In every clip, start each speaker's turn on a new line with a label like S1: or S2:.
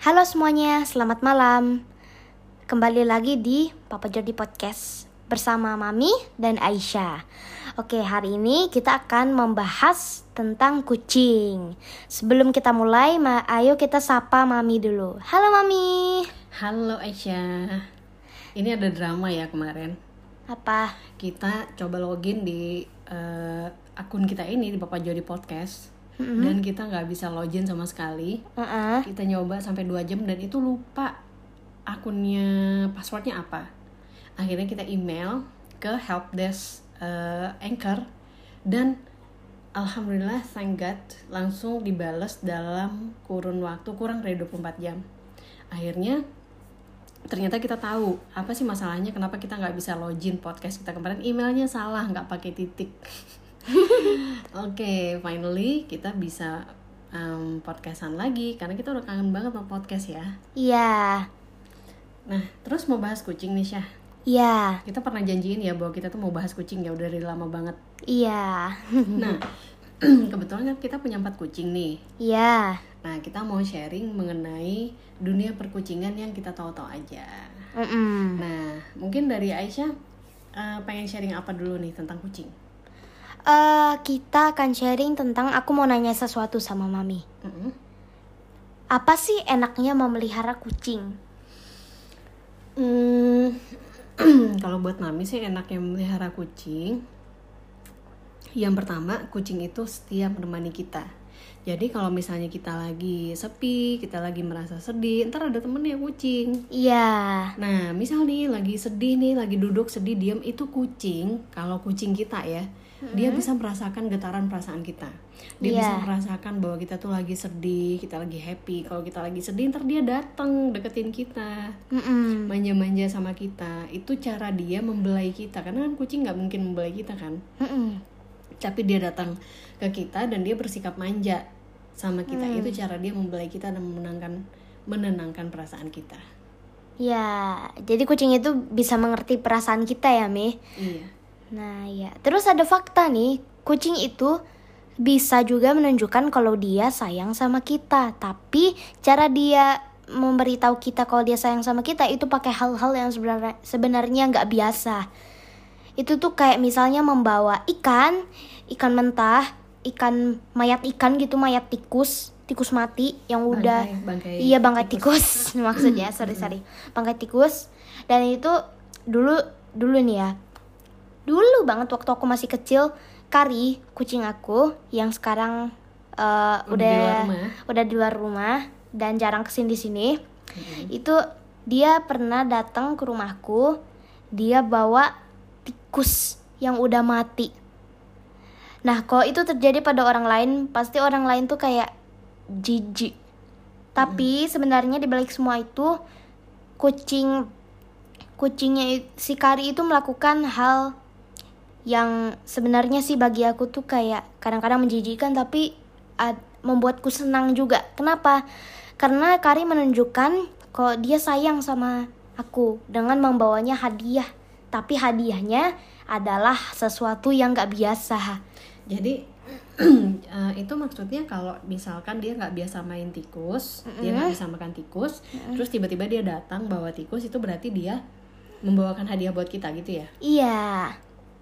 S1: Halo semuanya, selamat malam. Kembali lagi di Papa Jody Podcast bersama Mami dan Aisyah. Oke, hari ini kita akan membahas tentang kucing. Sebelum kita mulai, ma ayo kita sapa Mami dulu. Halo Mami.
S2: Halo Aisyah. Ini ada drama ya kemarin.
S1: Apa?
S2: Kita coba login di eh, akun kita ini di Bapak Jody Podcast dan kita nggak bisa login sama sekali.
S1: Uh-uh.
S2: Kita nyoba sampai 2 jam dan itu lupa akunnya passwordnya apa. Akhirnya kita email ke helpdesk eh, Anchor dan alhamdulillah thank God langsung dibales dalam kurun waktu kurang dari 24 jam. Akhirnya ternyata kita tahu apa sih masalahnya kenapa kita nggak bisa login podcast kita kemarin emailnya salah nggak pakai titik oke finally kita bisa um, podcastan lagi karena kita udah kangen banget sama podcast ya
S1: Iya.
S2: nah terus mau bahas kucing nih Syah
S1: Iya.
S2: kita pernah janjiin ya bahwa kita tuh mau bahas kucing ya udah dari lama banget
S1: Iya.
S2: nah kebetulan kan kita punya empat kucing nih
S1: Iya.
S2: nah kita mau sharing mengenai dunia perkucingan yang kita tahu-tahu aja
S1: Mm-mm.
S2: Nah, mungkin dari Aisyah eh, pengen sharing apa dulu nih tentang kucing?
S1: Eh, kita akan sharing tentang aku mau nanya sesuatu sama Mami.
S2: Mm-mm.
S1: Apa sih enaknya memelihara kucing?
S2: Hmm, kalau buat mami sih enaknya memelihara kucing. Yang pertama, kucing itu setia menemani kita. Jadi kalau misalnya kita lagi sepi, kita lagi merasa sedih, ntar ada temennya kucing.
S1: Iya.
S2: Nah, misal nih lagi sedih nih, lagi duduk sedih diam itu kucing. Kalau kucing kita ya, dia bisa merasakan getaran perasaan kita. Dia
S1: Iya.
S2: bisa merasakan bahwa kita tuh lagi sedih, kita lagi happy. Kalau kita lagi sedih, ntar dia datang deketin kita,
S1: Mm-mm.
S2: manja-manja sama kita. Itu cara dia membelai kita. Karena kan kucing nggak mungkin membelai kita kan.
S1: Mm-mm.
S2: Tapi dia datang ke kita dan dia bersikap manja sama kita. Itu cara dia membelai kita dan menenangkan menenangkan perasaan kita.
S1: Ya, jadi kucing itu bisa mengerti perasaan kita ya, Mi.
S2: Iya.
S1: Nah, ya. Terus ada fakta nih, kucing itu bisa juga menunjukkan kalau dia sayang sama kita. Tapi cara dia memberitahu kita kalau dia sayang sama kita itu pakai hal-hal yang sebenarnya sebenarnya nggak biasa. Itu tuh kayak misalnya membawa ikan, ikan mentah, ikan mayat ikan gitu, mayat tikus, tikus mati yang udah
S2: Bangkai- bangkai
S1: iya bangkai tikus, maksudnya sorry sorry bangkai tikus dan itu dulu dulu nih ya dulu banget waktu aku masih kecil Kari kucing aku yang sekarang eh,
S2: Udah di luar
S1: udah
S2: rumah.
S1: udah di luar rumah dan jarang ke sini sini. Itu dia pernah datang ke rumahku dia bawa tikus yang udah mati. Nah kalau itu terjadi pada orang lain pasti orang lain tuh kayak jijik. Tapi sebenarnya di balik semua itu kucing kucingnya si Kari itu melakukan hal yang sebenarnya sih bagi aku tuh kayak kadang-kadang menjijikkan tapi ad- membuatku senang juga. Kenapa? Karena Kari menunjukkan kalau dia sayang sama aku dengan membawanya hadiah. Tapi hadiahnya adalah sesuatu yang gak biasa.
S2: Jadi eh, itu maksudnya kalau misalkan dia nggak biasa main tikus, dia nggak bisa makan tikus, terus tiba-tiba dia datang bawa tikus itu berarti dia membawakan hadiah buat kita gitu ya.
S1: Iya.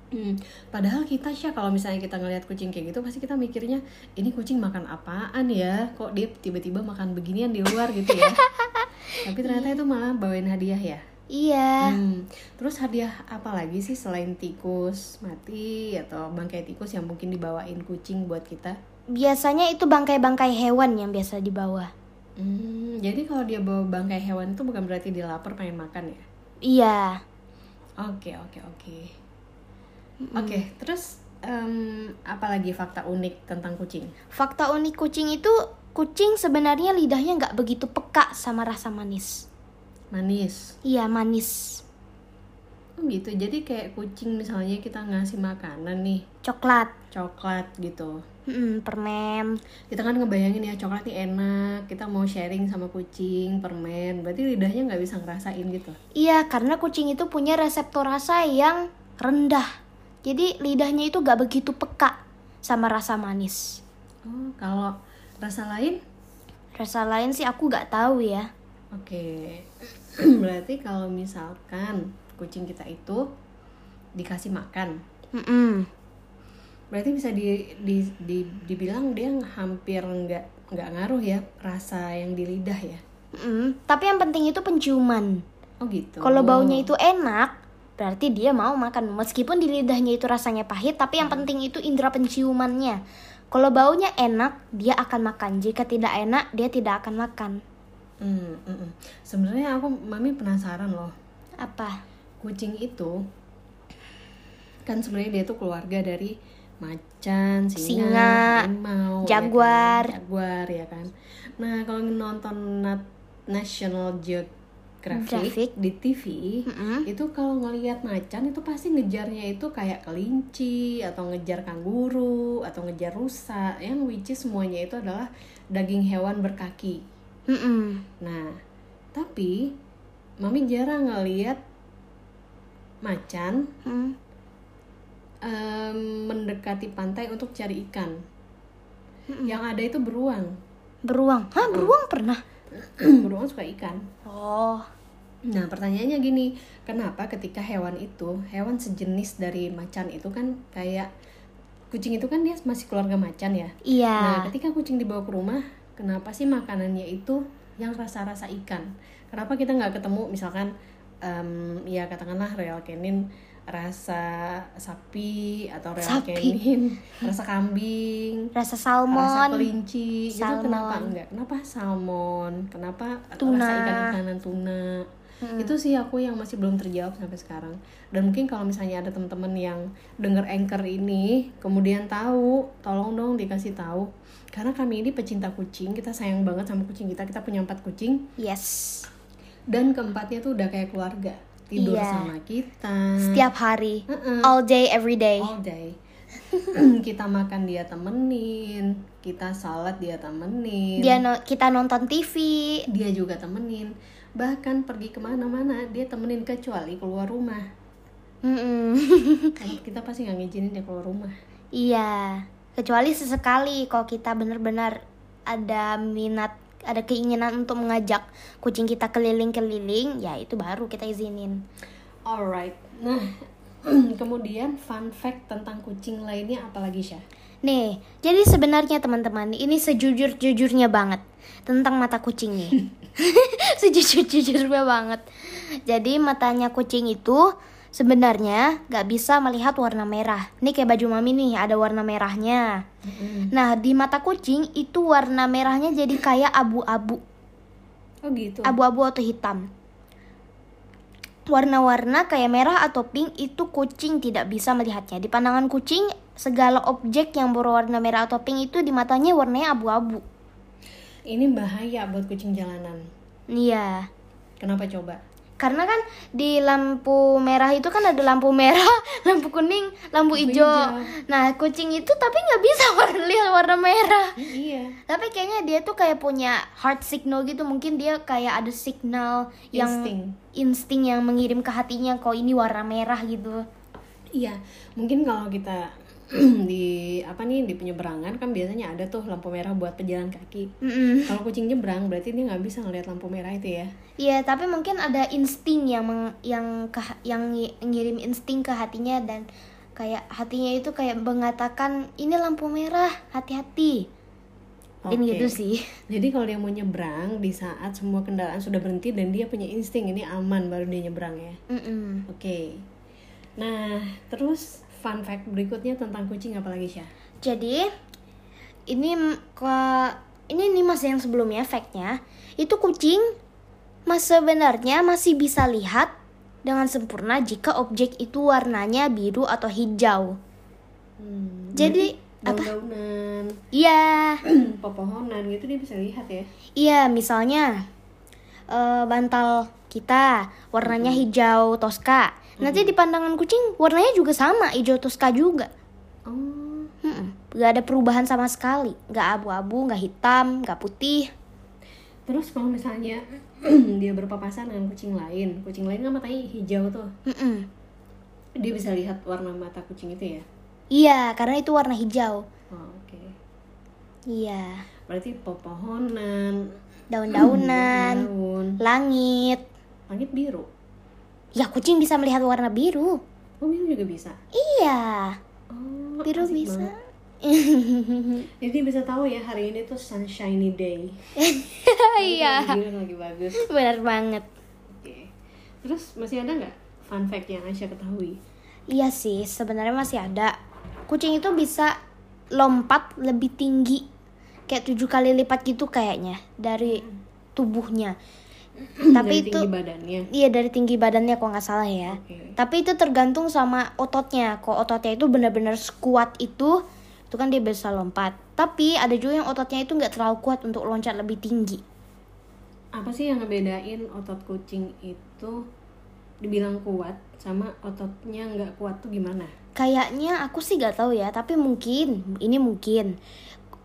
S2: Hmm, Padahal kita sih kalau misalnya kita ngelihat kucing kayak gitu pasti kita mikirnya ini kucing makan apaan ya? Kok dia tiba-tiba makan beginian di luar gitu ya? Tapi ternyata itu malah bawain hadiah ya.
S1: Iya.
S2: Hmm, Terus hadiah apa lagi sih selain tikus mati atau bangkai tikus yang mungkin dibawain kucing buat kita?
S1: Biasanya itu bangkai-bangkai hewan yang biasa dibawa.
S2: Hmm, jadi kalau dia bawa bangkai hewan itu bukan berarti dia lapar pengen makan ya?
S1: Iya.
S2: Oke oke oke. Oke terus em, apa lagi fakta unik tentang kucing?
S1: Fakta unik kucing itu kucing sebenarnya lidahnya nggak begitu peka sama rasa manis.
S2: Manis.
S1: Iya manis.
S2: Oh, gitu. Jadi kayak kucing misalnya kita ngasih makanan nih
S1: Coklat,
S2: coklat gitu.
S1: Mm, permen.
S2: Kita kan ngebayangin ya coklat nih enak. Kita mau sharing sama kucing permen. Berarti lidahnya nggak bisa ngerasain gitu.
S1: Iya karena kucing itu punya reseptor rasa yang rendah. Jadi lidahnya itu nggak begitu peka sama rasa manis.
S2: Oh kalau rasa lain
S1: Rasa lain sih aku nggak tahu ya.
S2: Oke, berarti kalau misalkan kucing kita itu dikasih makan,
S1: Mm-mm.
S2: berarti bisa di, di, di dibilang dia hampir nggak nggak ngaruh ya rasa yang di lidah ya.
S1: Mm-mm. Tapi yang penting itu penciuman.
S2: Oh gitu.
S1: Kalau baunya itu enak, berarti dia mau makan. Meskipun di lidahnya itu rasanya pahit, tapi yang penting itu indera penciumannya. Kalau baunya enak, dia akan makan. Jika tidak enak, dia tidak akan makan.
S2: Hmm, mm, mm. Sebenarnya aku mami penasaran loh.
S1: Apa?
S2: Kucing itu kan sebenarnya dia tuh keluarga dari macan, singa,
S1: Singa,
S2: ya
S1: jaguar.
S2: kan? jaguar ya kan. Nah kalau nonton Nat- National Geographic
S1: Graphic.
S2: di TV
S1: Mm-mm.
S2: itu kalau ngelihat macan itu pasti ngejarnya itu kayak kelinci atau ngejar kanguru atau ngejar rusa yang which is semuanya itu adalah daging hewan berkaki.
S1: Mm-mm.
S2: Nah, tapi mami jarang ngeliat macan
S1: Mm.
S2: em, mendekati pantai untuk cari ikan. Yang ada itu beruang.
S1: Beruang. Hah, beruang pernah?
S2: Beruang suka ikan.
S1: Oh.
S2: Nah, pertanyaannya gini, kenapa ketika hewan itu, hewan sejenis dari macan itu kan kayak kucing itu kan dia masih keluarga macan ya. Nah,
S1: Iya.
S2: ketika kucing dibawa ke rumah, kenapa sih makanannya itu yang rasa-rasa ikan? Kenapa kita nggak ketemu misalkan, em, ya katakanlah real canin rasa sapi atau canin rasa kambing,
S1: Rasa
S2: rasa
S1: salmon.
S2: kelinci, itu
S1: Salmon.
S2: kenapa enggak? Kenapa salmon? Kenapa
S1: Tuna.
S2: rasa ikan-ikanan tuna? Itu sih aku yang masih belum terjawab sampai sekarang. Dan mungkin kalau misalnya ada teman-teman yang denger anchor ini, kemudian tahu, tolong dong dikasih tahu. Karena kami ini pecinta kucing, kita sayang banget sama kucing kita. Kita punya empat kucing,
S1: Yes.
S2: dan keempatnya tuh udah kayak keluarga. Tidur
S1: Iya.
S2: sama kita.
S1: Setiap hari.
S2: Mm-mm.
S1: All day, every day.
S2: all day. kita makan dia temenin, kita salat dia temenin,
S1: Dia no- kita nonton TV.
S2: dia juga temenin. Bahkan pergi ke mana-mana dia temenin kecuali keluar rumah.
S1: Mm-mm.
S2: Kan kita pasti nggak ngizinin dia keluar rumah.
S1: Iya, kecuali sesekali kalau kita benar-benar ada minat, ada keinginan untuk mengajak kucing kita keliling-keliling, ya itu baru kita izinin.
S2: Alright. Nah, kemudian fun fact tentang kucing lainnya apalagi Syah?
S1: Nih, jadi sebenarnya teman-teman, ini sejujur-jujurnya banget tentang mata kucing nih. Sejujur-jujurnya banget. Jadi matanya kucing itu sebenarnya nggak bisa melihat warna merah. Ini kayak baju mami nih, ada warna merahnya. Nah, di mata kucing itu warna merahnya jadi kayak abu-abu.
S2: Oh gitu.
S1: abu-abu atau hitam. Warna-warna kayak merah atau pink itu kucing tidak bisa melihatnya. Di pandangan kucing, segala objek yang berwarna merah atau pink itu di matanya warnanya abu-abu.
S2: Ini bahaya buat kucing jalanan.
S1: Iya.
S2: Kenapa coba?
S1: Karena kan di lampu merah itu kan ada lampu merah, lampu kuning, lampu hijau.
S2: hijau.
S1: Nah, kucing itu tapi nggak bisa warna lihat warna merah.
S2: Iya.
S1: Tapi kayaknya dia tuh kayak punya heart signal gitu. Mungkin dia kayak ada signal yang
S2: Insting.
S1: insting yang mengirim ke hatinya kalau ini warna merah gitu.
S2: Iya, mungkin kalau kita di apa nih di penyeberangan kan biasanya ada tuh lampu merah buat pejalan kaki.
S1: Mm-mm.
S2: Kalau kucing nyebrang berarti dia nggak bisa ngeliat lampu merah itu ya.
S1: Iya, tapi mungkin ada insting yang meng- yang ke, yang ngi- ngirim insting ke hatinya dan kayak hatinya itu kayak mengatakan ini lampu merah, hati-hati. Mungkin
S2: Oke.
S1: gitu sih.
S2: Jadi kalau dia mau nyebrang di saat semua kendaraan sudah berhenti dan dia punya insting ini aman baru dia nyebrang ya.
S1: Mm-mm.
S2: Oke. Nah, terus fun fact berikutnya tentang kucing apa lagi Syah?
S1: Jadi ini ke ini nih mas yang sebelumnya fact-nya itu kucing mas sebenarnya masih bisa lihat dengan sempurna jika objek itu warnanya biru atau hijau.
S2: Hmm,
S1: Jadi apa? Iya.
S2: pepohonan gitu dia bisa lihat ya.
S1: Iya, misalnya eh, bantal kita warnanya hijau toska. Nanti di pandangan kucing warnanya juga sama, hijau toska juga.
S2: Oh,
S1: Mm-mm. Gak ada perubahan sama sekali. Gak abu-abu, gak hitam, gak putih.
S2: terus kalau misalnya dia berpapasan dengan kucing lain, kucing lain kan matanya hijau tuh.
S1: Mm-mm.
S2: Dia bisa lihat warna mata kucing itu ya.
S1: Iya, karena itu warna hijau.
S2: Oh, oke.
S1: Iya.
S2: berarti pepohonan
S1: daun-daunan,
S2: daun
S1: langit.
S2: langit biru
S1: Ya kucing bisa melihat warna biru.
S2: oh biru juga bisa
S1: Iya,
S2: oh
S1: biru bisa.
S2: banget. jadi bisa tahu ya hari ini tuh sunshiny day
S1: Iya,
S2: lagi biru, lagi bagus
S1: benar banget.
S2: Oke. Terus masih ada nggak fun fact yang Aisyah ketahui?
S1: Iya sih, sebenarnya masih ada. Kucing itu bisa lompat lebih tinggi, kayak tujuh kali lipat gitu kayaknya dari tubuhnya. Tapi
S2: Dari
S1: itu
S2: tinggi badannya.
S1: iya dari tinggi badannya kok nggak salah ya.
S2: Oke.
S1: Tapi itu tergantung sama ototnya. Kok ototnya itu benar-benar kuat itu, itu kan dia bisa lompat. Tapi ada juga yang ototnya itu nggak terlalu kuat untuk loncat lebih tinggi.
S2: Apa sih yang ngebedain otot kucing itu dibilang kuat sama ototnya nggak kuat tuh gimana?
S1: Kayaknya aku sih gak tahu ya, tapi mungkin ini mungkin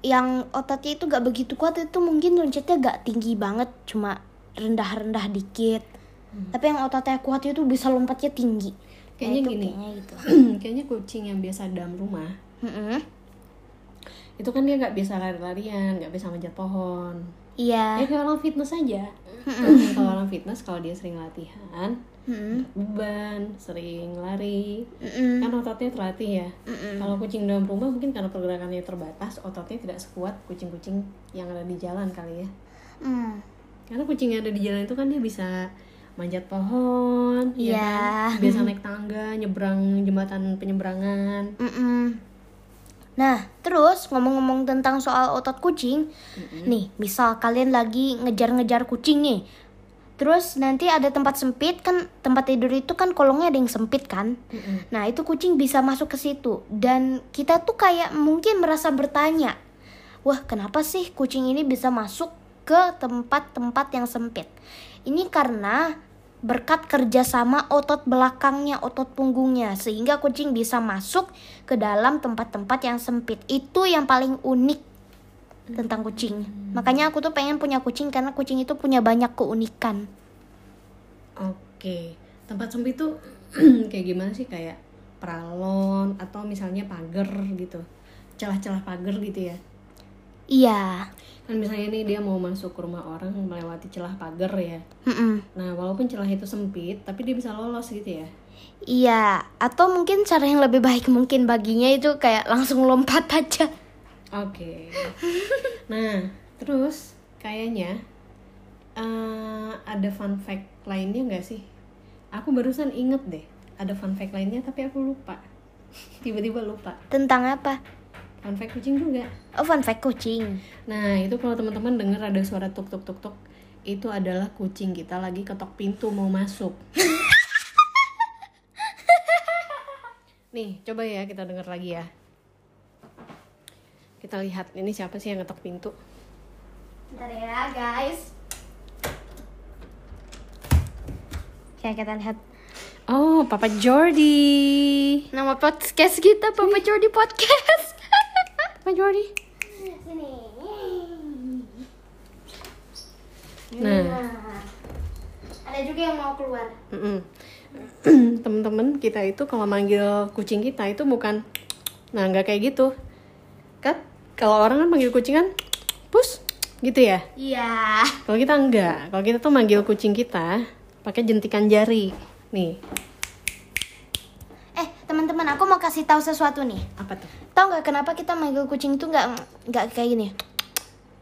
S1: yang ototnya itu gak begitu kuat itu mungkin loncatnya gak tinggi banget, cuma rendah-rendah dikit. Tapi yang ototnya kuat itu bisa lompatnya tinggi.
S2: Kayaknya
S1: itu
S2: gini.
S1: Kayaknya gitu.
S2: Kayaknya kucing yang biasa dalam rumah
S1: Mm-mm.
S2: itu kan dia nggak bisa lari-larian, nggak bisa manjat pohon.
S1: Iya.
S2: Ya kayak orang fitness aja. kalau orang fitness kalau dia sering latihan,
S1: Mm-mm.
S2: beban, sering lari,
S1: Mm-mm.
S2: kan ototnya terlatih ya. Kalau kucing dalam rumah mungkin karena pergerakannya terbatas, ototnya tidak sekuat kucing-kucing yang ada di jalan kali ya.
S1: Mm.
S2: Karena kucing yang ada di jalan itu kan dia bisa manjat pohon, ya
S1: Iya.
S2: kan? biasa naik tangga, nyebrang jembatan penyeberangan.
S1: Mm-mm. Nah, terus ngomong-ngomong tentang soal otot kucing, nih, misal kalian lagi ngejar-ngejar kucing nih, terus nanti ada tempat sempit kan, tempat tidur itu kan kolongnya ada yang sempit kan,
S2: Mm-mm.
S1: nah itu kucing bisa masuk ke situ dan kita tuh kayak mungkin merasa bertanya, wah kenapa sih kucing ini bisa masuk ke tempat-tempat yang sempit? Ini karena berkat kerjasama otot belakangnya, otot punggungnya, sehingga kucing bisa masuk ke dalam tempat-tempat yang sempit. Itu yang paling unik tentang kucing. Makanya aku tuh pengen punya kucing karena kucing itu punya banyak keunikan.
S2: Oke, tempat sempit tuh kayak gimana sih kayak peralon atau misalnya pagar gitu, celah-celah pagar gitu ya.
S1: Iya.
S2: Kan misalnya nih dia mau masuk ke rumah orang melewati celah pagar ya.
S1: Mm-mm.
S2: Nah walaupun celah itu sempit, tapi dia bisa lolos gitu ya.
S1: Iya, atau mungkin cara yang lebih baik mungkin baginya itu kayak langsung lompat aja.
S2: Oke. Nah, terus kayaknya eh, ada fun fact lainnya nggak sih? Aku barusan inget deh, ada fun fact lainnya tapi aku lupa. Tiba-tiba lupa.
S1: Tentang apa?
S2: Fun fact kucing juga.
S1: Oh, fun fact kucing.
S2: Nah, itu kalau teman-teman dengar ada suara tuk tuk tuk tuk, itu adalah kucing kita lagi ketok pintu mau masuk. Nih, coba ya kita dengar lagi ya. Kita lihat ini siapa sih yang ngetok pintu?
S1: Bentar ya, guys. Kayak kita lihat
S2: Oh, Papa Jordi.
S1: nama podcast kita Papa Jordi Podcast.
S2: Jordi.
S1: Sini.
S2: Nah,
S1: ada juga yang mau keluar.
S2: temen-temen kita itu kalau manggil kucing kita itu bukan, nah nggak kayak gitu, kan? Kalau orang kan manggil kucing kan, pus, gitu ya.
S1: Iya.
S2: Kalau kita enggak, kalau kita tuh manggil kucing kita pakai jentikan jari. Nih,
S1: teman-teman, aku mau kasih tahu sesuatu nih.
S2: apa tuh?
S1: Tahu nggak kenapa kita manggil kucing itu nggak nggak kayak gini?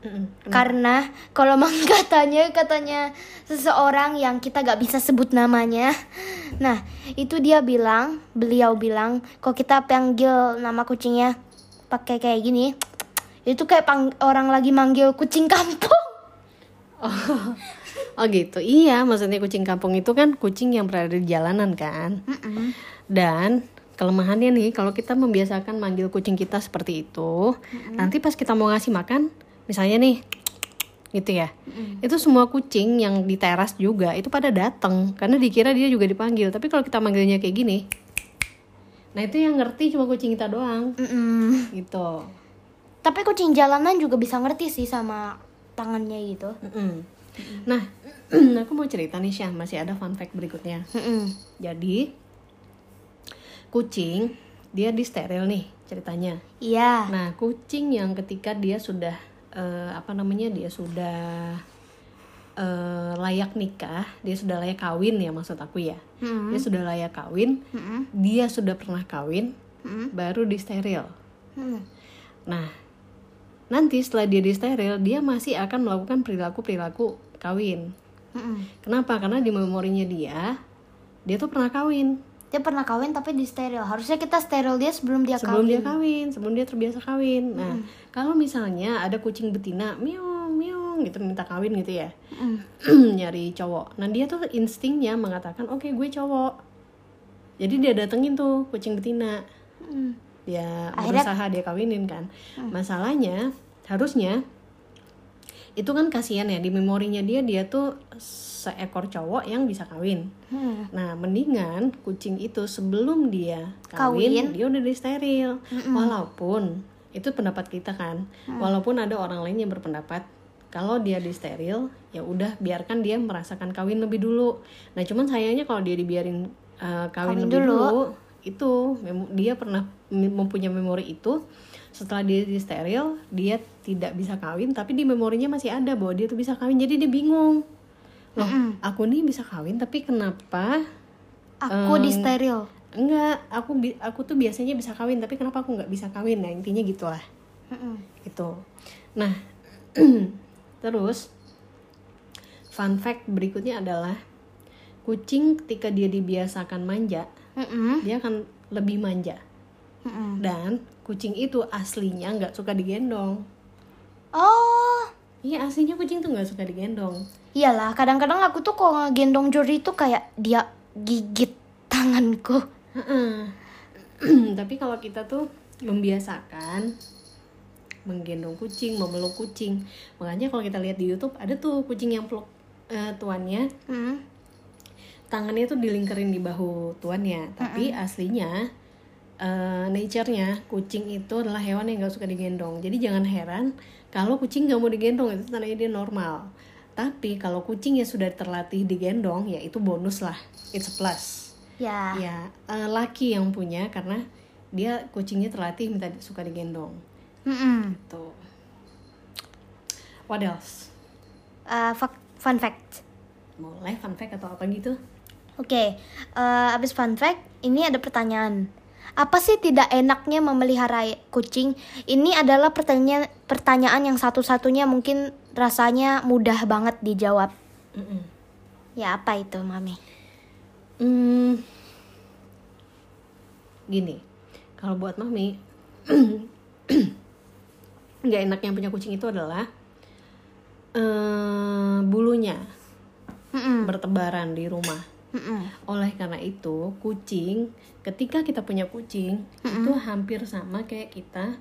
S2: Mm-mm.
S1: Karena kalau mang katanya katanya seseorang yang kita gak bisa sebut namanya. Nah, itu dia bilang, beliau bilang, kok kita panggil nama kucingnya pakai kayak gini, itu kayak pang- orang lagi manggil kucing kampung.
S2: Oh, oh gitu. Iya, maksudnya kucing kampung itu kan kucing yang berada di jalanan kan. Dan kelemahannya nih kalau kita membiasakan manggil kucing kita seperti itu, nanti pas kita mau ngasih makan, misalnya nih gitu ya. Itu semua kucing yang di teras juga itu pada datang karena dikira dia juga dipanggil. Tapi kalau kita manggilnya kayak gini, nah itu yang ngerti cuma kucing kita doang
S1: Mm-mm.
S2: gitu.
S1: Tapi kucing jalanan juga bisa ngerti sih sama tangannya gitu.
S2: Mm-mm. Nah, aku mau cerita nih Syah, masih ada fun fact berikutnya.
S1: Mm-mm.
S2: Jadi kucing dia di steril nih ceritanya.
S1: Iya.
S2: Nah, kucing yang ketika dia sudah eh, apa namanya dia sudah eh, layak nikah, dia sudah layak kawin ya maksud aku ya.
S1: Mm-mm.
S2: Dia sudah layak kawin,
S1: Mm-mm.
S2: dia sudah pernah kawin,
S1: Mm-mm.
S2: baru di steril.
S1: Mm.
S2: Nah, nanti setelah dia di steril, dia masih akan melakukan perilaku-perilaku kawin.
S1: Mm-mm.
S2: Kenapa? Karena di memorinya dia, dia tuh pernah kawin.
S1: Dia pernah kawin tapi di steril. Harusnya kita steril dia sebelum dia
S2: sebelum
S1: kawin.
S2: dia kawin, sebelum dia terbiasa kawin. Nah, kalau misalnya ada kucing betina, miong, miong gitu minta kawin gitu ya,
S1: Mm.
S2: nyari cowok. Nah, dia tuh instingnya mengatakan, oke gue cowok. Jadi dia datengin tuh kucing betina.
S1: Mm.
S2: Dia
S1: Akhirnya-
S2: berusaha dia kawinin kan. Masalahnya harusnya itu kan kasihan ya di memorinya dia dia tuh seekor cowok yang bisa kawin.
S1: Mm.
S2: Nah, mendingan kucing itu sebelum dia
S1: Kawin.
S2: kawin, dia udah di steril. Walaupun itu pendapat kita kan. Walaupun ada orang lain yang berpendapat kalau dia di steril, ya udah biarkan dia merasakan kawin lebih dulu. Nah, cuman sayangnya kalau dia dibiarin uh,
S1: Kawin
S2: kawin, lebih
S1: dulu.
S2: dulu, itu dia pernah mem- mempunyai memori itu setelah dia di steril dia tidak bisa kawin tapi di memorinya masih ada bahwa dia tuh bisa kawin jadi dia bingung loh aku nih bisa kawin tapi kenapa
S1: Aku di steril.
S2: enggak aku aku tuh biasanya bisa kawin tapi kenapa aku nggak bisa kawin nah intinya gitulah
S1: Mm-mm.
S2: gitu nah terus fun fact berikutnya adalah kucing ketika dia dibiasakan manja
S1: Mm-mm.
S2: dia akan lebih manja
S1: Mm-mm.
S2: dan kucing itu aslinya nggak suka digendong
S1: Oh,
S2: iya aslinya kucing tuh nggak suka digendong
S1: iyalah. Kadang-kadang aku tuh kalau ngegendong Jody tuh kayak dia gigit tanganku.
S2: Tapi kalau kita tuh membiasakan menggendong kucing, memeluk kucing. Makanya kalau kita lihat di YouTube ada tuh kucing yang peluk eh, tuannya,
S1: Mm.
S2: tangannya tuh dilingkerin di bahu tuannya. Tapi aslinya eh, nature-nya kucing itu adalah hewan yang gak suka digendong. Jadi jangan heran kalau kucing gak mau digendong itu tandanya dia normal. Tapi kalau kucingnya sudah terlatih digendong, ya itu bonus lah. It's a plus.
S1: Ya.
S2: Ya, eh, laki yang punya karena dia kucingnya terlatih minta suka digendong.
S1: Mm-mm.
S2: Tuh. What else?
S1: Uh, fun fact.
S2: Mulai fun fact atau apa gitu?
S1: Oke, eh, abis fun fact, ini ada pertanyaan. Apa sih tidak enaknya memelihara kucing? Ini adalah pertanyaan pertanyaan yang satu-satunya mungkin rasanya mudah banget dijawab.
S2: Mm-mm.
S1: Ya apa itu, Mami?
S2: Hmm, gini, kalau buat mami, nggak enaknya punya kucing itu adalah eh, bulunya
S1: Mm-mm.
S2: bertebaran di rumah.
S1: Mm-mm.
S2: Oleh karena itu, kucing ketika kita punya kucing itu hampir sama kayak kita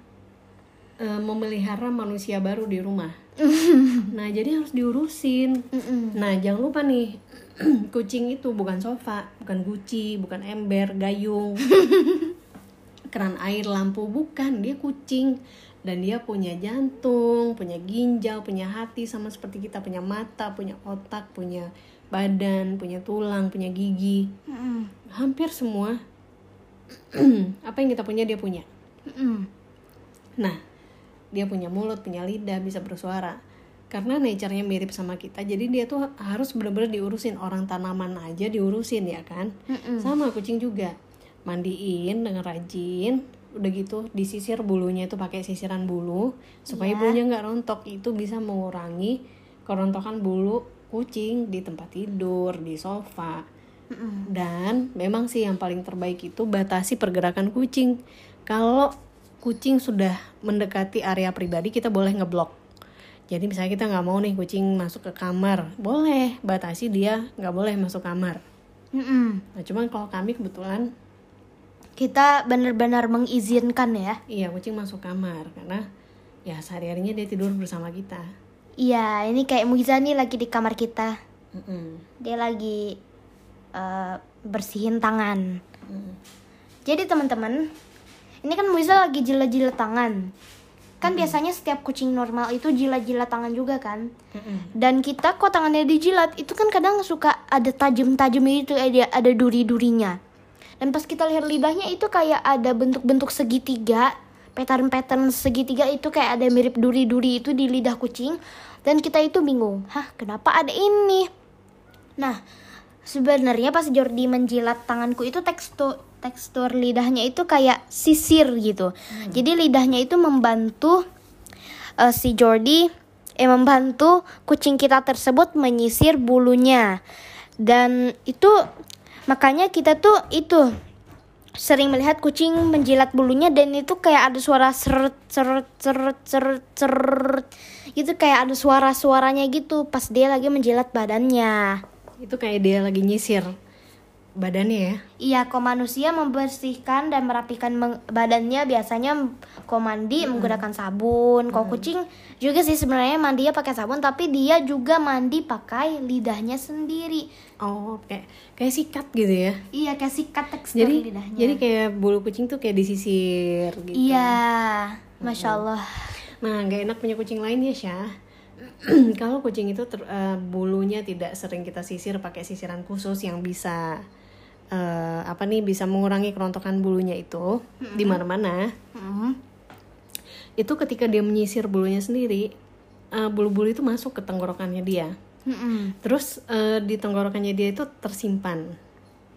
S2: eh, memelihara manusia baru di rumah. nah, jadi harus diurusin.
S1: Mm-mm.
S2: Nah, jangan lupa nih, kucing itu bukan sofa, bukan guci, bukan ember, gayung, keran air, lampu, bukan. Dia kucing dan dia punya jantung, punya ginjal, punya hati sama seperti kita, punya mata, punya otak, punya badan, punya tulang, punya gigi.
S1: Mm-mm.
S2: Hampir semua apa yang kita punya dia punya.
S1: Mm-mm.
S2: Nah, dia punya mulut, punya lidah, bisa bersuara. Karena nature-nya mirip sama kita, jadi dia tuh harus bener-bener diurusin. Orang tanaman aja diurusin ya kan?
S1: Mm-mm.
S2: Sama kucing juga. Mandiin dengan rajin, udah gitu disisir bulunya itu pakai sisiran bulu supaya
S1: Iya.
S2: bulunya nggak rontok. Itu bisa mengurangi kerontokan bulu kucing di tempat tidur, di sofa. Dan memang sih yang paling terbaik itu batasi pergerakan kucing. Kalau kucing sudah mendekati area pribadi, kita boleh ngeblok. Jadi misalnya kita nggak mau nih kucing masuk ke kamar, boleh batasi dia nggak boleh masuk kamar. Nah cuman kalau kami kebetulan,
S1: Kita benar-benar mengizinkan ya.
S2: iya kucing masuk kamar karena ya sehari-harinya dia tidur bersama kita.
S1: Iya, ini kayak Muiza nih lagi di kamar kita.
S2: Mm-mm.
S1: Dia lagi eh, bersihin tangan.
S2: Mm.
S1: Jadi teman-teman, ini kan Muiza lagi jilat-jilat tangan. Kan biasanya setiap kucing normal itu jilat-jilat tangan juga kan.
S2: Mm-mm.
S1: Dan kita kok tangannya dijilat itu kan kadang suka ada tajam-tajam itu ada ada duri-durinya. Dan pas kita lihat lidahnya itu kayak ada bentuk-bentuk segitiga pattern-pattern segitiga itu kayak ada mirip duri-duri itu di lidah kucing dan kita itu bingung hah kenapa ada ini? Nah sebenarnya pas Jordi menjilat tanganku itu tekstur tekstur lidahnya itu kayak sisir gitu. Jadi lidahnya itu membantu eh, si Jordi eh membantu kucing kita tersebut menyisir bulunya. Dan itu makanya kita tuh itu sering melihat kucing menjilat bulunya dan itu kayak ada suara seret seret seret seret seret. Itu kayak ada suara-suaranya gitu pas dia lagi menjilat badannya.
S2: Itu kayak dia lagi nyisir badannya ya.
S1: Iya, kok manusia membersihkan dan merapikan badannya biasanya kok mandi menggunakan sabun. Kok kucing juga sih sebenarnya mandinya pakai sabun, tapi dia juga mandi pakai lidahnya sendiri.
S2: Oh, kayak kayak sikat gitu ya.
S1: Iya, kayak sikat tekstur
S2: Jadi
S1: lidahnya.
S2: jadi kayak bulu kucing tuh kayak disisir gitu.
S1: Iya, masya Allah.
S2: Nah, nggak enak punya kucing lain ya, Syah. Kalau kucing itu ter- eh, bulunya tidak sering kita sisir pakai sisiran khusus yang bisa eh, apa nih bisa mengurangi kerontokan bulunya itu di mana-mana.
S1: Mm.
S2: Itu ketika dia menyisir bulunya sendiri, eh, bulu-bulu itu masuk ke tenggorokannya dia.
S1: Mm-mm.
S2: Terus eh, di tenggorokannya dia itu tersimpan.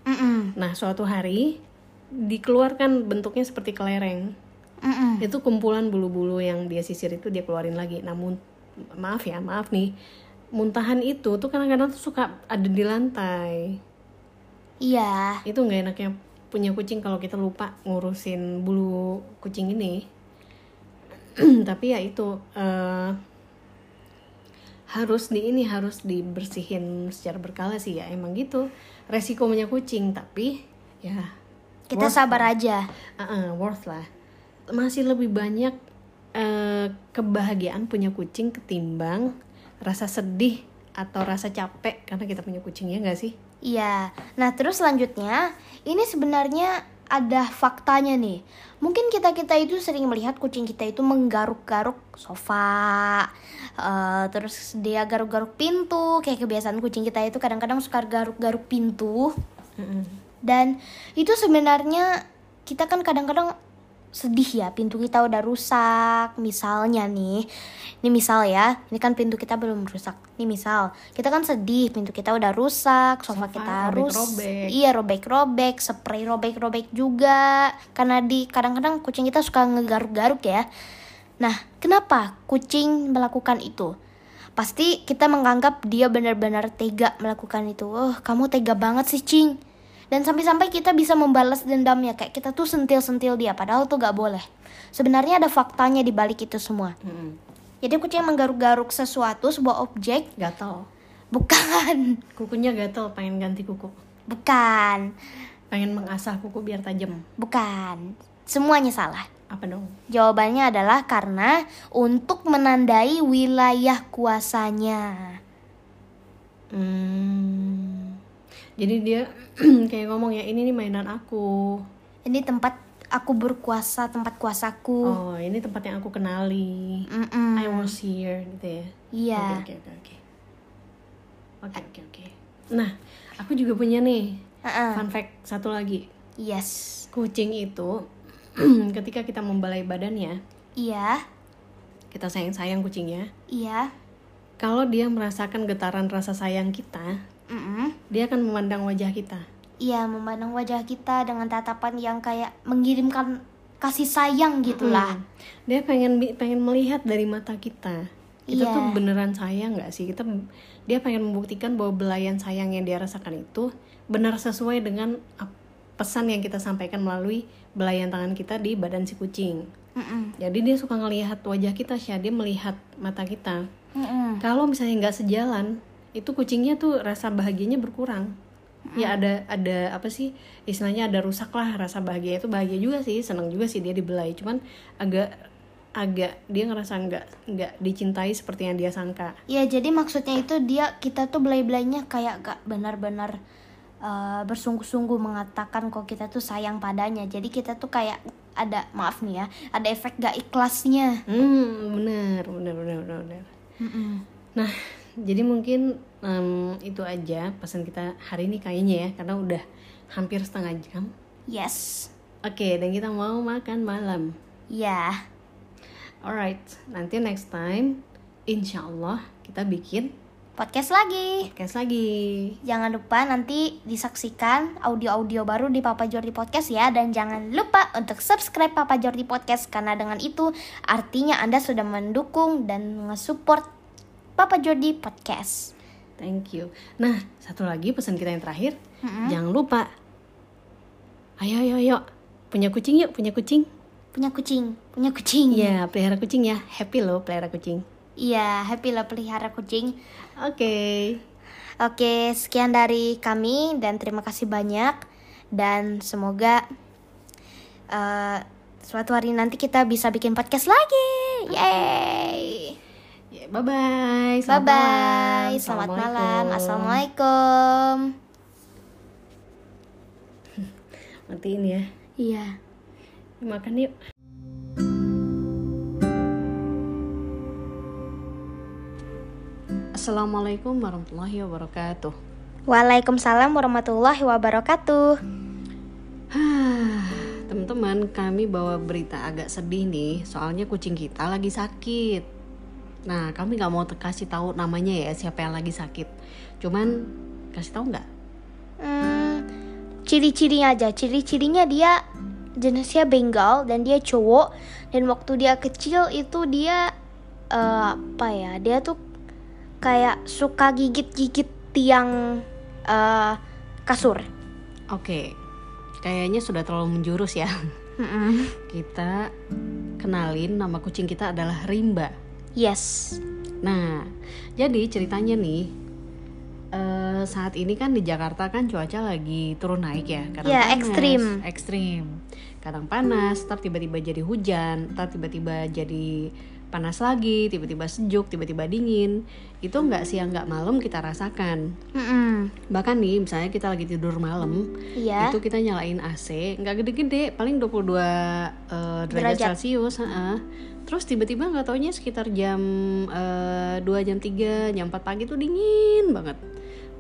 S1: Mm-mm.
S2: Nah, suatu hari dikeluarkan bentuknya seperti kelereng.
S1: Mm-mm.
S2: itu kumpulan bulu-bulu yang dia sisir itu dia keluarin lagi namun maaf ya maaf nih muntahan itu tuh kadang-kadang tuh suka ada di lantai
S1: Iya.
S2: itu nggak enaknya punya kucing kalau kita lupa ngurusin bulu kucing ini tapi ya itu eh, harus di ini harus dibersihin secara berkala sih ya emang gitu resiko punya kucing tapi ya
S1: Kita
S2: worth
S1: sabar aja.
S2: Uh-uh, worth lah. Masih lebih banyak eh, kebahagiaan punya kucing ketimbang rasa sedih atau rasa capek karena kita punya kucing ya nggak sih?
S1: Iya. Nah, terus selanjutnya, ini sebenarnya ada faktanya nih. Mungkin kita-kita itu sering melihat kucing kita itu menggaruk-garuk sofa. eh, terus dia garuk-garuk pintu, kayak kebiasaan kucing kita itu kadang-kadang suka garuk-garuk pintu. Dan itu sebenarnya kita kan kadang-kadang sedih ya pintu kita udah rusak. Misalnya nih ini misal ya ini kan pintu kita belum rusak. Ini misal kita kan sedih pintu kita udah rusak sofa,
S2: Sofa
S1: kita rusak
S2: robek-robek.
S1: iya robek-robek spray robek-robek juga. Karena di kadang-kadang kucing kita suka ngegaruk-garuk ya. Nah kenapa kucing melakukan itu? Pasti kita menganggap dia benar-benar tega melakukan itu. Oh kamu tega banget sih cing dan sampai-sampai kita bisa membalas dendamnya kayak kita tuh sentil-sentil dia padahal tuh gak boleh sebenarnya ada faktanya di balik itu semua
S2: Mm-mm.
S1: jadi kucing menggaruk-garuk sesuatu sebuah objek
S2: Gatal.
S1: bukan
S2: Kukunya gatal pengen ganti kuku.
S1: bukan
S2: Pengen mengasah kuku biar tajam.
S1: bukan semuanya salah
S2: Apa dong?
S1: jawabannya adalah karena untuk menandai wilayah kuasanya
S2: Hmm. Jadi dia kayak ngomong ya ini nih mainan aku.
S1: ini tempat aku berkuasa tempat kuasaku
S2: Oh ini tempat yang aku kenali.
S1: Mm-mm.
S2: I was here gitu ya.
S1: Iya.
S2: Oke oke oke. Oke oke oke. Nah, aku juga punya nih
S1: Uh-uh.
S2: fun fact satu lagi.
S1: yes
S2: Kucing itu ketika kita membalai badannya,
S1: iya
S2: kita sayang-sayang kucingnya.
S1: iya
S2: Kalau dia merasakan getaran rasa sayang kita,
S1: Mm-mm.
S2: dia akan memandang wajah kita.
S1: Iya, memandang wajah kita dengan tatapan yang kayak mengirimkan kasih sayang gitulah.
S2: Mm. Dia pengen pengen melihat dari mata kita. Kita
S1: Iya.
S2: tuh beneran sayang nggak sih? Kita dia pengen membuktikan bahwa belayan sayang yang dia rasakan itu benar sesuai dengan pesan yang kita sampaikan melalui belayan tangan kita di badan si kucing.
S1: Mm-mm.
S2: Jadi dia suka ngelihat wajah kita, Syah. Dia melihat mata kita.
S1: Mm-mm.
S2: Kalau misalnya nggak sejalan, itu kucingnya tuh rasa bahagianya berkurang. Ya ada ada apa sih istilahnya ada rusak lah rasa bahagia itu bahagia juga sih senang juga sih dia dibelai cuman agak agak dia ngerasa nggak nggak dicintai seperti yang dia sangka
S1: Ya, jadi maksudnya itu dia kita tuh belai-belainya kayak gak benar-benar uh, bersungguh-sungguh mengatakan kok kita tuh sayang padanya. Jadi kita tuh kayak ada maaf nih ya, ada efek gak ikhlasnya.
S2: hmm bener bener bener bener, bener.
S1: Mm-mm.
S2: nah jadi mungkin em, itu aja pesan kita hari ini kayaknya ya karena udah hampir setengah jam
S1: Yes.
S2: oke dan kita mau makan malam
S1: Ya,
S2: Alright, nanti next time insya Allah kita bikin
S1: podcast lagi.
S2: podcast lagi.
S1: Jangan lupa nanti disaksikan audio-audio baru di Papa Jordi Podcast ya Dan jangan lupa untuk subscribe Papa Jordi Podcast Karena dengan itu artinya Anda sudah mendukung dan nge-support Papa Jordi Podcast
S2: Thank you. Nah, satu lagi pesan kita yang terakhir,
S1: Mm-mm.
S2: jangan lupa. Ayo, ayo, ayo. Punya kucing yuk, punya kucing.
S1: Punya kucing, punya kucing
S2: Iya, pelihara kucing ya. Happy loh pelihara kucing.
S1: Iya, happy lah pelihara kucing
S2: Oke.
S1: Oke, sekian dari kami dan terima kasih banyak dan semoga eh, suatu hari nanti kita bisa bikin podcast lagi. Yeay.
S2: Bye bye.
S1: Bye bye. Selamat malam. Assalamualaikum.
S2: Matiin ya.
S1: Iya.
S2: Makan yuk. Assalamualaikum warahmatullahi wabarakatuh.
S1: Waalaikumsalam warahmatullahi wabarakatuh.
S2: Teman-teman, kami bawa berita agak sedih nih, soalnya kucing kita lagi sakit. Nah, kami nggak mau kasih tahu namanya ya siapa yang lagi sakit. Cuman kasih tahu nggak?
S1: Hmm, ciri-cirinya aja. Ciri-cirinya dia jenisnya Bengal dan dia cowok dan waktu dia kecil itu dia eh, apa ya? Dia tuh kayak suka gigit-gigit tiang eh, kasur.
S2: Oke, kayaknya sudah terlalu menjurus ya.
S1: Mm-mm.
S2: Kita kenalin nama kucing kita adalah Rimba.
S1: Yes.
S2: Nah, jadi ceritanya nih, eh, saat ini kan di Jakarta kan cuaca lagi turun naik ya, kadang
S1: Ya,
S2: panas,
S1: ekstrim.
S2: ekstrim, kadang panas, ntar tiba-tiba jadi hujan, ntar tiba-tiba jadi panas lagi, tiba-tiba sejuk, tiba-tiba dingin. Itu nggak siang nggak malam kita rasakan.
S1: Mm-mm.
S2: Bahkan nih, misalnya kita lagi tidur malam,
S1: Iya.
S2: itu kita nyalain AC nggak gede-gede paling 22 eh, derajat,
S1: Derajat.
S2: celcius heeh. Terus tiba-tiba nggak taunya sekitar jam eh, 2 jam 3 jam 4 pagi tuh dingin banget.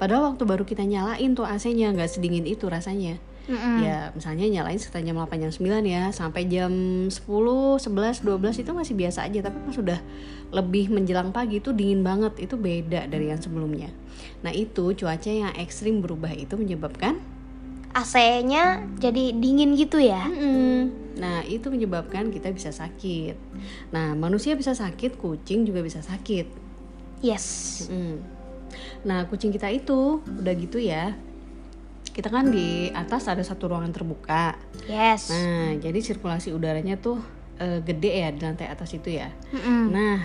S2: Padahal waktu baru kita nyalain tuh AC-nya nggak sedingin itu rasanya.
S1: Mm-mm.
S2: ya misalnya nyalain sekitar jam 8 jam 9 ya sampai jam 10 11 12 itu masih biasa aja. Tapi pas sudah lebih menjelang pagi itu dingin banget. Itu beda dari yang sebelumnya. Nah itu cuaca yang ekstrim berubah itu menyebabkan
S1: AC-nya jadi dingin gitu ya.
S2: Mm-mm. Nah, itu menyebabkan kita bisa sakit. Nah, manusia bisa sakit, kucing juga bisa sakit.
S1: Yes.
S2: Mm. Nah, kucing kita itu udah gitu ya. Kita kan di atas ada satu ruangan terbuka.
S1: Yes.
S2: Nah, jadi sirkulasi udaranya tuh eh, gede ya di lantai atas itu ya.
S1: Mm-mm.
S2: Nah,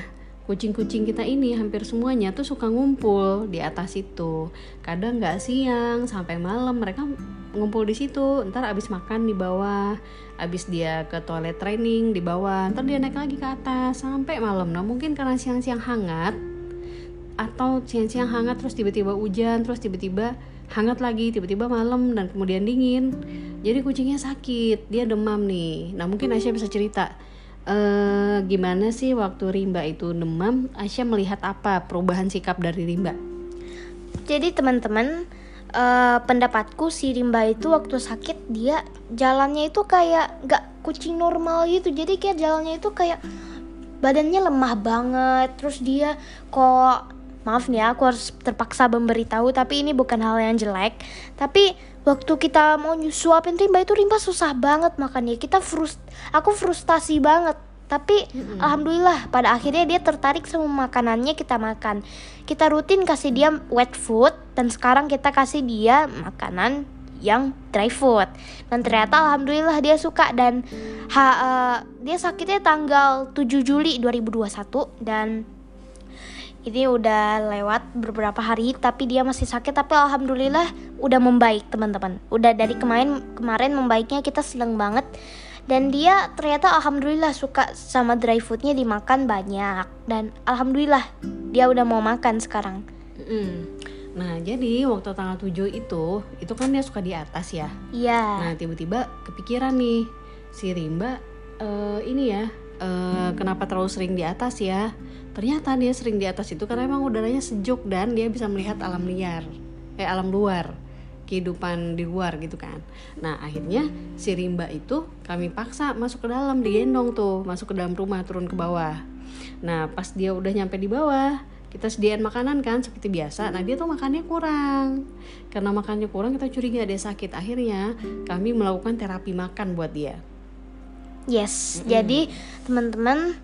S2: kucing-kucing kita ini hampir semuanya tuh suka ngumpul di atas itu. Kadang nggak siang sampai malam mereka ngumpul di situ. Ntar abis makan di bawah, abis dia ke toilet training di bawah, ntar dia naik lagi ke atas sampai malam. Nah mungkin karena siang-siang hangat atau siang-siang hangat terus tiba-tiba hujan terus tiba-tiba hangat lagi tiba-tiba malam dan kemudian dingin jadi kucingnya sakit dia demam nih nah mungkin Aisyah bisa cerita eh gimana sih waktu Rimba itu demam Aisyah melihat apa perubahan sikap dari Rimba
S1: Jadi teman-teman, eh, pendapatku si Rimba itu waktu sakit dia jalannya itu kayak nggak kucing normal gitu. Jadi kayak jalannya itu kayak badannya lemah banget. Terus dia kok maaf nih ya, aku harus terpaksa memberitahu tapi ini bukan hal yang jelek. Tapi waktu kita mau suapin Rimba itu Rimba susah banget makannya. Kita frust aku frustasi banget. Tapi alhamdulillah pada akhirnya dia tertarik sama makanannya kita makan. Kita rutin kasih dia wet food dan sekarang kita kasih dia makanan yang dry food. Dan ternyata alhamdulillah dia suka dan ha, eh, dia sakitnya tanggal 7 Juli 2021 dan ini udah lewat beberapa hari tapi dia masih sakit tapi alhamdulillah udah membaik teman-teman. Udah dari kemarin kemarin membaiknya kita seneng banget dan dia ternyata alhamdulillah suka sama dry foodnya dimakan banyak dan alhamdulillah dia udah mau makan sekarang
S2: Mm. nah jadi waktu tanggal 7 itu itu kan dia suka di atas ya
S1: iya
S2: Nah tiba-tiba kepikiran nih si Rimba eh, ini ya eh, kenapa terlalu sering di atas ya? Ternyata dia sering di atas itu karena emang udaranya sejuk dan dia bisa melihat alam liar, eh alam luar. Kehidupan di luar gitu kan. Nah akhirnya si Rimba itu kami paksa masuk ke dalam digendong tuh masuk ke dalam rumah turun ke bawah. Nah pas dia udah nyampe di bawah kita sediain makanan kan seperti biasa. Nah dia tuh makannya kurang. Karena makannya kurang kita curiga dia sakit. Akhirnya kami melakukan terapi makan buat dia.
S1: Yes, jadi teman-teman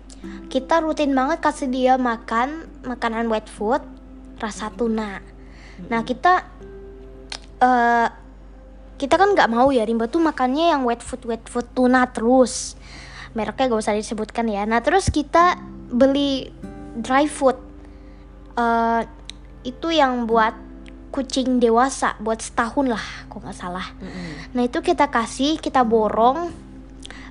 S1: kita rutin banget kasih dia makan makanan wet food rasa tuna. Nah kita eh kita kan nggak mau ya Rimba tuh makannya yang wet food wet food tuna terus. Mereknya gak usah disebutkan ya. Nah terus kita beli dry food eh itu yang buat kucing dewasa buat setahun lah, kok nggak salah. Nah itu kita kasih, kita borong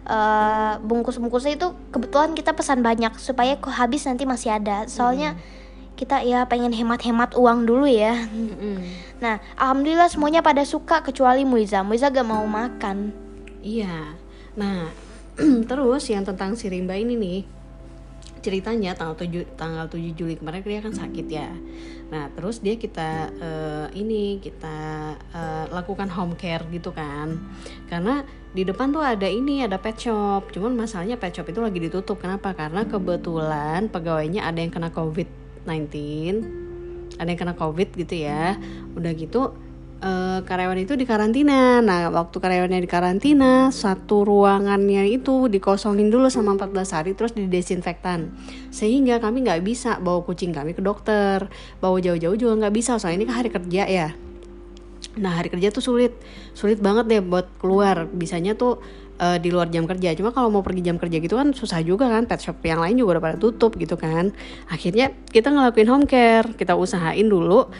S1: eh, bungkus-bungkusnya itu kebetulan kita pesan banyak supaya kok habis nanti masih ada. Soalnya kita ya pengen hemat-hemat uang dulu ya.
S2: Mm-mm.
S1: Nah, alhamdulillah semuanya pada suka kecuali Muiza. Muiza gak mau makan.
S2: Iya. Nah, terus yang tentang si Rimba ini nih ceritanya tanggal 7 tanggal 7 Juli kemarin dia kan sakit ya. Nah, terus dia kita eh, ini kita eh, lakukan home care gitu kan. Karena di depan tuh ada ini ada pet shop. Cuman masalahnya pet shop itu lagi ditutup. Kenapa? Karena kebetulan pegawainya ada yang kena COVID-19. Ada yang kena COVID gitu ya. Udah gitu eh, karyawan itu di karantina. Nah, waktu karyawannya di karantina, satu ruangannya itu dikosongin dulu sama 14 hari terus didesinfektan. Sehingga kami nggak bisa bawa kucing kami ke dokter. Bawa jauh-jauh juga nggak bisa, soalnya ini kan hari kerja ya. Nah, hari kerja tuh sulit. Sulit banget deh buat keluar. Bisanya tuh eh, di luar jam kerja. Cuma kalau mau pergi jam kerja gitu kan susah juga kan. Pet shop yang lain juga udah pada tutup gitu kan. Akhirnya kita ngelakuin home care. Kita usahain dulu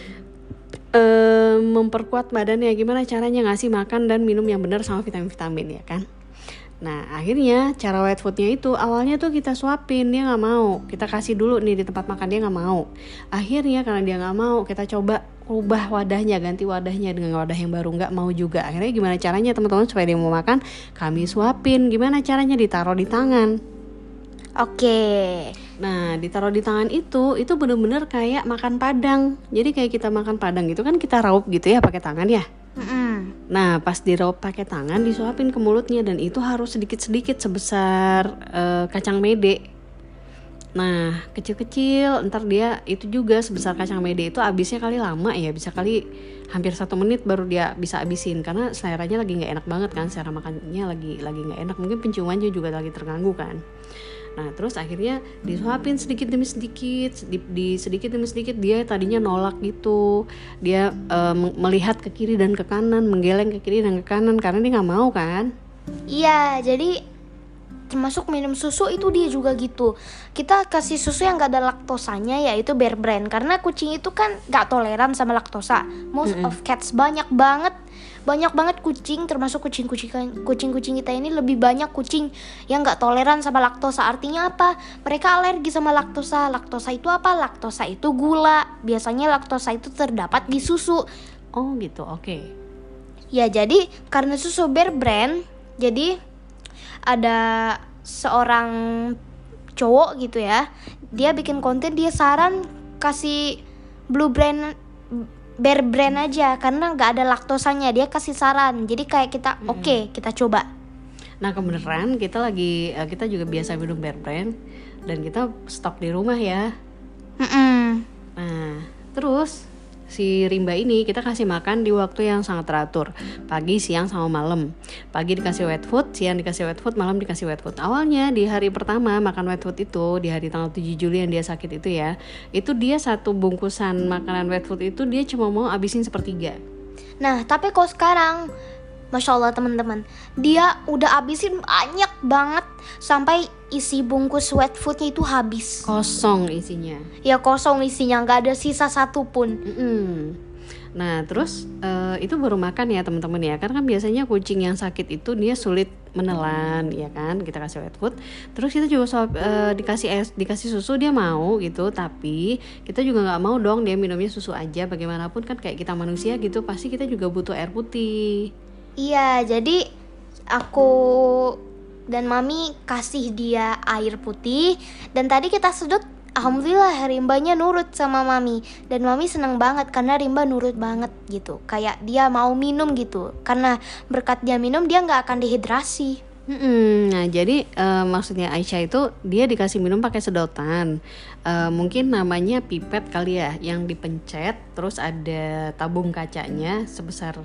S2: eh, memperkuat badannya gimana caranya ngasih makan dan minum yang benar sama vitamin-vitamin ya kan nah akhirnya cara wet foodnya itu awalnya tuh kita suapin dia nggak mau kita kasih dulu nih di tempat makan dia nggak mau akhirnya karena dia nggak mau kita coba ubah wadahnya ganti wadahnya dengan wadah yang baru nggak mau juga akhirnya gimana caranya teman-teman supaya dia mau makan kami suapin gimana caranya ditaruh di tangan
S1: Oke.
S2: Nah, ditaruh di tangan itu, itu bener-bener kayak makan padang. Jadi kayak kita makan padang gitu kan kita raup gitu ya pakai tangan ya.
S1: Mm-mm.
S2: Nah, pas diraup pakai tangan disuapin ke mulutnya dan itu harus sedikit-sedikit sebesar eh, kacang mede. Nah, kecil-kecil, ntar dia itu juga sebesar kacang mede itu abisnya kali lama ya, bisa kali hampir satu menit baru dia bisa abisin karena seleranya lagi nggak enak banget kan, selera makannya lagi lagi nggak enak, mungkin penciumannya juga lagi terganggu kan. Nah, terus akhirnya disuapin sedikit demi sedikit, di, di sedikit demi sedikit dia tadinya nolak gitu. Dia eh, m- melihat ke kiri dan ke kanan, menggeleng ke kiri dan ke kanan karena dia nggak mau kan.
S1: Iya, jadi termasuk minum susu itu dia juga gitu. Kita kasih susu yang gak ada laktosanya yaitu bear brand karena kucing itu kan gak toleran sama laktosa. Most of cats banyak banget banyak banget kucing termasuk kucing-kucing kucing-kucing kita ini lebih banyak kucing yang gak toleran sama laktosa. Artinya apa? Mereka alergi sama laktosa. Laktosa itu apa? Laktosa itu gula. Biasanya laktosa itu terdapat di susu.
S2: Oh gitu, oke.
S1: Ya jadi karena susu Bear Brand jadi ada seorang cowok gitu ya dia bikin konten dia saran kasih Blue Brand Bear Brand aja karena nggak ada laktosanya dia kasih saran jadi kayak kita oke kita coba
S2: Nah kebenaran kita lagi eh, kita juga biasa minum Bear Brand dan kita stok di rumah ya.
S1: Mm-mm.
S2: Nah terus si Rimba ini kita kasih makan di waktu yang sangat teratur. Pagi siang sama malam. Pagi dikasih wet food siang dikasih wet food malam dikasih wet food. Awalnya di hari pertama makan wet food itu di hari tanggal 7 Juli yang dia sakit itu ya itu dia satu bungkusan makanan wet food itu dia cuma mau abisin sepertiga.
S1: Nah tapi kok sekarang Masya Allah teman-teman. Dia udah abisin banyak banget Sampai isi bungkus wet foodnya itu habis.
S2: Kosong isinya.
S1: Ya kosong isinya. Nggak ada sisa satupun
S2: Mm-mm. Nah terus eh, itu baru makan ya teman-teman ya. Karena kan biasanya kucing yang sakit itu dia sulit menelan ya kan? Kita kasih wet food. Terus kita juga suap- eh, dikasih es dikasih susu dia mau gitu. Tapi kita juga nggak mau dong dia minumnya susu aja. Bagaimanapun kan kayak kita manusia gitu pasti kita juga butuh air putih
S1: Iya, jadi aku dan mami kasih dia air putih. Dan tadi kita sedot alhamdulillah Rimbanya nurut sama mami. Dan mami seneng banget karena Rimba nurut banget gitu. Kayak dia mau minum gitu. Karena berkat dia minum dia nggak akan dehidrasi.
S2: Mm-mm. Nah, jadi eh, maksudnya Aisyah itu dia dikasih minum pakai sedotan. Eh, mungkin namanya pipet kali ya, yang dipencet, terus ada tabung kacanya sebesar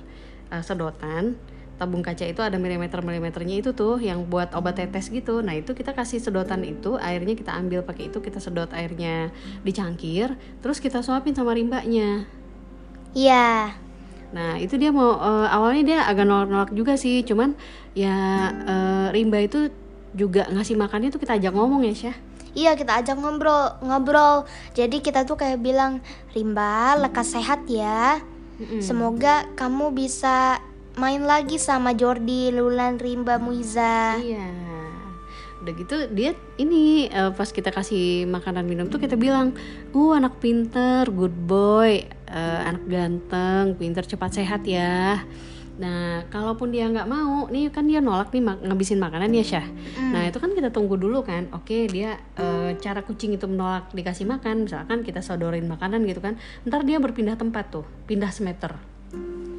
S2: eh, sedotan. Tabung kaca itu ada milimeter-milimeternya itu tuh yang buat obat tetes gitu. Nah, itu kita kasih sedotan itu, airnya kita ambil pakai itu, kita sedot airnya di cangkir, terus kita suapin sama rimbanya.
S1: iya
S2: Nah itu dia mau eh, awalnya dia agak nolak-nolak juga sih, cuman ya eh, Rimba itu juga ngasih makannya tuh kita ajak ngomong ya Syah.
S1: Iya kita ajak ngobrol ngobrol. Jadi kita tuh kayak bilang Rimba lekas sehat ya.
S2: Mm-mm.
S1: Semoga kamu bisa main lagi sama Jordi, Lulan, Rimba, Muiza.
S2: Iya. Udah gitu dia ini eh, pas kita kasih makanan minum tuh kita bilang, "Uh, anak pinter, good boy, eh, anak ganteng, pinter cepat sehat ya." Nah, kalaupun dia nggak mau, nih kan dia nolak nih mak- ngabisin makanan ya Syah. Nah, itu kan kita tunggu dulu kan. Oke, dia eh, cara kucing itu menolak dikasih makan, misalkan kita sodorin makanan gitu kan. Ntar dia berpindah tempat tuh, pindah semeter.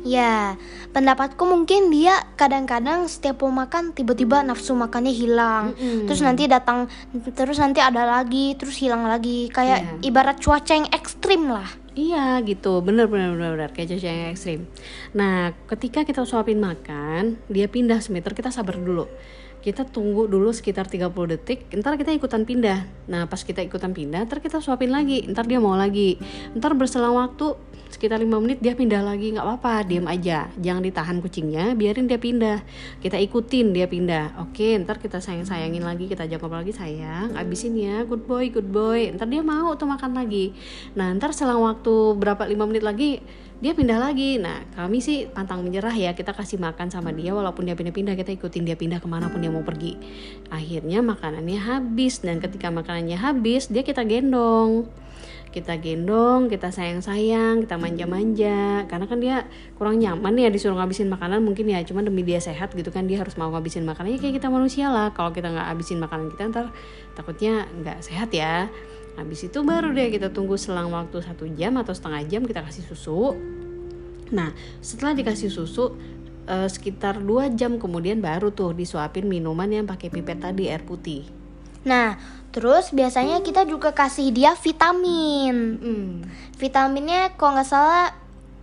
S1: Ya, pendapatku mungkin dia kadang-kadang setiap mau makan tiba-tiba nafsu makannya hilang.
S2: Mm-mm.
S1: Terus nanti datang terus nanti ada lagi, terus hilang lagi. Kayak ibarat cuaca yang ekstrim lah.
S2: Iya gitu, bener bener bener bener kayak cuaca yang ekstrim. Nah, ketika kita suapin makan, dia pindah semeter, kita sabar dulu. Kita tunggu dulu sekitar 30 detik, ntar kita ikutan pindah. Nah, pas kita ikutan pindah, ntar kita suapin lagi, ntar dia mau lagi. Ntar berselang waktu sekitar 5 menit dia pindah lagi, nggak apa-apa, diam aja. Jangan ditahan kucingnya, biarin dia pindah. Kita ikutin dia pindah. Oke, ntar kita sayang-sayangin lagi, kita ngobrol lagi, sayang, abisin ya, good boy, good boy. Ntar dia mau tuh makan lagi. Nah, ntar selang waktu berapa 5 menit lagi, dia pindah lagi. Nah kami sih pantang menyerah ya kita kasih makan sama dia walaupun dia pindah-pindah kita ikutin dia pindah ke mana pun dia mau pergi. Akhirnya makanannya habis dan ketika makanannya habis dia kita gendong. Kita gendong, kita sayang-sayang, kita manja-manja. Karena kan dia kurang nyaman ya disuruh ngabisin makanan mungkin ya cuma demi dia sehat gitu kan dia harus mau ngabisin makanannya kayak kita manusia lah. Kalau kita nggak habisin makanan kita ntar takutnya nggak sehat ya habis itu baru deh kita tunggu selang waktu satu jam atau setengah jam kita kasih susu nah setelah dikasih susu eh, sekitar dua jam kemudian baru tuh disuapin minuman yang pakai pipet tadi air putih
S1: Nah, terus biasanya kita juga kasih dia vitamin.
S2: Hmm.
S1: Vitaminnya kalau nggak salah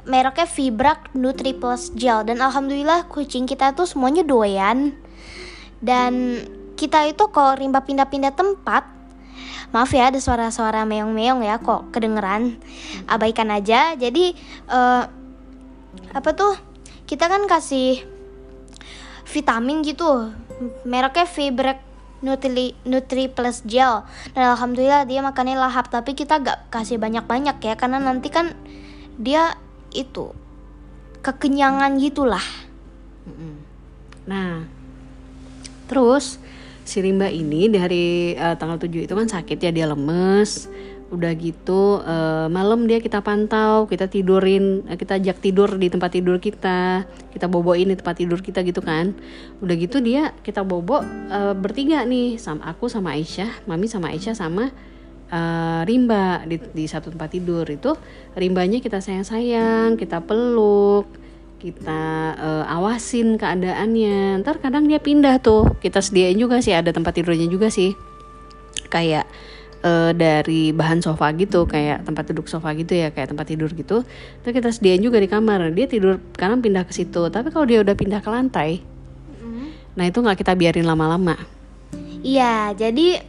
S1: mereknya Vibrac Nutri Plus Gel dan alhamdulillah kucing kita tuh semuanya doyan. Dan kita itu kalau rimba pindah-pindah tempat, maaf ya ada suara-suara meong-meong ya kok kedengeran. Abaikan aja. Jadi eh, apa tuh? Kita kan kasih vitamin gitu. Mereknya Vibrac Nutri Nutri Plus Gel dan alhamdulillah dia makannya lahap tapi kita gak kasih banyak-banyak ya karena nanti kan dia itu kekenyangan gitulah.
S2: Nah, terus si Rimba ini dari eh, tanggal 7 itu kan sakit ya dia lemes. Udah gitu eh, malam dia kita pantau, kita tidurin, eh, kita ajak tidur di tempat tidur kita, kita boboin di tempat tidur kita gitu kan. Udah gitu dia kita bobo eh, bertiga nih sama aku sama Aisyah, Mami sama Aisyah sama eh, Rimba di, di satu tempat tidur itu Rimbanya kita sayang-sayang, kita peluk, kita eh, awasin keadaannya. Ntar kadang dia pindah tuh. Kita sediain juga sih ada tempat tidurnya juga sih. Kayak eh, dari bahan sofa gitu kayak tempat duduk sofa gitu ya kayak tempat tidur gitu. Terus kita sediain juga di kamar. Dia tidur kadang pindah ke situ. Tapi kalau dia udah pindah ke lantai nah itu nggak kita biarin lama-lama.
S1: Iya jadi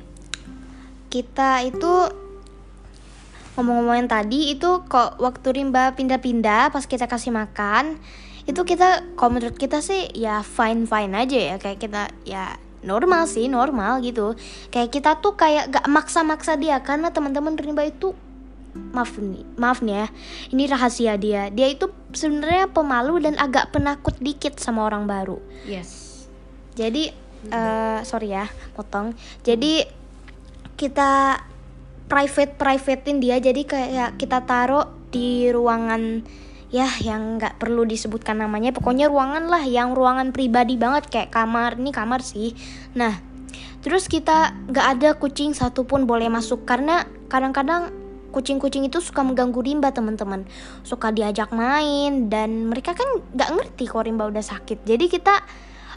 S1: kita itu ngomong-ngomongin tadi itu kok waktu rimba pindah-pindah pas kita kasih makan itu kita kalau menurut kita sih ya fine fine aja ya. Kayak kita ya normal sih normal gitu. Kayak kita tuh kayak gak maksa-maksa dia karena teman-teman rimba itu maaf nih maaf nih ya ini rahasia dia. Dia itu sebenarnya pemalu dan agak penakut dikit sama orang baru.
S2: Yes.
S1: Jadi eh sorry ya potong. Jadi kita private privatein dia. Jadi kayak kita taruh di ruangan ya yang nggak perlu disebutkan namanya. Pokoknya ruangan lah yang ruangan pribadi banget. Kayak kamar ini kamar sih. Nah terus kita nggak ada kucing satupun boleh masuk. Karena kadang-kadang kucing-kucing itu suka mengganggu rimba teman-teman. Suka diajak main dan mereka kan nggak ngerti kalau rimba udah sakit. Jadi kita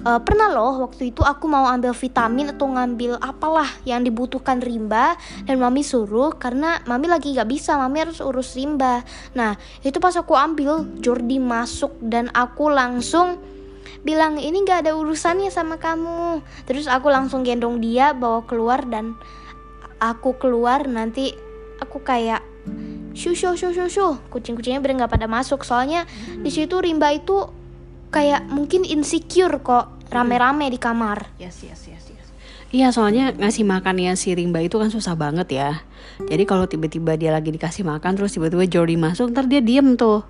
S1: uh, pernah loh waktu itu aku mau ambil vitamin atau ngambil apalah yang dibutuhkan rimba dan mami suruh karena mami lagi nggak bisa mami harus urus rimba. Nah itu pas aku ambil Jordi masuk dan aku langsung bilang ini nggak ada urusannya sama kamu. Terus aku langsung gendong dia bawa keluar dan aku keluar nanti aku kayak shu shu shu kucing-kucingnya bener nggak pada masuk soalnya di situ rimba itu kayak mungkin insecure kok rame-rame di kamar.
S2: Yes yes yes yes. Iya soalnya ngasih makan ya si rimba itu kan susah banget ya. Jadi kalau tiba-tiba dia lagi dikasih makan terus tiba-tiba Jordi masuk ntar dia diem tuh.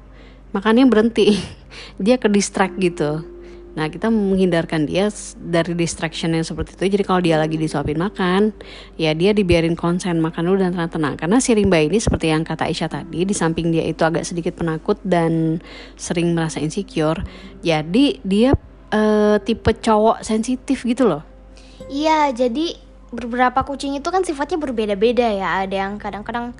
S2: Makannya berhenti. Dia ke distract gitu Nah kita menghindarkan dia dari distraction yang seperti itu. Jadi kalau dia lagi disuapin makan, ya dia dibiarin konsen makan dulu dan tenang-tenang. Karena si rimba ini seperti yang kata Aisyah tadi, di samping dia itu agak sedikit penakut dan sering merasa insecure. Jadi dia uh, tipe cowok sensitif gitu loh.
S1: Iya, jadi beberapa kucing itu kan sifatnya berbeda-beda ya. Ada yang kadang-kadang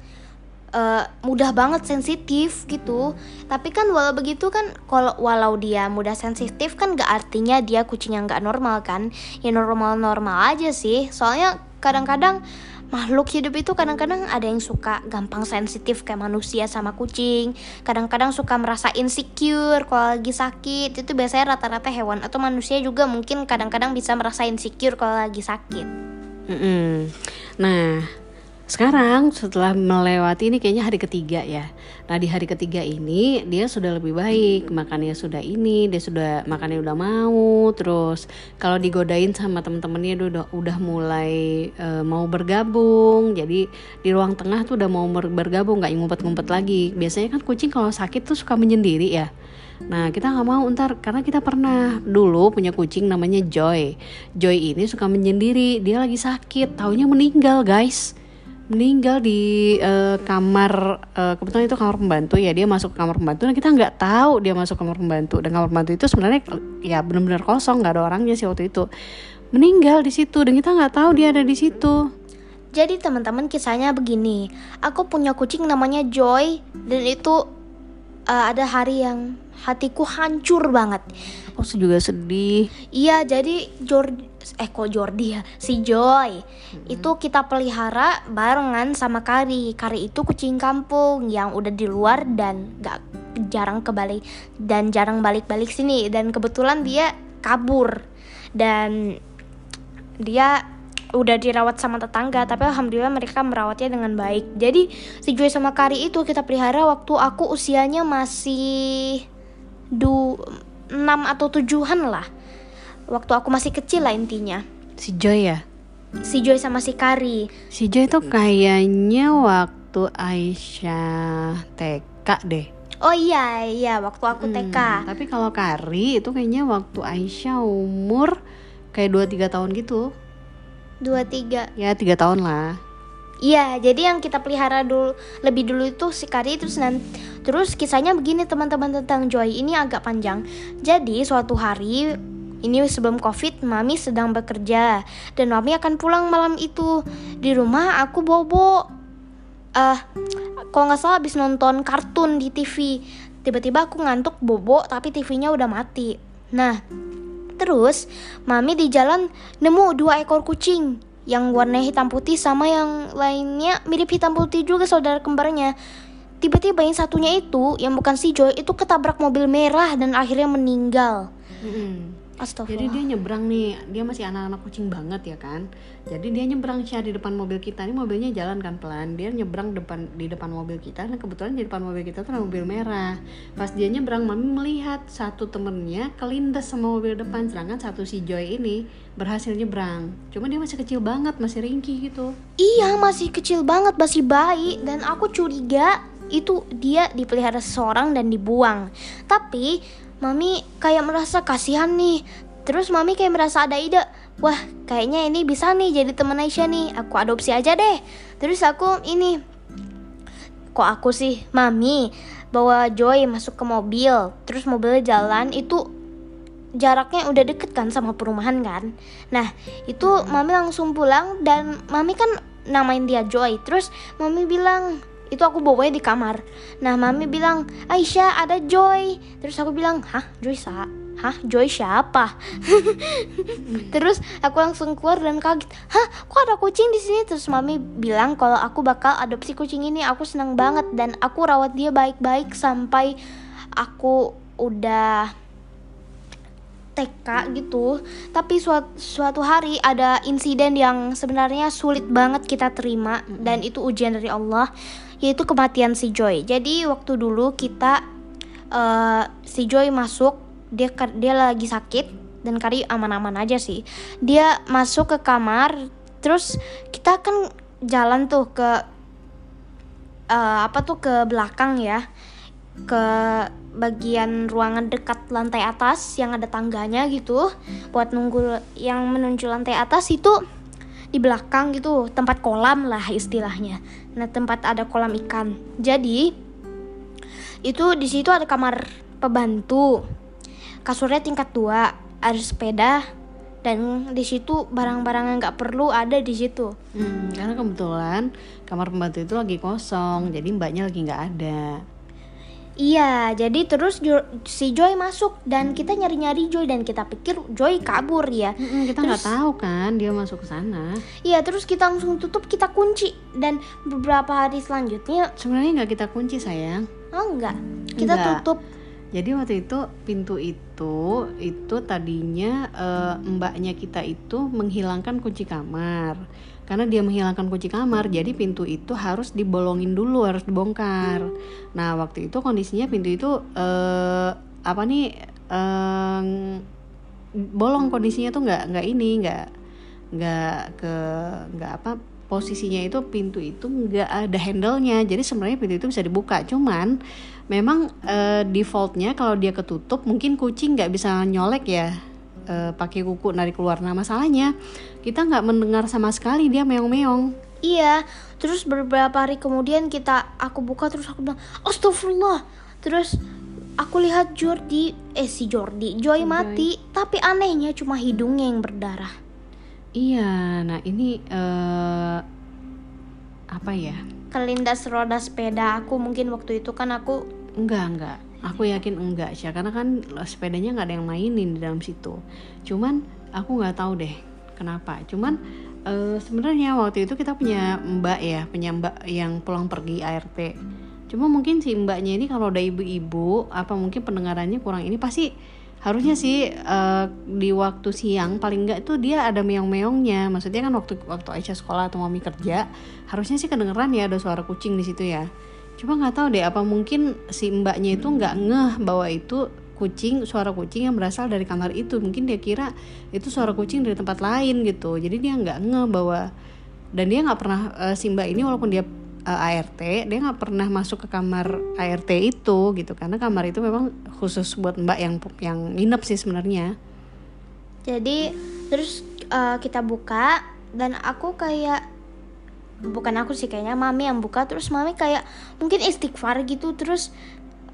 S1: uh, mudah banget sensitif gitu. Tapi kan walau begitu kan kalau walau dia mudah sensitif kan gak artinya dia kucing yang gak normal kan? Ya normal normal aja sih. Soalnya kadang-kadang makhluk hidup itu kadang-kadang ada yang suka gampang sensitif kayak manusia sama kucing. Kadang-kadang suka merasa insecure kalau lagi sakit. Itu biasanya rata-rata hewan atau manusia juga mungkin kadang-kadang bisa merasa insecure kalau lagi sakit.
S2: Mm -mm. nah sekarang setelah melewati ini kayaknya hari ketiga ya. Nah di hari ketiga ini dia sudah lebih baik, makannya sudah ini, dia sudah makannya udah mau. Terus kalau digodain sama temen-temennya udah udah mulai uh, mau bergabung. Jadi di ruang tengah tuh udah mau bergabung, nggak ngumpet-ngumpet lagi. Biasanya kan kucing kalau sakit tuh suka menyendiri ya. Nah kita nggak mau ntar karena kita pernah dulu punya kucing namanya Joy. Joy ini suka menyendiri, dia lagi sakit, taunya meninggal guys meninggal di uh, kamar uh, kebetulan itu kamar pembantu ya dia masuk ke kamar pembantu. Dan kita nggak tahu dia masuk kamar pembantu. Dan kamar pembantu itu sebenarnya ya benar-benar kosong nggak ada orangnya sih waktu itu. Meninggal di situ dan kita nggak tahu dia ada di situ.
S1: Jadi teman-teman kisahnya begini. Aku punya kucing namanya Joy dan itu uh, ada hari yang hatiku hancur banget.
S2: Aku juga sedih.
S1: Iya jadi Jordi eh kok Jordi ya si Joy. Hmm. itu kita pelihara barengan sama Kari. Kari itu kucing kampung yang udah di luar dan gak jarang kebalik dan jarang balik-balik sini. Dan kebetulan dia kabur. Dan dia udah dirawat sama tetangga tapi alhamdulillah mereka merawatnya dengan baik. Jadi si Joy sama Kari itu kita pelihara waktu aku usianya masih du 6 atau tujuhan lah waktu aku masih kecil lah intinya
S2: si Joy ya
S1: si Joy sama si Kari
S2: si Joy tuh kayaknya waktu Aisyah TK deh
S1: Oh iya iya waktu aku hmm, TK.
S2: Tapi kalau Kari itu kayaknya waktu Aisyah umur kayak 2 3 tahun gitu.
S1: Dua tiga.
S2: Ya tiga tahun lah.
S1: Iya, jadi yang kita pelihara dulu lebih dulu itu si Kari terus nanti terus kisahnya begini teman-teman tentang Joy ini agak panjang. Jadi suatu hari ini sebelum covid mami sedang bekerja. Dan mami akan pulang malam itu. Di rumah aku bobo. Ah uh, kalau nggak salah habis nonton kartun di TV tiba-tiba aku ngantuk bobo tapi TV-nya udah mati. Nah Terus, Mami di jalan nemu dua ekor kucing. Yang warnanya hitam putih sama yang lainnya mirip hitam putih juga saudara kembarnya. Tiba-tiba yang satunya itu, yang bukan si Joy, itu ketabrak mobil merah dan akhirnya meninggal.
S2: Jadi dia nyebrang nih, dia masih anak-anak kucing banget ya kan. Jadi dia nyebrang sih di depan mobil kita. Ini mobilnya jalan kan pelan. Dia nyebrang depan di depan mobil kita. Dan kebetulan di depan mobil kita tuh ada mobil merah. Pas dia nyebrang, mami melihat satu temennya kelindas sama mobil depan. Sedangkan satu si Joy ini berhasil nyebrang. Cuma dia masih kecil banget, masih ringkih gitu.
S1: Iya, masih kecil banget, masih bayi. Dan aku curiga itu dia dipelihara seseorang dan dibuang. Tapi Mami kayak merasa kasihan nih. Terus Mami kayak merasa ada ide. Wah, kayaknya ini bisa nih jadi teman Aisyah nih. Aku adopsi aja deh. Terus aku ini kok aku sih Mami bawa Joy masuk ke mobil. Terus mobilnya jalan itu jaraknya udah deket kan sama perumahan kan nah itu mami langsung pulang dan mami kan namain dia Joy terus mami bilang itu aku bawanya di kamar. Nah mami bilang Aisyah ada Joy. Terus aku bilang hah Joy sa hah Joy siapa? Terus aku langsung keluar dan kaget hah kok ada kucing di sini? Terus mami bilang kalau aku bakal adopsi kucing ini aku senang banget dan aku rawat dia baik-baik sampai aku udah TK gitu. Tapi suatu, suatu hari ada insiden yang sebenarnya sulit banget kita terima dan itu ujian dari Allah yaitu kematian si Joy. Jadi waktu dulu kita uh, si Joy masuk dia dia lagi sakit dan Kari aman-aman aja sih. Dia masuk ke kamar terus kita kan jalan tuh ke uh, apa tuh ke belakang ya. Ke bagian ruangan dekat lantai atas yang ada tangganya gitu. Buat nunggu yang menuju lantai atas itu di belakang gitu tempat kolam lah istilahnya nah tempat ada kolam ikan jadi itu di situ ada kamar pembantu kasurnya tingkat dua ada sepeda dan di situ barang-barang yang nggak perlu ada di situ.
S2: Hmm, karena kebetulan kamar pembantu itu lagi kosong, jadi mbaknya lagi nggak ada.
S1: Iya, jadi terus jo si Joy masuk dan kita nyari-nyari Joy dan kita pikir Joy kabur ya.
S2: Mm -mm, kita nggak tahu kan dia masuk ke sana.
S1: Iya, terus kita langsung tutup, kita kunci dan beberapa hari selanjutnya
S2: sebenarnya nggak kita kunci sayang.
S1: Oh enggak, kita enggak. tutup.
S2: Jadi waktu itu pintu itu itu tadinya uh, mbaknya kita itu menghilangkan kunci kamar karena dia menghilangkan kunci kamar jadi pintu itu harus dibolongin dulu harus dibongkar. Nah waktu itu kondisinya pintu itu uh, apa nih uh, bolong kondisinya tuh nggak nggak ini nggak nggak ke nggak apa posisinya itu pintu itu nggak ada handle-nya. Jadi sebenarnya pintu itu bisa dibuka. Cuman memang uh, defaultnya kalau dia ketutup mungkin kucing nggak bisa nyolek ya uh, pakai kuku narik keluar. Nah masalahnya kita nggak mendengar sama sekali dia meong-meong.
S1: Iya terus beberapa hari kemudian kita aku buka terus aku bilang astagfirullah. Terus aku lihat Jordi eh si Jordi Joy mati tapi anehnya cuma hidungnya yang berdarah.
S2: Iya nah ini uh, apa ya?
S1: Kelindas roda sepeda aku mungkin waktu itu kan aku
S2: enggak enggak aku yakin enggak sih karena kan sepedanya nggak ada yang mainin di dalam situ. Cuman aku nggak tahu deh kenapa. Cuman uh, sebenarnya waktu itu kita punya mbak ya punya mbak yang pulang pergi ART cuma mungkin si mbaknya ini kalau ada ibu-ibu apa mungkin pendengarannya kurang ini pasti harusnya sih uh, di waktu siang paling enggak tuh dia ada meong-meongnya. Maksudnya kan waktu waktu Aisyah sekolah atau mami kerja harusnya sih kedengeran ya ada suara kucing di situ ya cuma nggak tahu deh apa mungkin si mbaknya itu nggak ngeh bahwa itu kucing suara kucing yang berasal dari kamar itu. Mungkin dia kira itu suara kucing dari tempat lain gitu. Jadi dia nggak ngeh bahwa dan dia nggak pernah uh, si mbak ini walaupun dia uh, eh, ART dia nggak pernah masuk ke kamar ART itu gitu. Karena kamar itu memang khusus buat mbak yang yang nginep sih sebenarnya.
S1: Jadi terus uh, kita buka dan aku kayak bukan aku sih kayaknya mami yang buka. Terus mami kayak mungkin istighfar gitu terus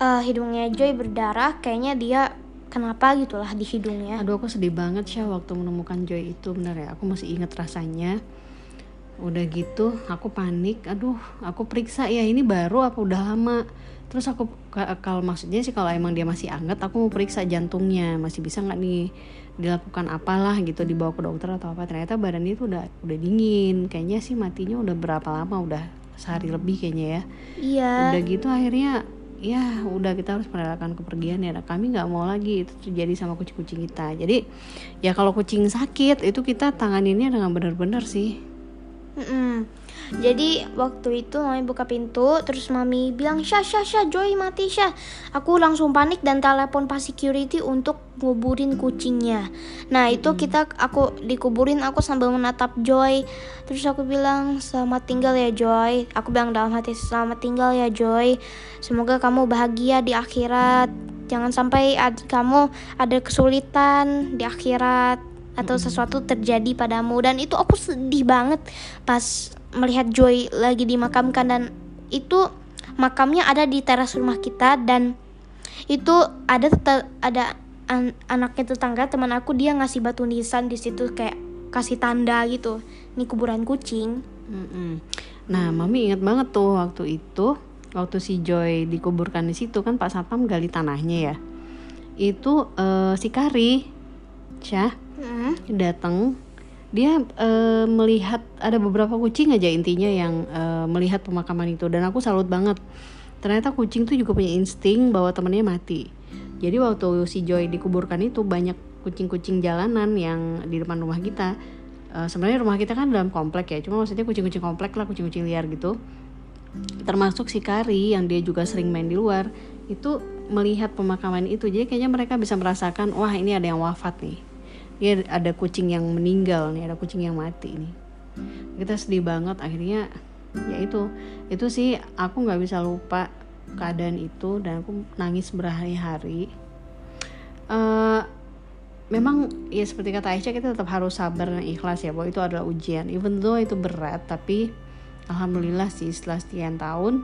S1: uh, hidungnya Joy berdarah kayaknya dia kenapa gitulah di hidungnya.
S2: Aduh aku sedih banget sih waktu menemukan Joy itu bener ya. Aku masih inget rasanya. Udah gitu aku panik. Aduh aku periksa ya ini baru apa udah lama? Terus aku kalau maksudnya sih kalau emang dia masih anget aku mau periksa jantungnya. Masih bisa nggak nih dilakukan apalah gitu dibawa ke dokter atau apa ternyata badannya itu udah udah dingin. Kayaknya sih matinya udah berapa lama udah sehari lebih kayaknya ya.
S1: Iya.
S2: Udah gitu akhirnya ya udah kita harus merelakan kepergian ya. Kami nggak mau lagi itu terjadi sama kucing-kucing kita. Jadi ya kalau kucing sakit itu kita tanganinnya dengan benar-benar sih
S1: mm -mm. Jadi waktu itu mami buka pintu terus mami bilang Syah Syah Syah Joy mati Syah. Aku langsung panik dan telepon pas security untuk nguburin kucingnya. Nah itu kita aku dikuburin aku sambil menatap Joy. Terus aku bilang selamat tinggal ya Joy. Aku bilang dalam hati selamat tinggal ya Joy. Semoga kamu bahagia di akhirat. Jangan sampai ad, kamu ada kesulitan di akhirat atau sesuatu terjadi padamu. Dan itu aku sedih banget pas melihat Joy lagi dimakamkan. Dan itu makamnya ada di teras rumah kita. Dan itu ada ada an- anaknya tetangga teman aku dia ngasih batu nisan di situ kayak kasih tanda gitu. Ini kuburan kucing.
S2: Mm-mm. Nah, mami ingat banget tuh waktu itu, waktu si Joy dikuburkan di situ kan Pak Satpam gali tanahnya ya. Itu eh, si Kari, Syah,
S1: Mm.
S2: datang. Dia eh, melihat ada beberapa kucing aja intinya yang eh, melihat pemakaman itu dan aku salut banget. Ternyata kucing tuh juga punya insting bahwa temennya mati. Jadi waktu si Joy dikuburkan itu banyak kucing-kucing jalanan yang di depan rumah kita. Eh, sebenarnya rumah kita kan dalam komplek ya, cuma maksudnya kucing-kucing komplek lah, kucing-kucing liar gitu. Termasuk si Kari yang dia juga sering main di luar, itu melihat pemakaman itu. Jadi kayaknya mereka bisa merasakan, wah ini ada yang wafat nih. Ini ada kucing yang meninggal nih, ada kucing yang mati nih. Kita sedih banget akhirnya ya itu. Itu sih aku nggak bisa lupa keadaan itu dan aku nangis berhari-hari. Eh, memang ya seperti kata Aisyah kita tetap harus sabar dan ikhlas ya bahwa itu adalah ujian. Even though itu berat tapi alhamdulillah sih setelah sekian tahun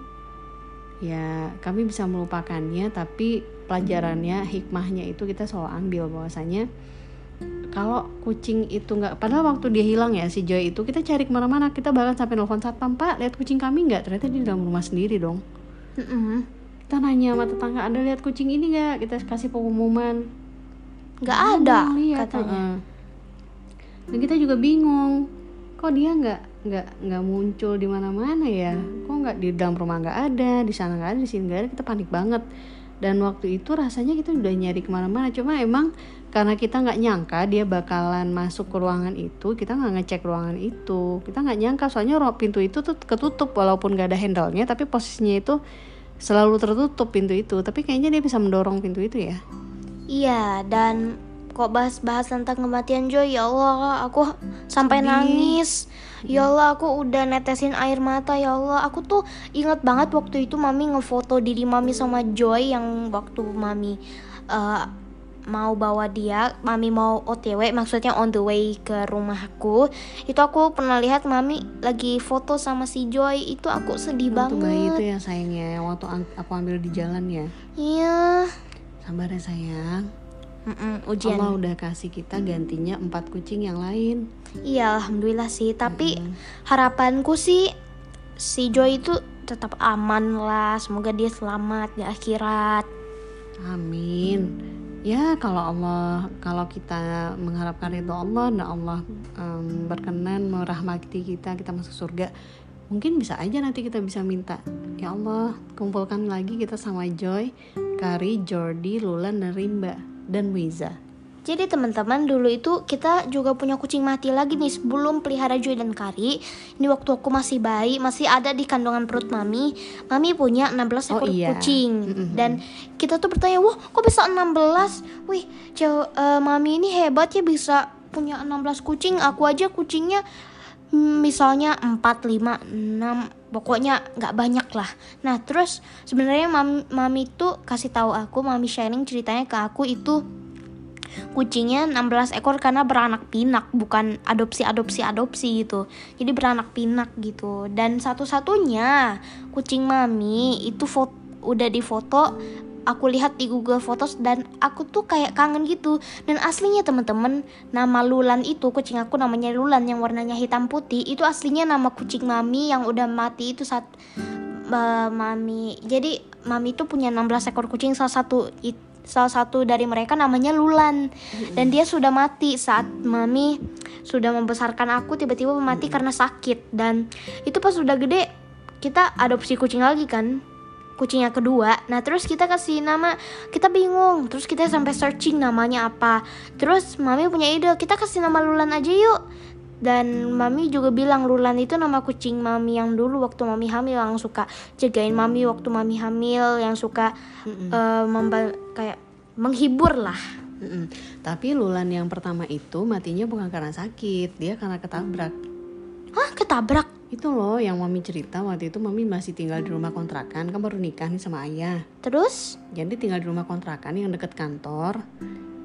S2: ya kami bisa melupakannya tapi pelajarannya hikmahnya itu kita selalu ambil bahwasanya kalau kucing itu nggak padahal waktu dia hilang ya si Joy itu kita cari ke mana-mana kita bahkan sampai nelfon satpam pak lihat kucing kami nggak? Ternyata di dalam rumah sendiri dong.
S1: Mm-mm.
S2: kita nanya sama tetangga ada lihat kucing ini nggak? Kita kasih pengumuman.
S1: Nggak ada
S2: lihat,
S1: katanya.
S2: heeh. dan kita juga bingung kok dia nggak nggak nggak muncul di mana-mana ya? Kok nggak di dalam rumah nggak ada di sana nggak ada di sini nggak ada? Kita panik banget. Dan waktu itu rasanya kita udah nyari ke mana-mana cuma emang karena kita nggak nyangka dia bakalan masuk ke ruangan itu kita nggak ngecek ruangan itu. Kita nggak nyangka soalnya pintu itu tuh ketutup walaupun nggak ada handle-nya tapi posisinya itu selalu tertutup pintu itu. Tapi kayaknya dia bisa mendorong pintu itu ya.
S1: Iya, dan kok bahas-bahas tentang kematian Joy, ya Allah, aku sampai nangis. Ya Allah, aku udah netesin air mata, ya Allah. Aku tuh inget banget waktu itu mami ngefoto diri mami sama Joy yang waktu mami eh, mau bawa dia, mami mau OTW, maksudnya on the way ke rumahku. Itu aku pernah lihat mami lagi foto sama si Joy, itu aku sedih
S2: Waktu bayi itu
S1: banget.
S2: ya sayangnya yang waktu aku ambil di jalan ya
S1: Iya.
S2: sabar ya sayang
S1: Mm-mm, ujian.
S2: Allah udah kasih kita gantinya empat kucing yang lain
S1: Iya, alhamdulillah sih. Tapi harapanku sih si Joy itu tetap aman lah. Semoga dia selamat di akhirat.
S2: amin ya kalau Allah kalau kita mengharapkan itu Allah dan Allah em, berkenan merahmati kita kita masuk surga mungkin bisa aja nanti kita bisa minta ya Allah kumpulkan lagi kita sama Joy Kari Jordi Lulan dan Rimba dan Wiza
S1: Jadi teman-teman dulu itu kita juga punya kucing mati lagi nih sebelum pelihara Joy dan Kari. Ini waktu aku masih bayi, masih ada di kandungan perut mami. Mami punya 16
S2: Oh,
S1: ekor
S2: iya.
S1: kucing.
S2: Mm-mm.
S1: Dan kita tuh bertanya, "Wah, kok bisa 16?" Wih, jauh, eh, mami ini hebat ya bisa punya 16 kucing. Aku aja kucingnya hmm, misalnya 4, 5, 6 pokoknya nggak banyak lah. Nah terus sebenarnya mami, mami tuh kasih tahu aku, mami sharing ceritanya ke aku itu kucingnya 16 ekor karena beranak pinak bukan adopsi adopsi adopsi gitu. Jadi beranak pinak gitu. Dan satu-satunya kucing mami itu foto udah difoto aku lihat di Google Photos dan aku tuh kayak kangen gitu. Dan aslinya temen-temen nama Lulan itu kucing aku namanya Lulan yang warnanya hitam putih itu aslinya nama kucing mami yang udah mati itu saat eh, mami. Jadi mami itu punya 16 ekor kucing salah satu it- salah satu dari mereka namanya Lulan. Dan dia sudah mati saat mami sudah membesarkan aku tiba-tiba mati karena sakit. Dan itu pas sudah gede kita adopsi kucing lagi kan kucing yang kedua. Nah terus kita kasih nama kita bingung. Terus kita sampai searching namanya apa. Terus mami punya ide kita kasih nama Lulan aja yuk dan mami juga bilang Lulan itu nama kucing mami yang dulu waktu mami hamil yang suka jagain mami waktu mami hamil yang suka eh, memba- kayak menghibur lah
S2: Mm-mm. Tapi Lulan yang pertama itu matinya bukan karena sakit, dia karena ketabrak.
S1: Hah ketabrak
S2: Itu loh yang mami cerita waktu itu mami masih tinggal di rumah kontrakan, kan baru nikah nih sama ayah.
S1: terus
S2: Jadi tinggal di rumah kontrakan yang deket kantor.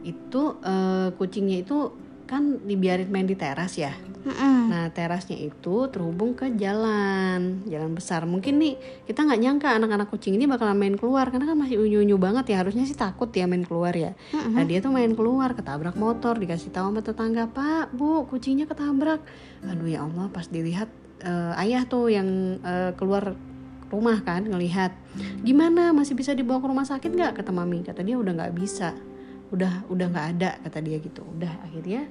S2: Itu eh, kucingnya itu kan dibiarin main di teras ya.
S1: Mm-mm.
S2: Nah terasnya itu terhubung ke jalan, jalan besar. Mungkin nih kita nggak nyangka anak-anak kucing ini bakalan main keluar karena kan masih unyu-unyu banget ya. Harusnya sih takut ya main keluar ya. Nah dia tuh main keluar, ketabrak motor, dikasih tahu sama tetangga Pak, Bu, kucingnya ketabrak. Aduh ya Allah, pas dilihat eh, ayah tuh yang eh, keluar rumah kan ngelihat gimana masih bisa dibawa ke rumah sakit nggak kata mami kata dia udah nggak bisa udah udah nggak ada kata dia gitu. Udah akhirnya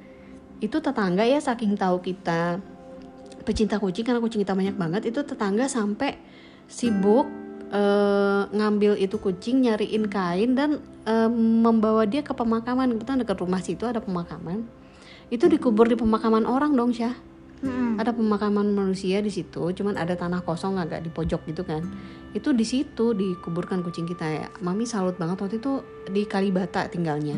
S2: itu tetangga ya saking tahu kita pecinta kucing karena kucing kita banyak banget itu tetangga sampai sibuk eh, ngambil itu kucing nyariin kain dan eh, membawa dia ke pemakaman. Kebetulan dekat rumah situ ada pemakaman. Itu dikubur di pemakaman orang dong Syah
S1: Mm-mm.
S2: ada pemakaman manusia di situ cuman ada tanah kosong agak di pojok gitu kan. Itu di situ dikuburkan kucing kita ya. Mami salut banget waktu itu di Kalibata tinggalnya.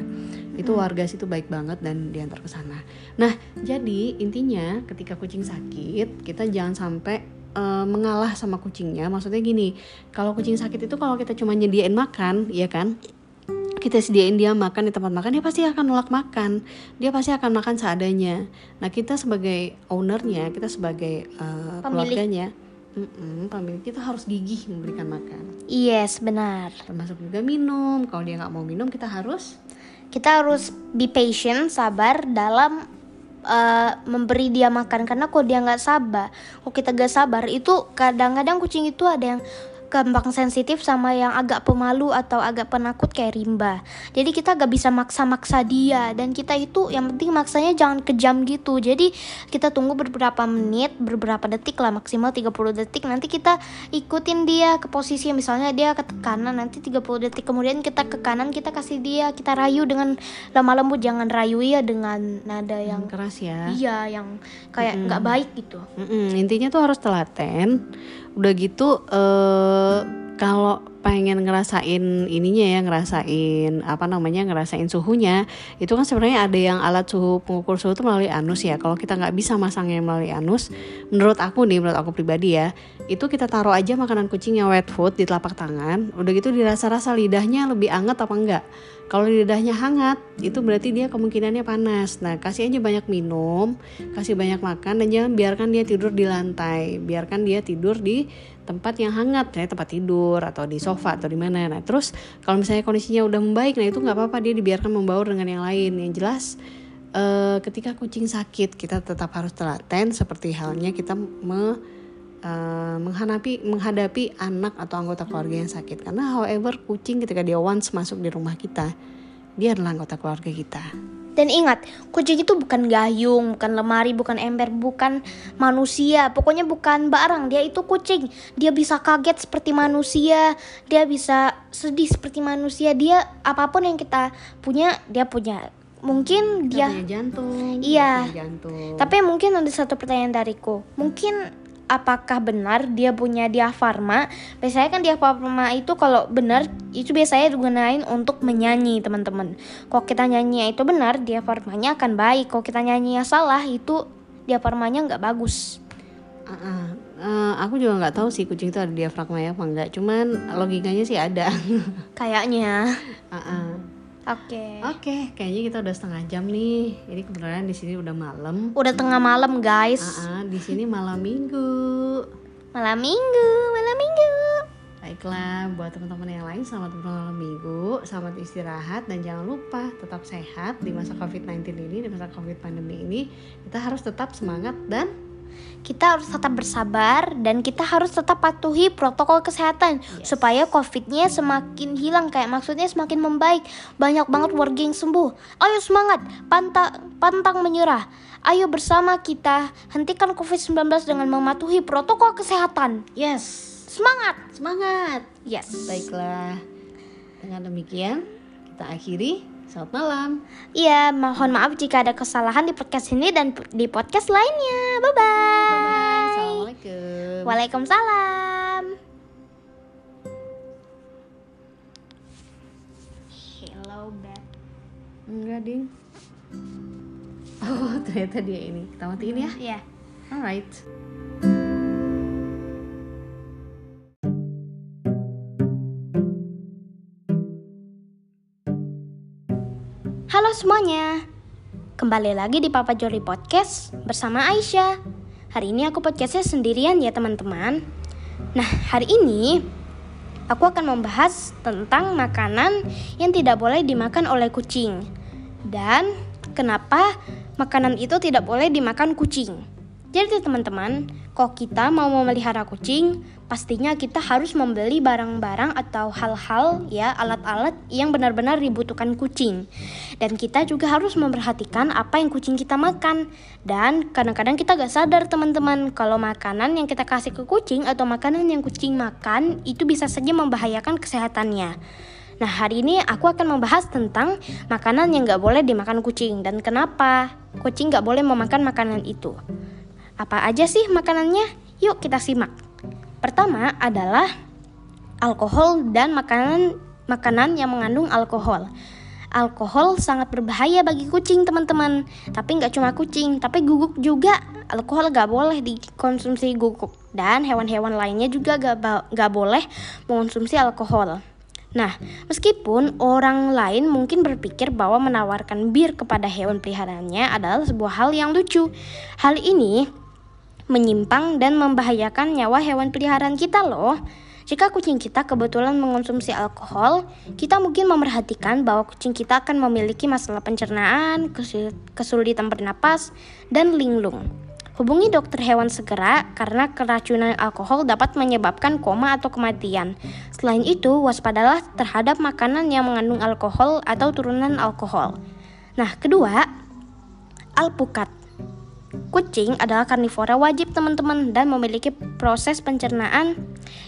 S2: Itu warga situ baik banget dan diantar ke sana. Nah jadi intinya ketika kucing sakit kita jangan sampai eh, mengalah sama kucingnya. Maksudnya gini kalau kucing sakit itu kalau kita cuma nyediain makan ya kan kita sediain dia makan di tempat makan dia pasti akan nolak makan. Dia pasti akan makan seadanya. Nah kita sebagai ownernya kita sebagai uh,
S1: Pemilik.
S2: keluarganya mm-mm, pemilik kita harus gigih memberikan makan.
S1: Yes, benar.
S2: termasuk juga minum. Kalau dia nggak mau minum kita harus
S1: Kita harus be patient, sabar dalam eh, memberi dia makan. Karena kalau dia nggak sabar, kalau kita gak sabar itu kadang-kadang kucing itu ada yang gampang sensitif sama yang agak pemalu atau agak penakut kayak rimba. Jadi kita gak bisa maksa-maksa dia dan kita itu yang penting maksanya jangan kejam gitu. Jadi kita tunggu beberapa menit, beberapa detik lah maksimal 30 detik nanti kita ikutin dia ke posisi misalnya dia ke kanan nanti 30 detik kemudian kita ke kanan kita kasih dia kita rayu dengan lemah lembut jangan rayu ya dengan nada yang
S2: keras ya
S1: iya yang kayak nggak baik gitu.
S2: Mm-mm, intinya tuh harus telaten. Udah gitu eh kalau pengen ngerasain ininya ya ngerasain apa namanya ngerasain suhunya itu kan sebenarnya ada yang alat suhu pengukur suhu itu melalui anus ya. Kalau kita nggak bisa masangnya melalui anus menurut aku nih menurut aku pribadi ya itu kita taruh aja makanan kucing yang wet food di telapak tangan udah gitu dirasa-rasa lidahnya lebih anget apa enggak kalau lidahnya hangat itu berarti dia kemungkinannya panas. Nah kasih aja banyak minum kasih banyak makan dan jangan biarkan dia tidur di lantai. Biarkan dia tidur di tempat yang hangat ya tempat tidur atau di sofa atau di mana. Nah terus kalau misalnya kondisinya udah membaik nah itu nggak apa-apa dia dibiarkan membaur dengan yang lain. Yang jelas eh, ketika kucing sakit kita tetap harus telaten seperti halnya kita me, eh, menghadapi menghadapi anak atau anggota keluarga yang sakit karena however kucing ketika dia once masuk di rumah kita dia adalah anggota keluarga kita
S1: Dan ingat, kucing itu bukan gayung, bukan lemari, bukan ember, bukan manusia. Pokoknya bukan barang, dia itu kucing. Dia bisa kaget seperti manusia, dia bisa sedih seperti manusia. Dia apa pun yang kita punya, dia punya. Mungkin
S2: Kita
S1: dia
S2: punya jantung
S1: Iya.
S2: dia punya jantung
S1: Tapi mungkin ada satu pertanyaan dariku. Mungkin apakah benar dia punya diafragma? Biasanya kan diafragma itu kalau benar itu biasanya digunain untuk menyanyi, teman-teman. Kalau kita nyanyi itu benar, diafragmanya akan baik. Kalau kita nyanyi salah, itu diafragmanya nggak bagus.
S2: Ah, ah. Eh, aku juga nggak tahu sih kucing itu ada diafragma ya apa enggak cuman logikanya sih ada
S1: Kayaknya.
S2: Ah, ah.
S1: Oke.
S2: Oke, kayaknya kita udah setengah jam nih. Ini kebetulan di sini udah malam.
S1: Udah tengah malam, guys.
S2: Ah, ah, di sini malam minggu.
S1: Malam minggu, malam minggu.
S2: Baiklah, buat teman-teman yang lain selamat bermalam minggu, selamat istirahat dan jangan lupa tetap sehat di masa COVID-19 ini, di masa COVID pandemi ini. Kita harus tetap semangat dan
S1: kita harus tetap bersabar dan kita harus tetap patuhi protokol kesehatan supaya covidnya semakin hilang. Kayak maksudnya semakin membaik. Banyak banget warga yang sembuh. Ayo semangat. Pantang pantang menyerah. Ayo bersama kita hentikan covid-19 dengan mematuhi protokol kesehatan.
S2: Yes,
S1: semangat.
S2: Semangat.
S1: yes.
S2: Baiklah. Dengan demikian, kita akhiri. Selamat malam.
S1: iya mohon maaf jika ada kesalahan di podcast ini dan di podcast lainnya bye bye,
S2: Assalamualaikum.
S1: Waalaikumsalam. Hello, Beb.
S2: Enggak, Ding. Oh, ternyata dia ini. Kita matiin ya.
S1: Iya.
S2: Alright.
S1: Halo semuanya. Kembali lagi di Papa Jolly Podcast bersama Aisyah. Hari ini aku podcastnya sendirian ya teman-teman. Nah, hari ini aku akan membahas tentang makanan yang tidak boleh dimakan oleh kucing. Dan kenapa makanan itu tidak boleh dimakan kucing. Jadi teman-teman, kalau kita mau memelihara kucing, pastinya kita harus membeli barang-barang atau hal-hal ya alat-alat yang benar-benar dibutuhkan kucing. Dan kita juga harus memperhatikan apa yang kucing kita makan. Dan kadang-kadang kita gak sadar teman-teman kalau makanan yang kita kasih ke kucing atau makanan yang kucing makan itu bisa saja membahayakan kesehatannya. Nah hari ini aku akan membahas tentang makanan yang gak boleh dimakan kucing dan kenapa kucing gak boleh memakan makanan itu. Apa aja sih makanannya? Yuk kita simak. Pertama adalah alkohol dan makanan makanan yang mengandung alkohol. Alkohol sangat berbahaya bagi kucing teman-teman. Tapi nggak cuma kucing, tapi guguk juga. Alkohol nggak boleh dikonsumsi guguk dan hewan-hewan lainnya juga nggak boleh mengonsumsi alkohol. Nah, meskipun orang lain mungkin berpikir bahwa menawarkan bir kepada hewan peliharaannya adalah sebuah hal yang lucu. Hal ini menyimpang dan membahayakan nyawa hewan peliharaan kita loh. Jika kucing kita kebetulan mengonsumsi alkohol, kita mungkin memerhatikan bahwa kucing kita akan memiliki masalah pencernaan, kesulitan bernapas, dan linglung. Hubungi dokter hewan segera karena keracunan alkohol dapat menyebabkan koma atau kematian. Selain itu, waspadalah terhadap makanan yang mengandung alkohol atau turunan alkohol. Nah, kedua, alpukat. Kucing adalah karnivora wajib teman-teman dan memiliki proses pencernaan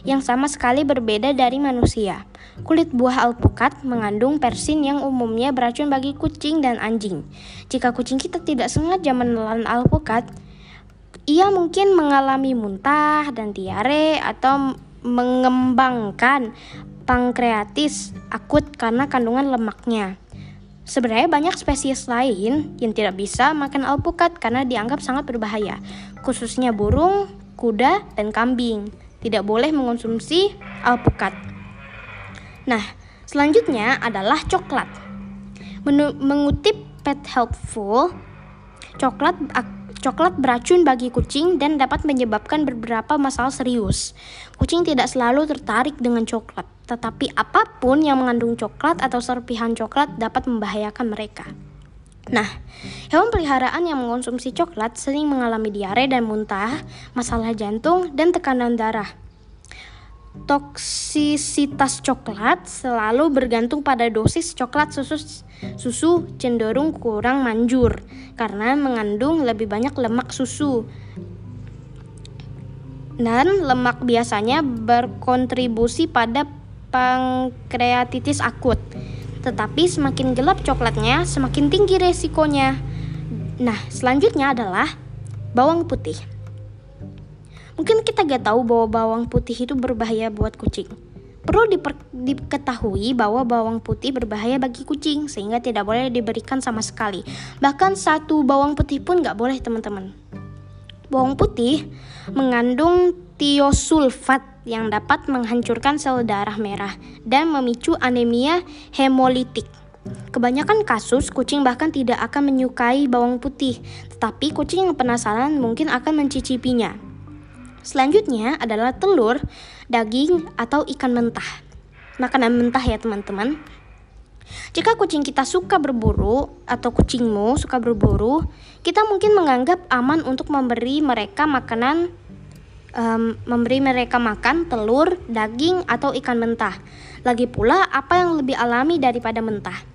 S1: yang sama sekali berbeda dari manusia. Kulit buah alpukat mengandung persin yang umumnya beracun bagi kucing dan anjing. Jika kucing kita tidak sengaja menelan alpukat, ia mungkin mengalami muntah dan diare atau mengembangkan pankreatis akut karena kandungan lemaknya. Sebenarnya banyak spesies lain yang tidak bisa makan alpukat karena dianggap sangat berbahaya, khususnya burung, kuda, dan kambing. Tidak boleh mengonsumsi alpukat. Nah, selanjutnya adalah coklat. Menu mengutip Pet Helpful, coklat Coklat beracun bagi kucing dan dapat menyebabkan beberapa masalah serius. Kucing tidak selalu tertarik dengan coklat, tetapi apa pun yang mengandung coklat atau serpihan coklat dapat membahayakan mereka. Nah, hewan peliharaan yang mengonsumsi coklat sering mengalami diare dan muntah, masalah jantung, dan tekanan darah. Toksisitas coklat selalu bergantung pada dosis coklat susu susu cenderung kurang manjur karena mengandung lebih banyak lemak susu. Dan lemak biasanya berkontribusi pada pankreatitis akut. Tetapi semakin gelap coklatnya, semakin tinggi resikonya. Nah, selanjutnya adalah bawang putih. Mungkin kita gak tahu bahwa bawang putih itu berbahaya buat kucing. Perlu diketahui bahwa bawang putih berbahaya bagi kucing sehingga tidak boleh diberikan sama sekali. Bahkan satu bawang putih pun gak boleh teman-teman. Bawang putih mengandung tiosulfat yang dapat menghancurkan sel darah merah dan memicu anemia hemolitik. Kebanyakan kasus kucing bahkan tidak akan menyukai bawang putih, tetapi kucing yang penasaran mungkin akan mencicipinya. Selanjutnya adalah telur, daging, atau ikan mentah. Makanan mentah ya teman-teman. Jika kucing kita suka berburu atau kucingmu suka berburu, kita mungkin menganggap aman untuk memberi mereka makanan um, memberi mereka makan telur, daging, atau ikan mentah. Lagi pula, apa yang lebih alami daripada mentah?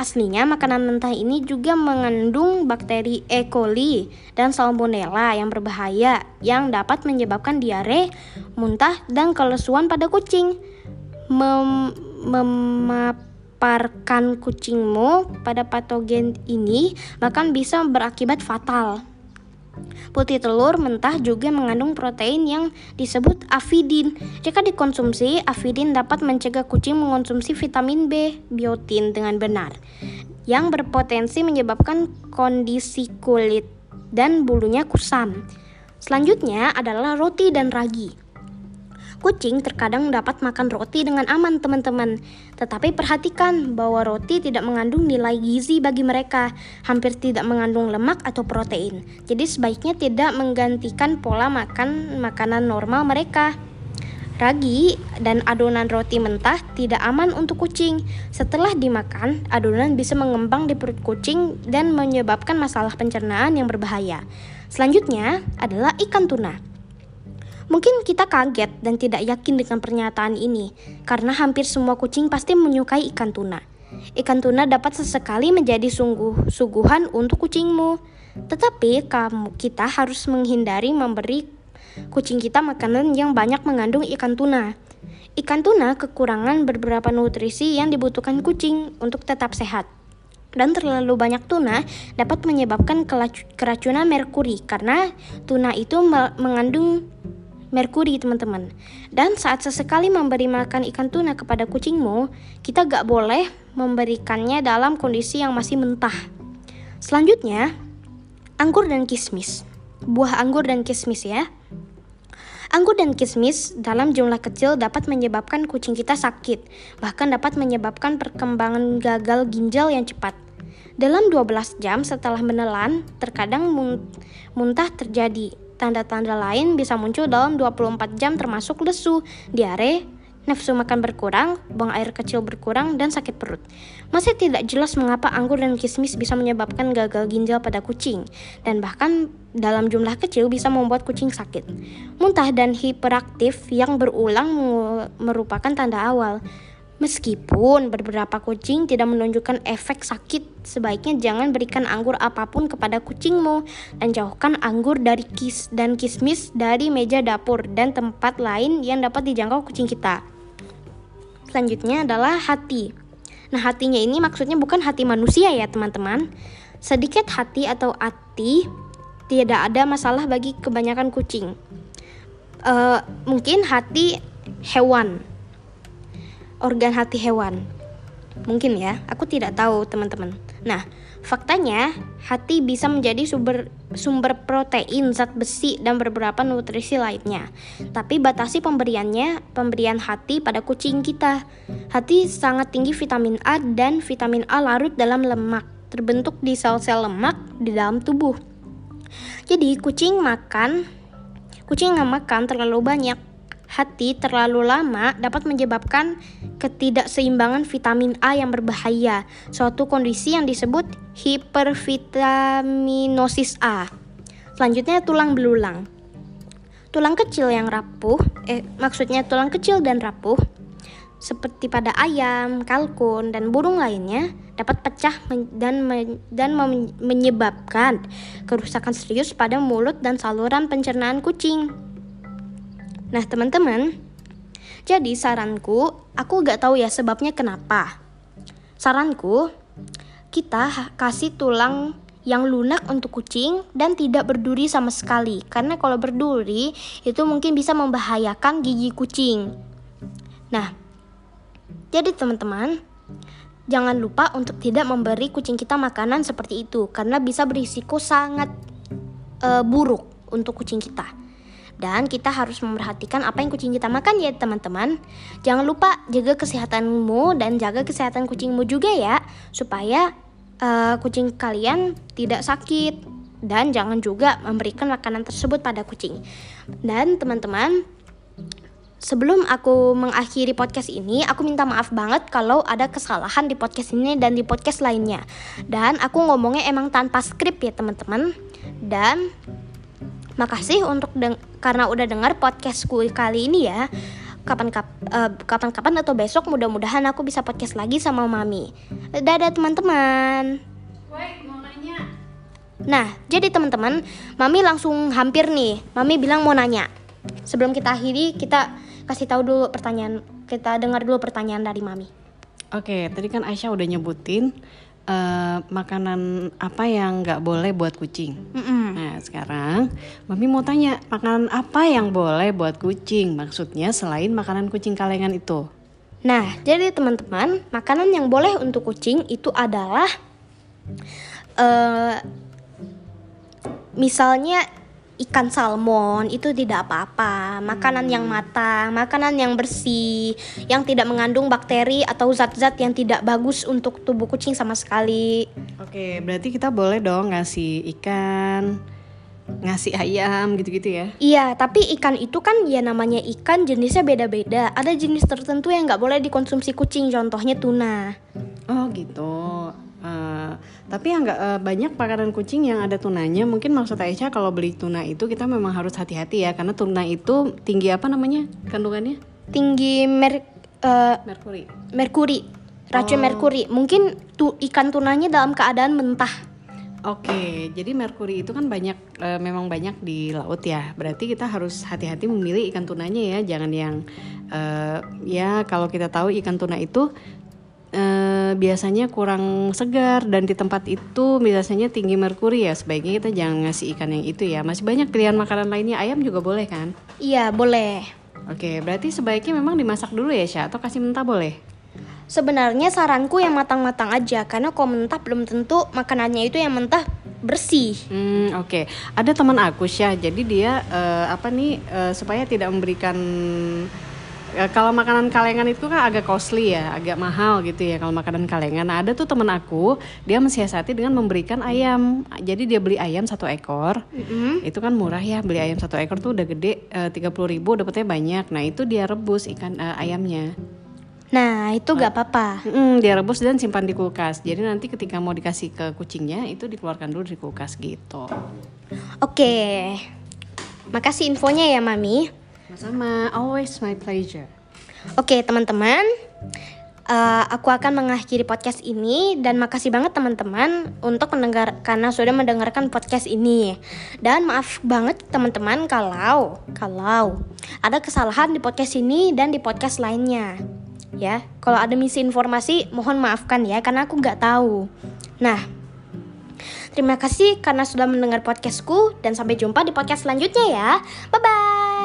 S1: Aslinya makanan mentah ini juga mengandung bakteri E. coli dan salmonella yang berbahaya yang dapat menyebabkan diare, muntah, dan kelesuan pada kucing. Mem memaparkan kucingmu pada patogen ini bahkan bisa berakibat fatal. Putih telur mentah juga mengandung protein yang disebut avidin. Jika dikonsumsi, avidin dapat mencegah kucing mengonsumsi vitamin B, biotin dengan benar, yang berpotensi menyebabkan kondisi kulit dan bulunya kusam. Selanjutnya adalah roti dan ragi. Kucing terkadang dapat makan roti dengan aman, teman-teman. Tetapi perhatikan bahwa roti tidak mengandung nilai gizi bagi mereka, hampir tidak mengandung lemak atau protein. Jadi sebaiknya tidak menggantikan pola makan makanan normal mereka. Ragi dan adonan roti mentah tidak aman untuk kucing. Setelah dimakan, adonan bisa mengembang di perut kucing dan menyebabkan masalah pencernaan yang berbahaya. Selanjutnya adalah ikan tuna. Mungkin kita kaget dan tidak yakin dengan pernyataan ini, karena hampir semua kucing pasti menyukai ikan tuna. Ikan tuna dapat sesekali menjadi sungguh suguhan untuk kucingmu. Tetapi kamu kita harus menghindari memberi kucing kita makanan yang banyak mengandung ikan tuna. Ikan tuna kekurangan beberapa nutrisi yang dibutuhkan kucing untuk tetap sehat. Dan terlalu banyak tuna dapat menyebabkan keracunan merkuri karena tuna itu mengandung merkuri teman-teman. Dan saat sesekali memberi makan ikan tuna kepada kucingmu, kita gak boleh memberikannya dalam kondisi yang masih mentah. Selanjutnya, anggur dan kismis. Buah anggur dan kismis ya. Anggur dan kismis dalam jumlah kecil dapat menyebabkan kucing kita sakit, bahkan dapat menyebabkan perkembangan gagal ginjal yang cepat. Dalam 12 jam setelah menelan, terkadang muntah terjadi Tanda-tanda lain bisa muncul dalam 24 jam termasuk lesu, diare, nafsu makan berkurang, buang air kecil berkurang, dan sakit perut. Masih tidak jelas mengapa anggur dan kismis bisa menyebabkan gagal ginjal pada kucing, dan bahkan dalam jumlah kecil bisa membuat kucing sakit. Muntah dan hiperaktif yang berulang merupakan tanda awal. Meskipun beberapa kucing tidak menunjukkan efek sakit, sebaiknya jangan berikan anggur apa pun kepada kucingmu dan jauhkan anggur dari kis dan kismis dari meja dapur dan tempat lain yang dapat dijangkau kucing kita. Selanjutnya adalah hati. Nah, hatinya ini maksudnya bukan hati manusia ya, teman-teman. Sedikit hati atau hati tidak ada masalah bagi kebanyakan kucing. Uh, mungkin hati hewan organ hati hewan. Mungkin ya, aku tidak tahu teman-teman. Nah, faktanya hati bisa menjadi sumber sumber protein, zat besi dan beberapa nutrisi lainnya. Tapi batasi pemberiannya, pemberian hati pada kucing kita. Hati sangat tinggi vitamin A dan vitamin A larut dalam lemak, terbentuk di sel-sel lemak di dalam tubuh. Jadi kucing makan, kucing nggak makan terlalu banyak hati terlalu lama dapat menyebabkan ketidakseimbangan vitamin A yang berbahaya, suatu kondisi yang disebut hipervitaminosis A. Selanjutnya tulang belulang. Tulang kecil yang rapuh, eh maksudnya tulang kecil dan rapuh seperti pada ayam, kalkun, dan burung lainnya dapat pecah dan dan menyebabkan kerusakan serius pada mulut dan saluran pencernaan kucing. Nah, teman-teman, jadi saranku, aku gak tahu ya sebabnya kenapa. Saranku, kita kasih tulang yang lunak untuk kucing dan tidak berduri sama sekali. Karena kalau berduri, itu mungkin bisa membahayakan gigi kucing. Nah, jadi teman-teman, jangan lupa untuk tidak memberi kucing kita makanan seperti itu karena bisa berisiko sangat uh, buruk untuk kucing kita. Dan kita harus memperhatikan apa yang kucing kita makan ya teman-teman. Jangan lupa jaga kesehatanmu dan jaga kesehatan kucingmu juga ya, supaya uh, kucing kalian tidak sakit dan jangan juga memberikan makanan tersebut pada kucing. Dan teman-teman, sebelum aku mengakhiri podcast ini, aku minta maaf banget kalau ada kesalahan di podcast ini dan di podcast lainnya. Dan aku ngomongnya emang tanpa skrip ya teman-teman. Dan Makasih untuk deng karena udah dengar podcastku kali ini ya. Kapan kap uh, kapan-kapan atau besok mudah-mudahan aku bisa podcast lagi sama Mami. Dadah teman-teman. Nah, jadi teman-teman, Mami langsung hampir nih. Mami bilang mau nanya. Sebelum kita akhiri, kita kasih tahu dulu pertanyaan. Kita dengar dulu pertanyaan dari Mami.
S2: Oke, tadi kan Aisyah udah nyebutin uh, makanan apa yang nggak boleh buat kucing. Mm -mm. Nah sekarang mami mau tanya makanan apa yang boleh buat kucing? Maksudnya selain makanan kucing kalengan itu.
S1: Nah jadi teman-teman makanan yang boleh untuk kucing itu adalah uh, misalnya ikan salmon itu tidak apa-apa. Makanan yang matang, makanan yang bersih, yang tidak mengandung bakteri atau zat-zat yang tidak bagus untuk tubuh kucing sama sekali.
S2: Oke, berarti kita boleh dong ngasih ikan, ngasih ayam gitu-gitu ya?
S1: Iya, tapi ikan itu kan ya namanya ikan jenisnya beda-beda. Ada jenis tertentu yang nggak boleh dikonsumsi kucing, contohnya tuna.
S2: Oh gitu. Uh, tapi yang uh, banyak makanan kucing yang ada tunanya. Mungkin maksud Aisyah kalau beli tuna itu kita memang harus hati-hati ya, karena tuna itu tinggi apa namanya kandungannya?
S1: Tinggi mer uh,
S2: Merkuri.
S1: merkuri, racun
S2: Oh.
S1: merkuri. Mungkin tu ikan tunanya dalam keadaan mentah.
S2: Oke, jadi merkuri itu kan banyak, eh, memang banyak di laut ya. Berarti kita harus hati-hati memilih ikan tunanya ya, jangan yang eh, ya kalau kita tahu ikan tuna itu eh, biasanya kurang segar dan di tempat itu biasanya tinggi merkuri ya. Sebaiknya kita jangan ngasih ikan yang itu ya. Masih banyak pilihan makanan lainnya, ayam juga boleh kan?
S1: Iya, boleh.
S2: Oke, berarti sebaiknya memang dimasak dulu ya, Syah, atau kasih mentah boleh?
S1: Sebenarnya saranku yang matang-matang aja karena kalau mentah belum tentu makanannya itu yang mentah bersih.
S2: Hmm, oke. Ada teman aku Syah, jadi dia eh, apa nih eh, supaya tidak memberikan kalau makanan kalengan itu kan agak costly ya, agak mahal gitu ya kalau makanan kalengan. Nah, ada tuh teman aku, dia mensiasati dengan memberikan ayam. Jadi dia beli ayam satu ekor. Itu kan murah ya, beli ayam satu ekor tuh udah gede tiga puluh ribu, dapetnya banyak. Nah itu dia rebus ikan eh, ayamnya.
S1: Nah, itu gak apa-apa.
S2: Mm, dia rebus dan simpan di kulkas. Jadi nanti ketika mau dikasih ke kucingnya itu dikeluarkan dulu dari kulkas gitu.
S1: Oke. Makasih infonya ya, Mami.
S2: Sama, always my pleasure.
S1: Oke, teman-teman. Eh, aku akan mengakhiri podcast ini dan makasih banget teman-teman untuk mendengar karena sudah mendengarkan podcast ini. Dan maaf banget teman-teman kalau kalau ada kesalahan di podcast ini dan di podcast lainnya. Ya, kalau ada misinformasi mohon maafkan ya karena aku nggak tahu. Nah, terima kasih karena sudah mendengar podcastku dan sampai jumpa di podcast selanjutnya ya. Bye bye.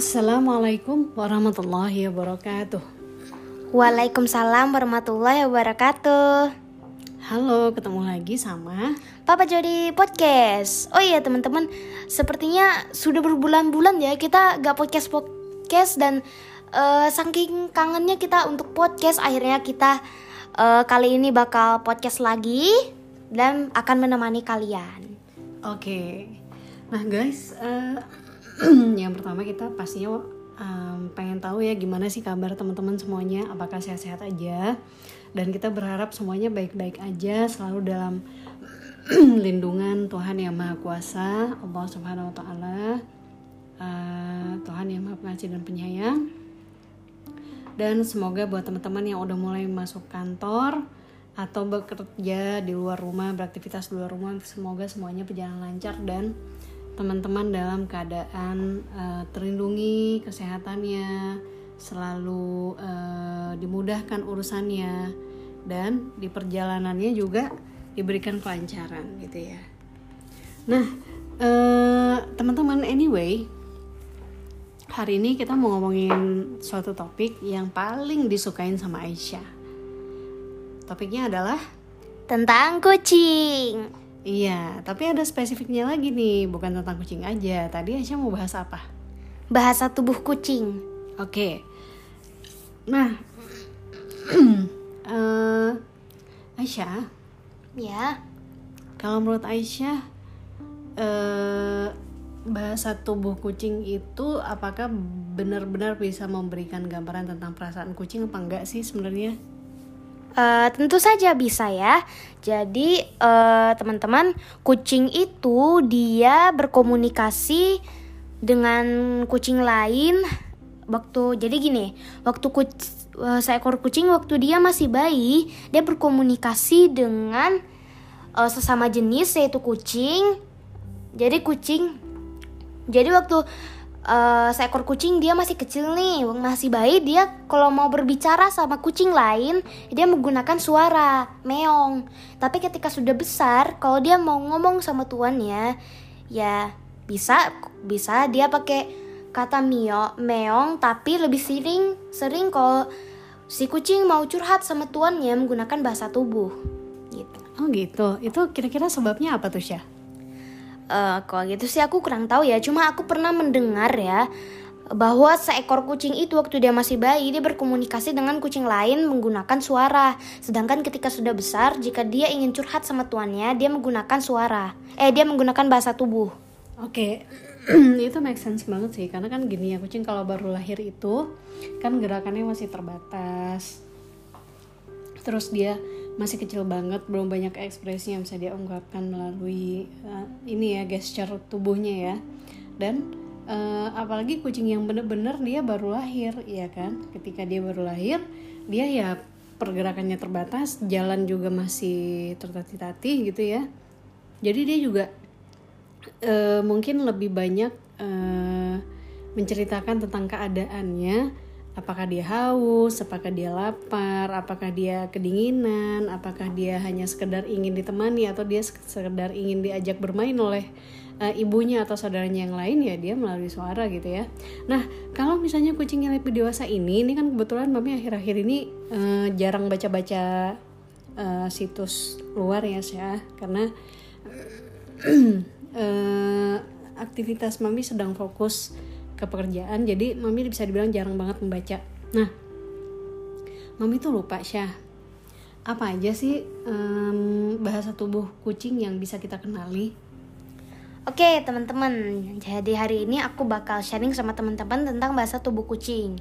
S2: Assalamualaikum warahmatullahi wabarakatuh.
S1: Waalaikumsalam warahmatullahi wabarakatuh.
S2: Halo, ketemu lagi sama
S1: Papa Jody Podcast. Oh iya teman-teman, sepertinya sudah berbulan-bulan ya kita gak podcast podcast dan eh, saking kangennya kita untuk podcast, akhirnya kita eh, kali ini bakal podcast lagi dan akan menemani kalian.
S2: Oke. Nah, guys, eh, yang pertama kita pastinya em, pengen tahu ya gimana sih kabar teman-teman semuanya, apakah sehat-sehat aja? Dan kita berharap semuanya baik-baik aja, selalu dalam lindungan Tuhan yang Maha Kuasa, Allah Subhanahu wa taala. eh, Tuhan yang Maha Pengasih dan Penyayang. Dan semoga buat teman-teman yang udah mulai masuk kantor atau bekerja di luar rumah, beraktivitas di luar rumah, semoga semuanya berjalan lancar dan teman-teman dalam keadaan eh, terlindungi kesehatannya, selalu eh, dimudahkan urusannya dan di perjalanannya juga diberikan kelancaran gitu ya. Nah, eh, teman-teman anyway, hari ini kita mau ngomongin suatu topik yang paling disukain sama Aisyah. Topiknya adalah
S1: Tentang kucing.
S2: Iya, tapi ada spesifiknya lagi nih, bukan tentang kucing aja. Tadi Aisyah mau bahas apa?
S1: Bahasa tubuh kucing.
S2: Oke. Nah, eh, Aisyah,
S1: Ya.
S2: kalau menurut Aisyah, eh, bahasa tubuh kucing itu apakah benar-benar bisa memberikan gambaran tentang perasaan kucing apa enggak sih sebenarnya?
S1: Eh, tentu saja bisa ya. Jadi eh, teman-teman, kucing itu dia berkomunikasi dengan kucing lain waktu jadi gini, waktu kuc- eh, seekor kucing waktu dia masih bayi, dia berkomunikasi dengan eh, sesama jenis yaitu kucing. Jadi kucing jadi waktu eh, seekor kucing dia masih kecil nih, masih bayi dia kalau mau berbicara sama kucing lain dia menggunakan suara meong. Tapi ketika sudah besar, kalau dia mau ngomong sama tuannya, ya bisa bisa dia pakai kata Mio, meong, tapi lebih sering sering kalau si kucing mau curhat sama tuannya menggunakan bahasa tubuh. Gitu.
S2: Oh gitu. Itu kira-kira sebabnya apa tuh Syah?
S1: Eh, kalau gitu sih aku kurang tahu ya. Cuma aku pernah mendengar ya bahwa seekor kucing itu waktu dia masih bayi dia berkomunikasi dengan kucing lain menggunakan suara. Sedangkan ketika sudah besar, jika dia ingin curhat sama tuannya, dia menggunakan suara. Eh, dia menggunakan bahasa tubuh.
S2: Oke, itu make sense banget sih karena kan gini ya kucing kalau baru lahir itu kan gerakannya masih terbatas. Terus dia masih kecil banget, belum banyak ekspresi yang bisa dia ungkapkan melalui uh, ini ya gesture tubuhnya ya. Dan uh, apalagi kucing yang bener-bener dia baru lahir, ya kan? Ketika dia baru lahir, dia ya pergerakannya terbatas, jalan juga masih tertatih-tatih gitu ya. Jadi dia juga uh, mungkin lebih banyak uh, menceritakan tentang keadaannya apakah dia haus, apakah dia lapar, apakah dia kedinginan, apakah dia hanya sekedar ingin ditemani atau dia sekedar ingin diajak bermain oleh uh, ibunya atau saudaranya yang lain? Ya dia melalui suara gitu ya. Nah kalau misalnya kucing yang lebih dewasa ini, ini kan kebetulan mami akhir-akhir ini uh, jarang baca-baca uh, situs luar ya saya karena uh, aktivitas mami sedang fokus ke pekerjaan jadi mami bisa dibilang jarang banget membaca. Nah mami tuh lupa syah. Apa aja sih um, bahasa tubuh kucing yang bisa kita kenali?
S1: Oke teman-teman, jadi hari ini aku bakal sharing sama teman-teman tentang bahasa tubuh kucing.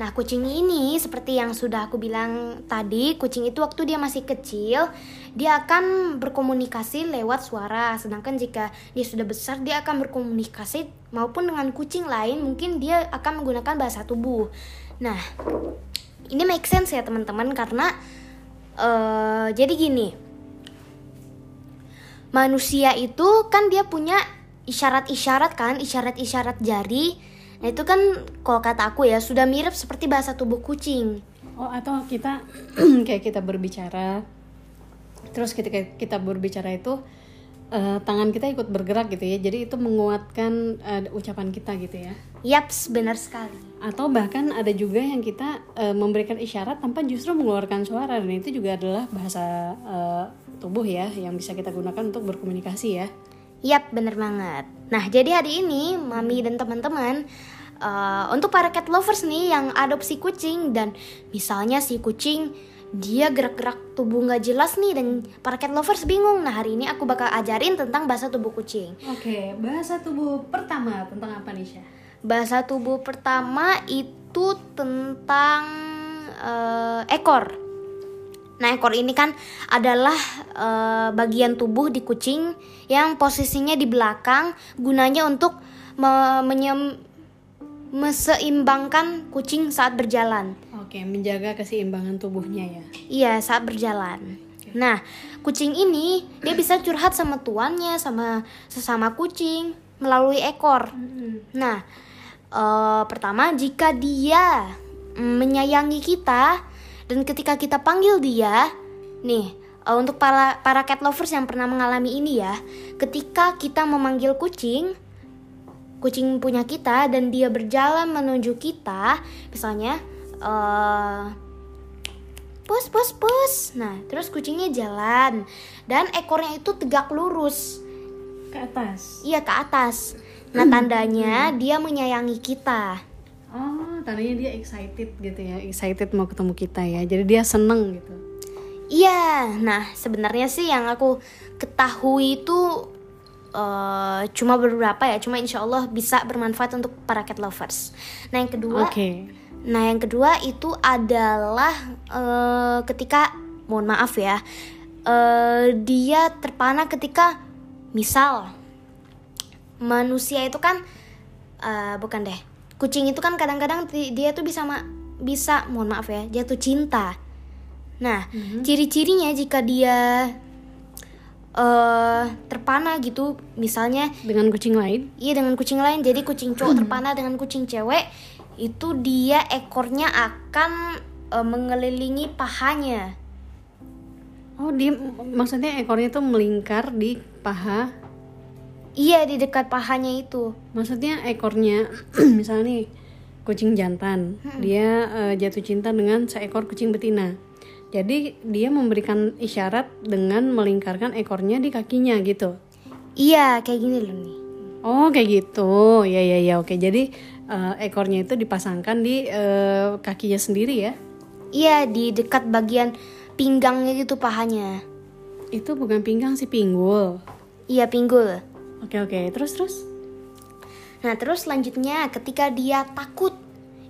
S1: Nah, kucing ini seperti yang sudah aku bilang tadi, kucing itu waktu dia masih kecil, dia akan berkomunikasi lewat suara. Sedangkan jika dia sudah besar, dia akan berkomunikasi maupun dengan kucing lain, mungkin dia akan menggunakan bahasa tubuh. Nah, ini make sense ya teman-teman karena uh, jadi gini. Manusia itu kan dia punya isyarat-isyarat kan, isyarat-isyarat jari Nah itu kan kalau kata aku ya sudah mirip seperti bahasa tubuh kucing.
S2: Oh atau kita kayak kita berbicara, terus ketika kita berbicara itu uh, tangan kita ikut bergerak gitu ya. Jadi itu menguatkan uh, ucapan kita gitu ya.
S1: Yaps, benar sekali.
S2: Atau bahkan ada juga yang kita uh, memberikan isyarat tanpa justru mengeluarkan suara dan itu juga adalah bahasa uh, tubuh ya yang bisa kita gunakan untuk berkomunikasi ya.
S1: Yap, bener banget. Nah, jadi hari ini Mami dan teman-teman uh, untuk para cat lovers nih yang adopsi kucing dan misalnya si kucing dia gerak-gerak tubuh nggak jelas nih dan para cat lovers bingung. Nah, hari ini aku bakal ajarin tentang bahasa tubuh kucing.
S2: Oke, bahasa tubuh pertama tentang apa nih, Syah?
S1: Bahasa tubuh pertama itu tentang uh, ekor. Nah, ekor ini kan adalah e, bagian tubuh di kucing yang posisinya di belakang, gunanya untuk me menyem meseimbangkan kucing saat berjalan.
S2: Oke, menjaga keseimbangan tubuhnya ya.
S1: Iya, saat berjalan. Nah, kucing ini dia bisa curhat sama tuannya, sama sesama kucing melalui ekor. Nah, e, pertama jika dia menyayangi kita, dan ketika kita panggil dia, nih uh, untuk para para cat lovers yang pernah mengalami ini ya, ketika kita memanggil kucing, kucing punya kita dan dia berjalan menuju kita, misalnya uh, pus pus pus. Nah, terus kucingnya jalan dan ekornya itu tegak lurus
S2: ke atas.
S1: Iya, ke atas. Nah, tandanya dia menyayangi kita.
S2: Oh, tandanya dia excited gitu ya, excited mau ketemu kita ya. Jadi dia seneng gitu.
S1: Iya, nah sebenarnya sih yang aku ketahui itu uh, cuma beberapa ya, cuma insya Allah bisa bermanfaat untuk para cat lovers. Nah yang kedua,
S2: okay.
S1: nah yang kedua itu adalah uh, ketika, mohon maaf ya, uh, dia terpana ketika misal manusia itu kan uh, bukan deh kucing itu kan kadang-kadang dia tuh bisa ma bisa mohon maaf ya jatuh cinta. Nah mm-hmm. ciri-cirinya jika dia uh, terpana gitu misalnya
S2: dengan kucing lain?
S1: Iya dengan kucing lain. Jadi kucing cowok terpana dengan kucing cewek itu dia ekornya akan uh, mengelilingi pahanya.
S2: Oh dia maksudnya ekornya tuh melingkar di paha
S1: Iya di dekat pahanya itu.
S2: Maksudnya ekornya, misalnya nih kucing jantan, dia eh, jatuh cinta dengan seekor kucing betina. Jadi dia memberikan isyarat dengan melingkarkan ekornya di kakinya gitu.
S1: Iya kayak gini loh nih.
S2: Oh kayak gitu, ya ya ya oke. Jadi eh, ekornya itu dipasangkan di eh, kakinya sendiri ya?
S1: Iya di dekat bagian pinggangnya gitu pahanya.
S2: Itu bukan pinggang sih pinggul.
S1: Iya pinggul.
S2: Oke oke, terus terus.
S1: Nah terus selanjutnya ketika dia takut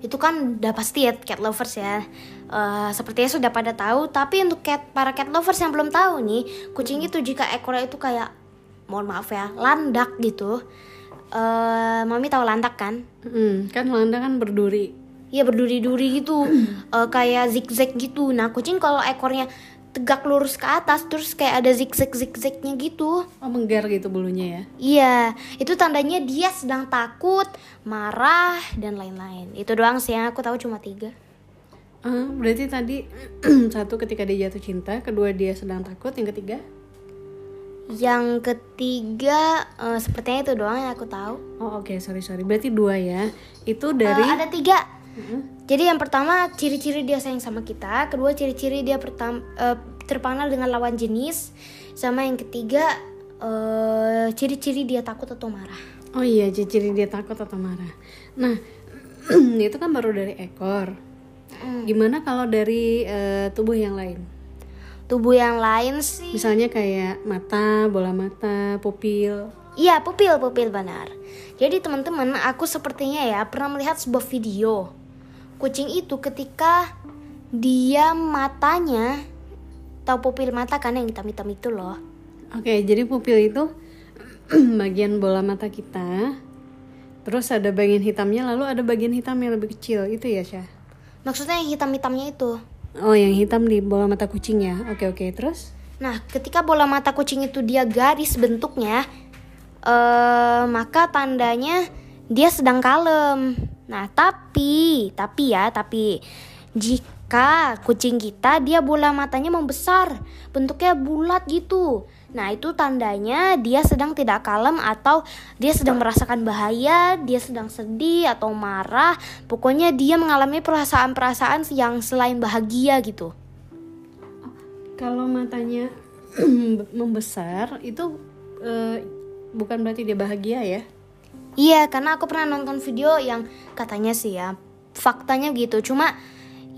S1: itu kan udah pasti ya cat lovers ya. Eh, sepertinya sudah pada tahu tapi untuk cat para cat lovers yang belum tahu nih kucing itu jika ekornya itu kayak mohon maaf ya landak gitu. Eh mami tahu landak kan?
S2: Hmm, kan landa kan berduri.
S1: Iya berduri-duri gitu. Eh, kayak zigzag gitu. Nah kucing kalau ekornya tegak lurus ke atas terus kayak ada zigzag zigzagnya gitu
S2: Oh menggar gitu bulunya ya?
S1: Iya, itu tandanya dia sedang takut, marah, dan lain-lain. Itu doang sih yang aku tahu cuma tiga.
S2: Ah, berarti tadi satu ketika dia jatuh cinta, kedua dia sedang takut, yang ketiga?
S1: Yang ketiga, eh, sepertinya itu doang yang aku tahu.
S2: Oh oke sorry sorry, berarti dua ya. Itu dari
S1: ada tiga. Jadi yang pertama ciri-ciri dia sayang sama kita, kedua ciri-ciri dia pertam eh, terpanah dengan lawan jenis, sama yang ketiga eh, ciri-ciri dia takut atau marah.
S2: Oh iya, ciri dia takut atau marah. Nah, itu kan baru dari ekor. Gimana kalau dari eh, tubuh yang lain?
S1: Tubuh yang lain sih,
S2: Misalnya kayak mata, bola mata, pupil.
S1: Iya, pupil, pupil benar. Jadi teman-teman, aku sepertinya ya pernah melihat sebuah video. Kucing itu ketika dia matanya tahu pupil mata kan yang hitam-hitam itu loh.
S2: Oke, jadi pupil itu bagian bola mata kita. Terus ada bagian hitamnya, lalu ada bagian hitam yang lebih kecil. Itu ya, Syah?
S1: Maksudnya yang hitam-hitamnya itu.
S2: Oh, yang hitam di bola mata kucing ya. Oke, oke. Terus?
S1: Nah, ketika bola mata kucing itu dia garis bentuknya, eh maka tandanya dia sedang kalem. Nah, tapi, tapi ya, tapi jika kucing kita dia bola matanya membesar, bentuknya bulat gitu. Nah, itu tandanya dia sedang tidak kalem atau dia sedang merasakan bahaya, dia sedang sedih atau marah. Pokoknya dia mengalami perasaan-perasaan yang selain bahagia gitu.
S2: Kalau matanya membesar, itu eh, bukan berarti dia bahagia ya?
S1: Iya, karena aku pernah nonton video yang katanya sih ya, faktanya gitu. Cuma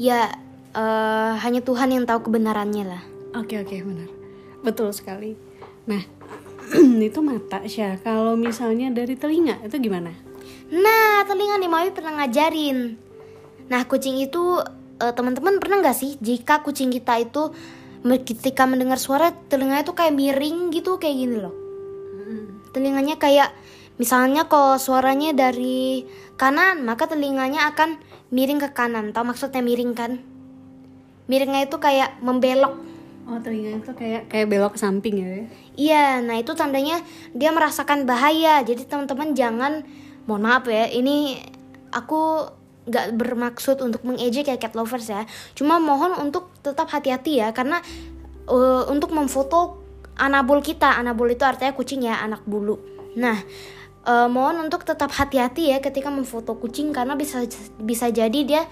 S1: ya eh, hanya Tuhan yang tahu kebenarannya lah.
S2: Oke, oke, benar. Betul sekali. Nah, itu mata, Syah. Kalau misalnya dari telinga, itu gimana?
S1: Nah, telinga nih Mami pernah ngajarin. Nah, kucing itu eh, teman-teman pernah nggak sih jika kucing kita itu ketika mendengar suara telinganya itu kayak miring gitu kayak gini loh. Telinganya kayak misalnya kalau suaranya dari kanan, maka telinganya akan miring ke kanan. Tahu maksudnya miring kan? Miringnya itu kayak membelok.
S2: Oh, telinga itu kayak kayak belok ke samping ya?
S1: Iya, nah itu tandanya dia merasakan bahaya. Jadi teman-teman jangan, mohon maaf ya, ini aku nggak bermaksud untuk mengejek ya cat lovers ya. Cuma mohon untuk tetap hati-hati ya, karena eh, untuk memfoto anabul kita, anabul itu artinya kucing ya, anak bulu. Nah, eh, mohon untuk tetap hati-hati ya ketika memfoto kucing karena bisa bisa jadi dia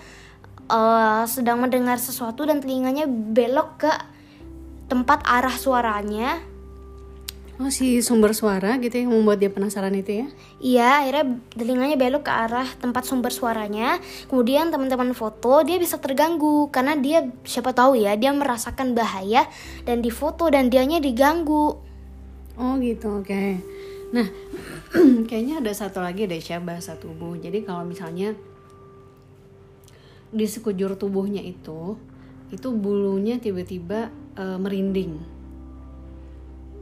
S1: eh, sedang mendengar sesuatu dan telinganya belok ke tempat arah suaranya
S2: Oh, si sumber suara gitu yang membuat dia penasaran itu ya?
S1: Iya, akhirnya telinganya belok ke arah tempat sumber suaranya. Kemudian teman-teman foto, dia bisa terganggu karena dia siapa tahu ya, dia merasakan bahaya dan difoto dan dianya diganggu.
S2: Oh gitu, oke. Nah, kayaknya ada satu lagi deh Syah bahasa tubuh. Jadi kalau misalnya di sekujur tubuhnya itu, itu bulunya tiba-tiba eh, merinding.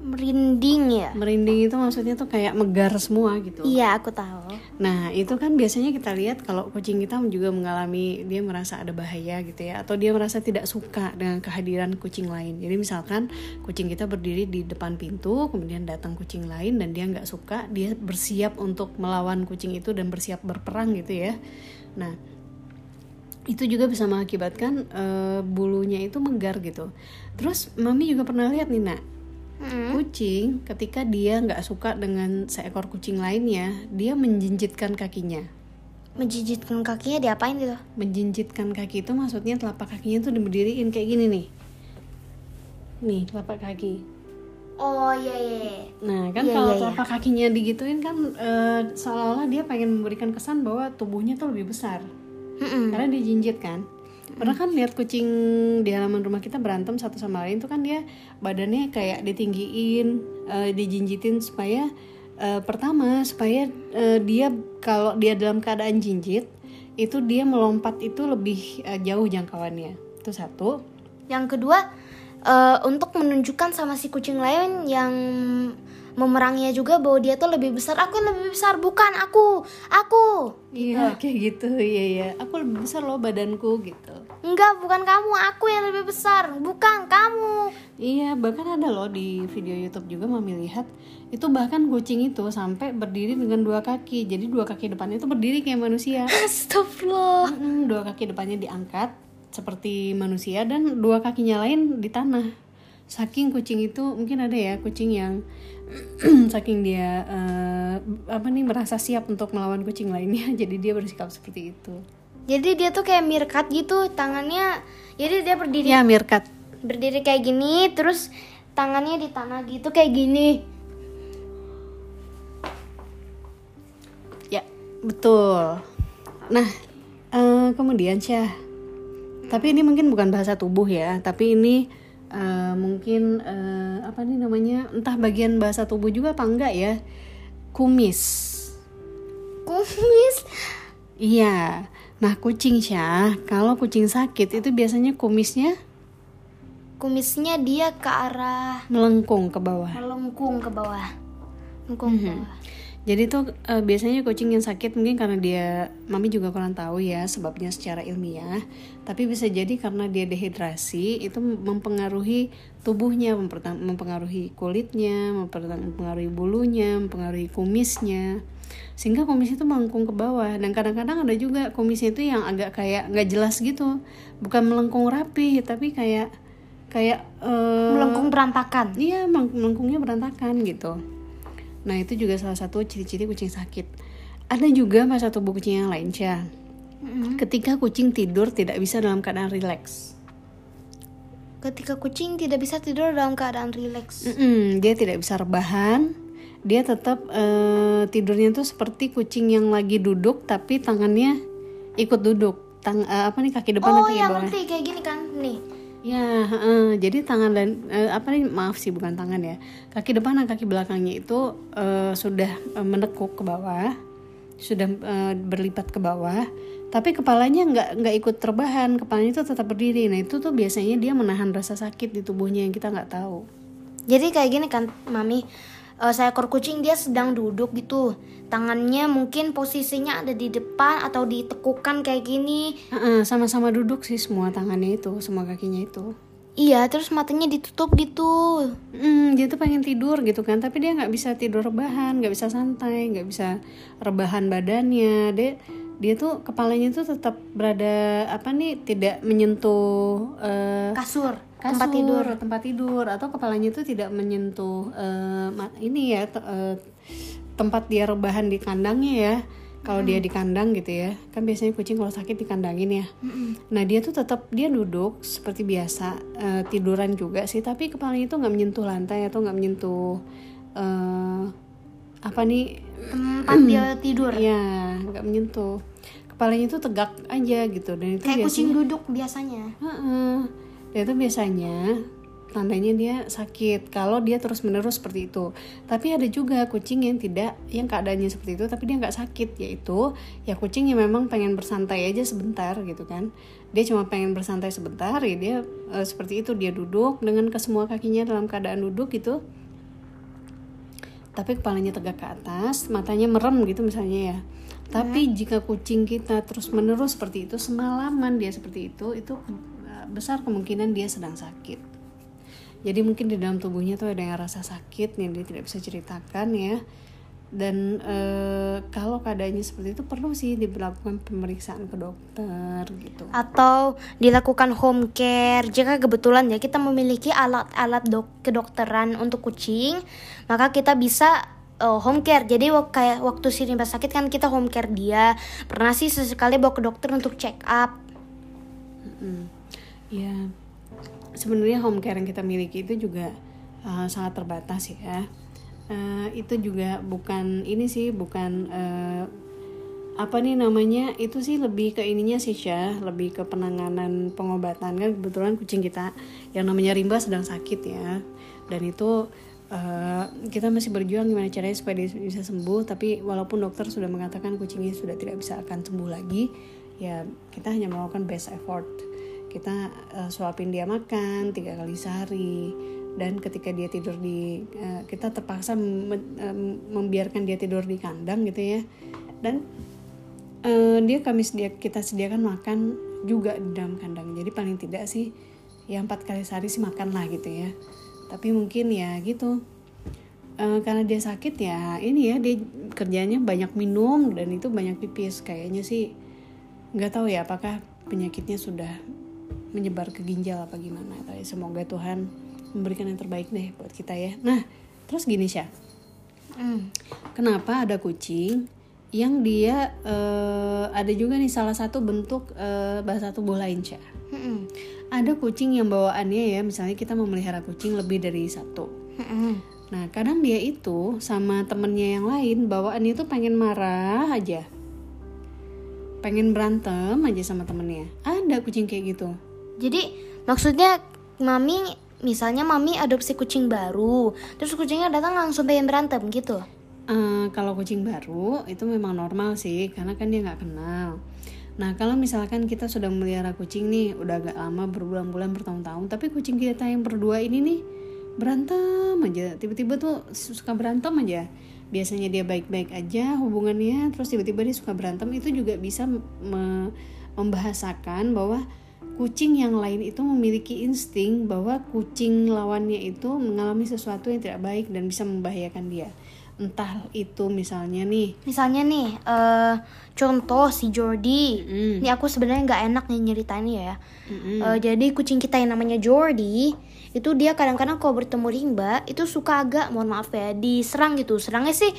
S1: Merinding ya?
S2: Merinding itu maksudnya tuh kayak megar semua gitu.
S1: Iya, aku tahu.
S2: Nah, itu kan biasanya kita lihat kalau kucing kita juga mengalami dia merasa ada bahaya gitu ya atau dia merasa tidak suka dengan kehadiran kucing lain. Jadi misalkan kucing kita berdiri di depan pintu, kemudian datang kucing lain dan dia nggak suka, dia bersiap untuk melawan kucing itu dan bersiap berperang gitu ya. Nah, itu juga bisa mengakibatkan eh, bulunya itu menggar gitu. Terus mami juga pernah lihat nih nak,
S1: Mm.
S2: Kucing ketika dia nggak suka dengan seekor kucing lainnya, dia menjinjitkan kakinya.
S1: Menjijitkan kakinya diapain gitu?
S2: Menjinjitkan kaki itu maksudnya telapak kakinya tuh diberdiriin kayak gini nih. Nih telapak kaki.
S1: Oh iya iya. iya.
S2: Nah kan
S1: Iya,
S2: kalau
S1: iya, iya.
S2: telapak kakinya digituin kan eh, seolah-olah dia pengen memberikan kesan bahwa tubuhnya tuh lebih besar.
S1: Mm-mm.
S2: Karena dia jinjit kan. Pernah kan lihat kucing di halaman rumah kita berantem satu sama lain tuh kan dia badannya kayak ditinggiin, eh, dijinjitin supaya eh, pertama supaya eh, dia kalau dia dalam keadaan jinjit itu dia melompat itu lebih eh, jauh jangkauannya. Itu satu.
S1: Yang kedua eh, untuk menunjukkan sama si kucing lain yang memeranginya juga bahwa dia tuh lebih besar. Aku yang lebih besar, bukan aku. Aku.
S2: Iya kayak gitu, iya iya. Aku lebih besar loh badanku gitu.
S1: Enggak, bukan kamu. Aku yang lebih besar, bukan kamu.
S2: Iya, bahkan ada loh di video YouTube juga mami lihat itu bahkan kucing itu sampai berdiri dengan dua kaki. Jadi dua kaki depannya itu berdiri kayak manusia.
S1: Astagfirullah.
S2: Mm, dua kaki depannya diangkat seperti manusia dan dua kakinya lain di tanah. Saking kucing itu mungkin ada ya kucing yang saking dia eh, apa nih merasa siap untuk melawan kucing lainnya, jadi dia bersikap seperti itu.
S1: Jadi dia tuh kayak mirkat gitu, tangannya. Jadi dia berdiri
S2: Ya, Mirkat.
S1: berdiri kayak gini, terus tangannya di tanah gitu kayak gini.
S2: Ya, betul. Nah, eh, kemudian Syah. Tapi ini mungkin bukan bahasa tubuh ya, tapi ini eh, mungkin eh, apa nih namanya? Entah bagian bahasa tubuh juga apa enggak ya? Kumis.
S1: Kumis.
S2: Iya. Nah, kucing Syah, kalau kucing sakit itu biasanya kumisnya
S1: Kumisnya dia ke arah
S2: melengkung ke bawah.
S1: melengkung ke bawah. Melengkung ke
S2: Mhm.
S1: bawah.
S2: Jadi tuh eh, biasanya kucing yang sakit mungkin karena dia, mami juga kurang tahu ya sebabnya secara ilmiah. Tapi bisa jadi karena dia dehidrasi itu mempengaruhi tubuhnya, mempengaruhi kulitnya, mempengaruhi bulunya, mempengaruhi kumisnya. Sehingga kumis itu melengkung ke bawah dan kadang-kadang ada juga kumisnya itu yang agak kayak nggak jelas gitu, bukan melengkung rapi tapi kayak kayak eh,
S1: Melengkung berantakan.
S2: Iya, meleng- melengkungnya berantakan gitu. Nah, itu juga salah satu ciri-ciri kucing sakit. Ada juga masa tubuh kucing yang lain, Syah.
S1: Mm-mm.
S2: Ketika kucing tidur tidak bisa dalam keadaan rileks.
S1: Ketika kucing tidak bisa tidur dalam keadaan rileks.
S2: Mm-mm, dia tidak bisa rebahan. Dia tetap eh, tidurnya tuh seperti kucing yang lagi duduk tapi tangannya ikut duduk. Tang eh, apa nih kaki depan
S1: Oh
S2: nanti
S1: ya
S2: bawah.
S1: ngerti kayak gini kan nih.
S2: Ya, heeh. jadi tangan dan eh, apa nih maaf sih bukan tangan ya. Kaki depan dan kaki belakangnya itu eh, sudah eh, menekuk ke bawah, sudah eh, berlipat ke bawah. Tapi kepalanya nggak nggak ikut terbahan, kepalanya itu tetap berdiri. Nah itu tuh biasanya dia menahan rasa sakit di tubuhnya yang kita nggak tahu.
S1: Jadi kayak gini kan mami. Eh, seekor kucing dia sedang duduk gitu. Tangannya mungkin posisinya ada di depan atau ditekukan kayak gini.
S2: Heeh, sama-sama duduk sih semua tangannya itu, semua kakinya itu.
S1: Iya, terus matanya ditutup gitu.
S2: Hmm, dia tuh pengen tidur gitu kan, tapi dia nggak bisa tidur rebahan, nggak bisa santai, nggak bisa rebahan badannya. Dia dia tuh kepalanya tuh tetap berada apa nih tidak menyentuh eh,
S1: Kasur,
S2: kasur,
S1: tempat tidur.
S2: tempat tidur atau kepalanya tuh tidak menyentuh ma- ini ya te- eh, tempat dia rebahan di kandangnya ya. Kalau dia di kandang gitu ya, kan biasanya kucing kalau sakit dikandangin ya. Nah dia tuh tetap dia duduk seperti biasa eh, tiduran juga sih, tapi kepalanya itu nggak menyentuh lantai atau nggak menyentuh eh, apa nih?
S1: Tempat dia tidur.
S2: Ya nggak menyentuh. Kepalanya itu tegak aja gitu dan itu
S1: Kayak
S2: biasanya.
S1: kucing duduk biasanya.
S2: Heeh. Dan itu biasanya tandanya dia sakit kalau dia terus menerus seperti itu. Tapi ada juga kucing yang tidak, yang keadaannya seperti itu, tapi dia nggak sakit, yaitu ya kucing yang memang pengen bersantai aja sebentar gitu kan. Dia cuma pengen bersantai sebentar, ya dia eh, seperti itu dia duduk dengan kesemua kakinya dalam keadaan duduk gitu. Tapi kepalanya tegak ke atas, matanya merem gitu misalnya ya. Tapi jika kucing kita terus menerus seperti itu semalaman dia seperti itu, itu eh, besar kemungkinan dia sedang sakit. Jadi mungkin di dalam tubuhnya tuh ada yang rasa sakit yang dia tidak bisa ceritakan ya. Dan eh, kalau keadaannya seperti itu perlu sih diberlakukan pemeriksaan ke dokter gitu.
S1: Atau dilakukan home care. Jika kebetulan ya kita memiliki alat-alat dok kedokteran untuk kucing maka kita bisa uh, home care. Jadi wak kayak waktu si Rimba sakit kan kita home care dia. Pernah sih sesekali bawa ke dokter untuk check up.
S2: Mm ya sebenarnya home care yang kita miliki itu juga uh, sangat terbatas ya uh, itu juga bukan ini sih bukan uh, apa nih namanya itu sih lebih ke ininya sih ya lebih ke penanganan pengobatan. Kan kebetulan kucing kita yang namanya Rimba sedang sakit ya. Dan itu uh, kita masih berjuang gimana caranya supaya dia bisa sembuh. Tapi walaupun dokter sudah mengatakan kucingnya sudah tidak bisa akan sembuh lagi ya kita hanya melakukan best effort. Kita uh, suapin dia makan tiga kali sehari dan ketika dia tidur di uh, kita terpaksa membiarkan dia tidur di kandang gitu ya. Dan uh, dia kami sedia kita sediakan makan juga di dalam kandang. Jadi paling tidak sih ya empat kali sehari sih makan lah gitu ya. Tapi mungkin ya gitu. Karena dia sakit ya ini ya dia kerjanya banyak minum dan itu banyak pipis. Kayaknya sih nggak tahu ya apakah penyakitnya sudah menyebar ke ginjal apa gimana. Tapi semoga Tuhan memberikan yang terbaik deh buat kita ya. Nah terus gini sih mm. kenapa ada kucing yang dia uh, ada juga nih salah satu bentuk uh, bahasa tubuh lain sih mm ada kucing yang bawaannya ya misalnya kita memelihara kucing lebih dari satu. Mm nah kadang dia itu sama temennya yang lain bawaannya itu pengen marah aja. Pengen berantem aja sama temennya. Ada kucing kayak gitu.
S1: Jadi maksudnya mami misalnya mami adopsi kucing baru terus kucingnya datang langsung pengen berantem gitu?
S2: Uh, kalau kucing baru itu memang normal sih karena kan dia nggak kenal. Nah kalau misalkan kita sudah melihara kucing nih udah agak lama berbulan-bulan bertahun-tahun tapi kucing kita yang berdua ini nih berantem aja. Tiba-tiba tuh suka berantem aja. Biasanya dia baik-baik aja hubungannya terus tiba-tiba dia suka berantem itu juga bisa me membahasakan bahwa kucing yang lain itu memiliki insting bahwa kucing lawannya itu mengalami sesuatu yang tidak baik dan bisa membahayakan dia. Entah itu misalnya nih.
S1: Misalnya nih uh, contoh si Jordi. Mm. ini aku sebenarnya nggak enak nih nyeritainnya ya. Mm -hmm. uh, jadi kucing kita yang namanya Jordi itu dia kadang-kadang kalau bertemu rimba itu suka agak mohon maaf ya diserang gitu. Serangnya sih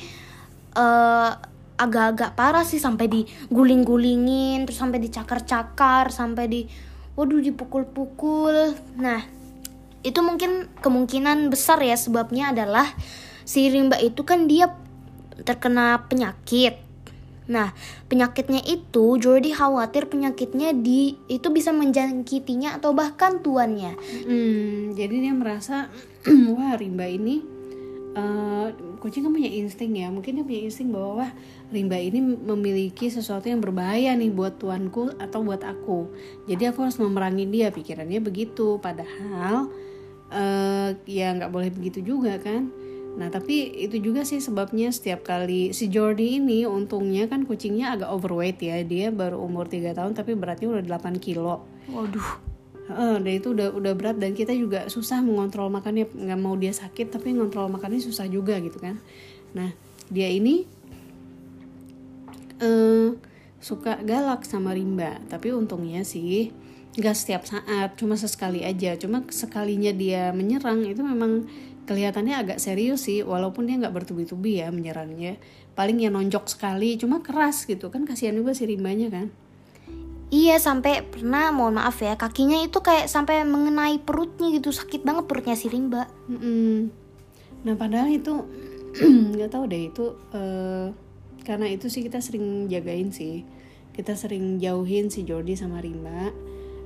S1: uh, agak-agak parah sih sampai diguling-gulingin terus sampai dicakar-cakar sampai di waduh dipukul-pukul nah itu mungkin kemungkinan besar ya sebabnya adalah si rimba itu kan dia terkena penyakit Nah, penyakitnya itu Jordi khawatir penyakitnya di itu bisa menjangkitinya atau bahkan tuannya.
S2: Hmm, jadi dia merasa wah rimba ini uh, kucing kan punya insting ya. Mungkin dia punya insting bahwa wah rimba ini memiliki sesuatu yang berbahaya nih buat tuanku atau buat aku. Jadi aku harus memerangi dia. Pikirannya begitu. Padahal uh, ya nggak boleh begitu juga kan. Nah tapi itu juga sih sebabnya setiap kali si Jordi ini untungnya kan kucingnya agak overweight ya. Dia baru umur 3 tahun tapi beratnya udah 8 kilo.
S1: Waduh
S2: Uh, dan itu udah udah berat dan kita juga susah mengontrol makannya. Nggak mau dia sakit tapi ngontrol makannya susah juga gitu kan. Nah dia ini uh, suka galak sama Rimba. Tapi untungnya sih nggak setiap saat cuma sesekali aja. Cuma sekalinya dia menyerang itu memang kelihatannya agak serius sih. Walaupun dia nggak bertubi-tubi ya menyerangnya. Paling ya nonjok sekali cuma keras gitu. Kan kasihan juga si Rimbanya kan
S1: Iya sampai pernah mohon maaf ya kakinya itu kayak sampai mengenai perutnya gitu sakit banget perutnya si Rimba. Mm -mm.
S2: Nah padahal itu nggak tahu deh itu uh, karena itu sih kita sering jagain sih kita sering jauhin si Jordi sama Rimba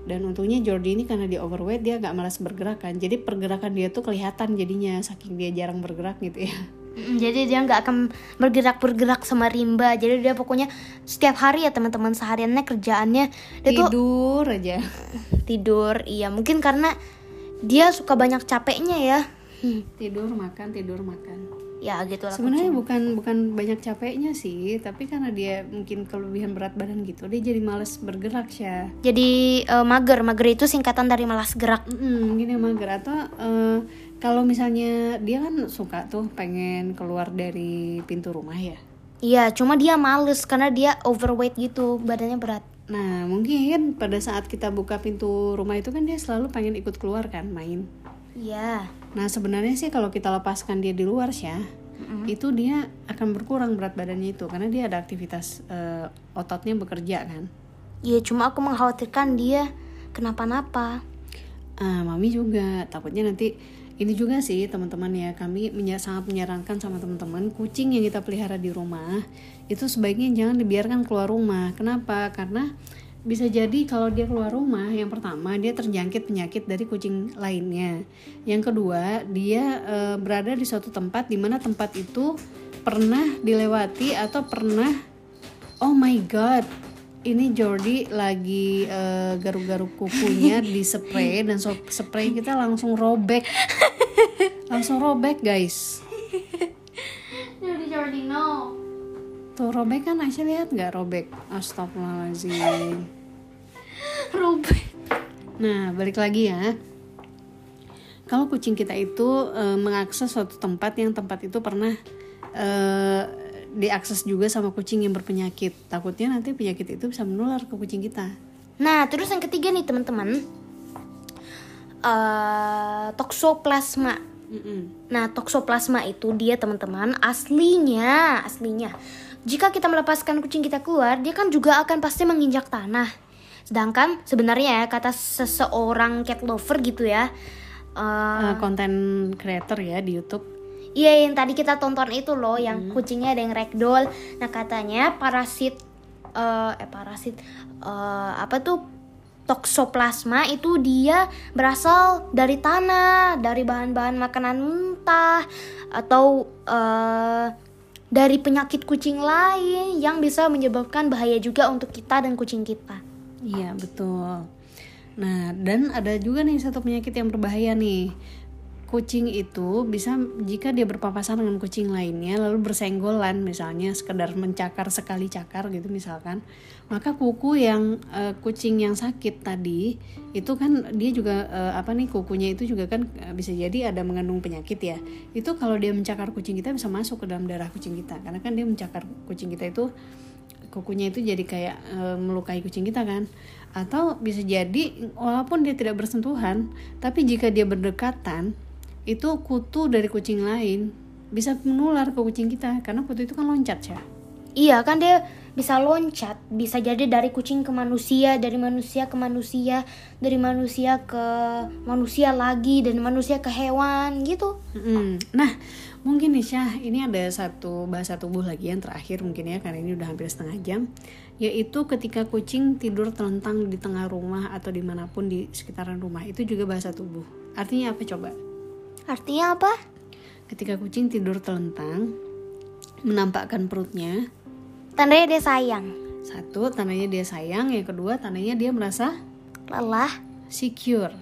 S2: dan untungnya Jordi ini karena dia overweight dia gak malas bergerak kan jadi pergerakan dia tuh kelihatan jadinya saking dia jarang bergerak gitu ya
S1: jadi dia nggak akan bergerak bergerak sama rimba. Jadi dia pokoknya setiap hari ya teman-teman sehariannya kerjaannya
S2: dia tidur tuh, aja.
S1: Tidur iya. Mungkin karena dia suka banyak capeknya ya.
S2: Tidur makan tidur makan
S1: ya gitu lah
S2: Sebenarnya bukan bukan banyak capeknya sih, tapi karena dia mungkin kelebihan berat badan gitu, dia jadi males bergerak ya.
S1: jadi eh, mager mager itu singkatan dari malas gerak
S2: Mm, mungkin yang mager atau eh, kalau misalnya dia kan suka tuh pengen keluar dari pintu rumah ya.
S1: iya cuma dia males karena dia overweight gitu badannya berat
S2: Nah mungkin pada saat kita buka pintu rumah itu kan dia selalu pengen ikut keluar kan main.
S1: iya
S2: Nah sebenarnya sih kalau kita lepaskan dia di luar sih ya, itu dia akan berkurang berat badannya itu karena dia ada aktivitas eh, ototnya bekerja kan.
S1: iya cuma aku mengkhawatirkan dia kenapa-napa
S2: Ah, mami juga takutnya nanti ini juga sih teman-teman ya kami menya- sangat menyarankan sama teman-teman kucing yang kita pelihara di rumah itu sebaiknya jangan dibiarkan keluar rumah. Kenapa? Karena bisa jadi kalau dia keluar rumah yang pertama dia terjangkit penyakit dari kucing lainnya. Yang kedua dia eh, berada di suatu tempat di mana tempat itu pernah dilewati atau pernah oh my god ini Jordi lagi eh, garuk-garuk kukunya di spray dan so spray kita langsung robek. Langsung robek guys.
S1: Jadi Jordi no
S2: tuh robek kan Aisyah lihat nggak? Robek. Astagfirullahaladzim.
S1: Robek.
S2: Nah balik lagi ya. Kalau kucing kita itu eh, mengakses suatu tempat yang tempat itu pernah eh, diakses juga sama kucing yang berpenyakit. Takutnya nanti penyakit itu bisa menular ke kucing kita.
S1: Nah, terus yang ketiga nih teman-teman, eh toxoplasma.
S2: Mm-mm.
S1: Nah, toxoplasma itu dia teman-teman aslinya, aslinya. Jika kita melepaskan kucing kita keluar, dia kan juga akan pasti menginjak tanah. Sedangkan sebenarnya ya kata seseorang cat lover gitu ya, eh
S2: Eh, konten creator ya di YouTube
S1: Iya yang tadi kita tonton itu loh yang kucingnya ada yang ragdoll. Nah katanya parasit eh eh parasit eh, apa tuh toxoplasma itu dia berasal dari tanah, dari bahan-bahan makanan mentah atau eh, dari penyakit kucing lain yang bisa menyebabkan bahaya juga untuk kita dan kucing kita.
S2: Iya betul. Nah dan ada juga nih satu penyakit yang berbahaya nih. Kucing itu bisa jika dia berpapasan dengan kucing lainnya lalu bersenggolan misalnya sekedar mencakar sekali cakar gitu misalkan maka kuku yang eh, kucing yang sakit tadi itu kan dia juga eh, apa nih kukunya itu juga kan eh, bisa jadi ada mengandung penyakit ya. Itu kalau dia mencakar kucing kita bisa masuk ke dalam darah kucing kita karena kan dia mencakar kucing kita itu kukunya itu jadi kayak e, melukai kucing kita kan. Atau bisa jadi walaupun dia tidak bersentuhan tapi jika dia berdekatan itu kutu dari kucing lain bisa menular ke kucing kita karena kutu itu kan loncat ya
S1: Iya kan dia bisa loncat, bisa jadi dari kucing ke manusia, dari manusia ke manusia, dari manusia ke manusia lagi, dan manusia ke hewan gitu.
S2: Mm-mm. nah mungkin nih Syah ini ada satu bahasa tubuh lagi yang terakhir mungkin ya karena ini udah hampir setengah jam. Yaitu ketika kucing tidur telentang di tengah rumah atau di mana pun di sekitaran rumah. Itu juga bahasa tubuh. Artinya apa coba
S1: Artinya apa?
S2: Ketika kucing tidur telentang, menampakkan perutnya.
S1: Tandanya dia sayang,
S2: Satu, tandanya dia sayang. Yang kedua, tandanya dia merasa
S1: lelah,
S2: secure.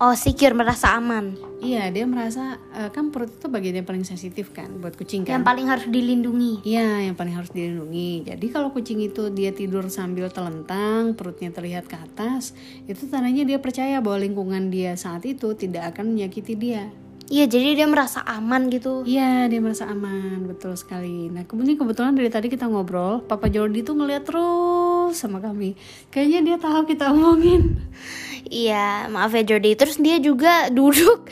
S1: oh secure, merasa aman.
S2: Iya, dia merasa eh, kan perut itu bagian yang paling sensitif kan buat kucing
S1: Yang
S2: kan.
S1: paling harus dilindungi.
S2: Iya, yang paling harus dilindungi. Jadi kalau kucing itu dia tidur sambil telentang, perutnya terlihat ke atas, itu tandanya dia percaya bahwa lingkungan dia saat itu tidak akan menyakiti dia.
S1: Iya, jadi dia merasa aman gitu.
S2: Iya, dia merasa aman, betul sekali. Nah, kemudian kebetulan dari tadi kita ngobrol, Papa Jordi tuh ngeliat terus sama kami. Kayaknya dia tahu kita omongin.
S1: Iya, maaf ya Jordi. Terus dia juga duduk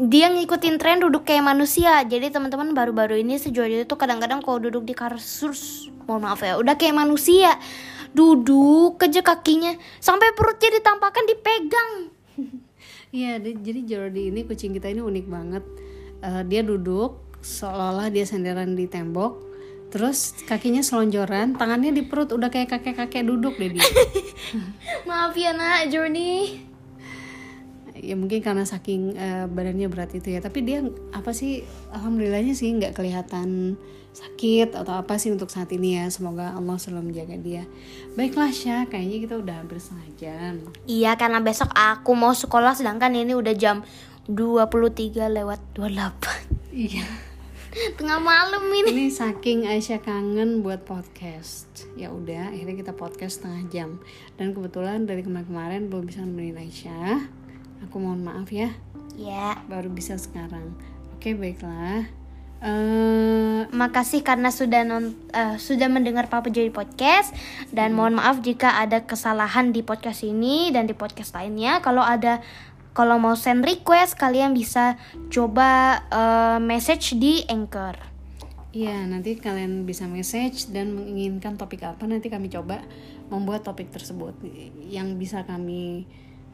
S1: dia ngikutin tren duduk kayak manusia. Jadi teman-teman baru-baru ini si Jordi itu kadang-kadang kalau duduk di kasur, mohon maaf ya, udah kayak manusia. Duduk aja kakinya sampai perutnya ditampakkan dipegang.
S2: Iya, di- jadi Jordi ini kucing kita ini unik banget. Eh, dia duduk seolah-olah dia senderan di tembok, terus kakinya selonjoran, tangannya di perut udah kayak kakek-kakek duduk deh dia.
S1: Maaf ya nak Jordi.
S2: Ya mungkin karena saking eh, badannya berat itu ya tapi dia apa sih alhamdulillahnya sih nggak kelihatan sakit atau apa sih untuk saat ini ya semoga Allah selalu menjaga dia baiklah Syah kayaknya kita udah hampir setengah jam
S1: Iya karena besok aku mau sekolah sedangkan ini udah jam 23 lewat 28.
S2: iya
S1: Tengah malam ini.
S2: Ini saking Aisyah kangen buat podcast. Ya udah, akhirnya kita podcast setengah jam. Dan kebetulan dari kemarin-kemarin belum bisa nemenin Aisyah. Aku mohon maaf ya,
S1: Ya,
S2: baru bisa sekarang. Oke, baiklah. Eh,
S1: makasih karena sudah non eh, sudah mendengar Papa Joy podcast dan mohon maaf jika ada kesalahan di podcast ini dan di podcast lainnya. Kalau ada kalau mau send request kalian bisa coba eh, message di Anchor.
S2: Iya, nanti kalian bisa message dan menginginkan topik apa nanti kami coba membuat topik tersebut yang bisa kami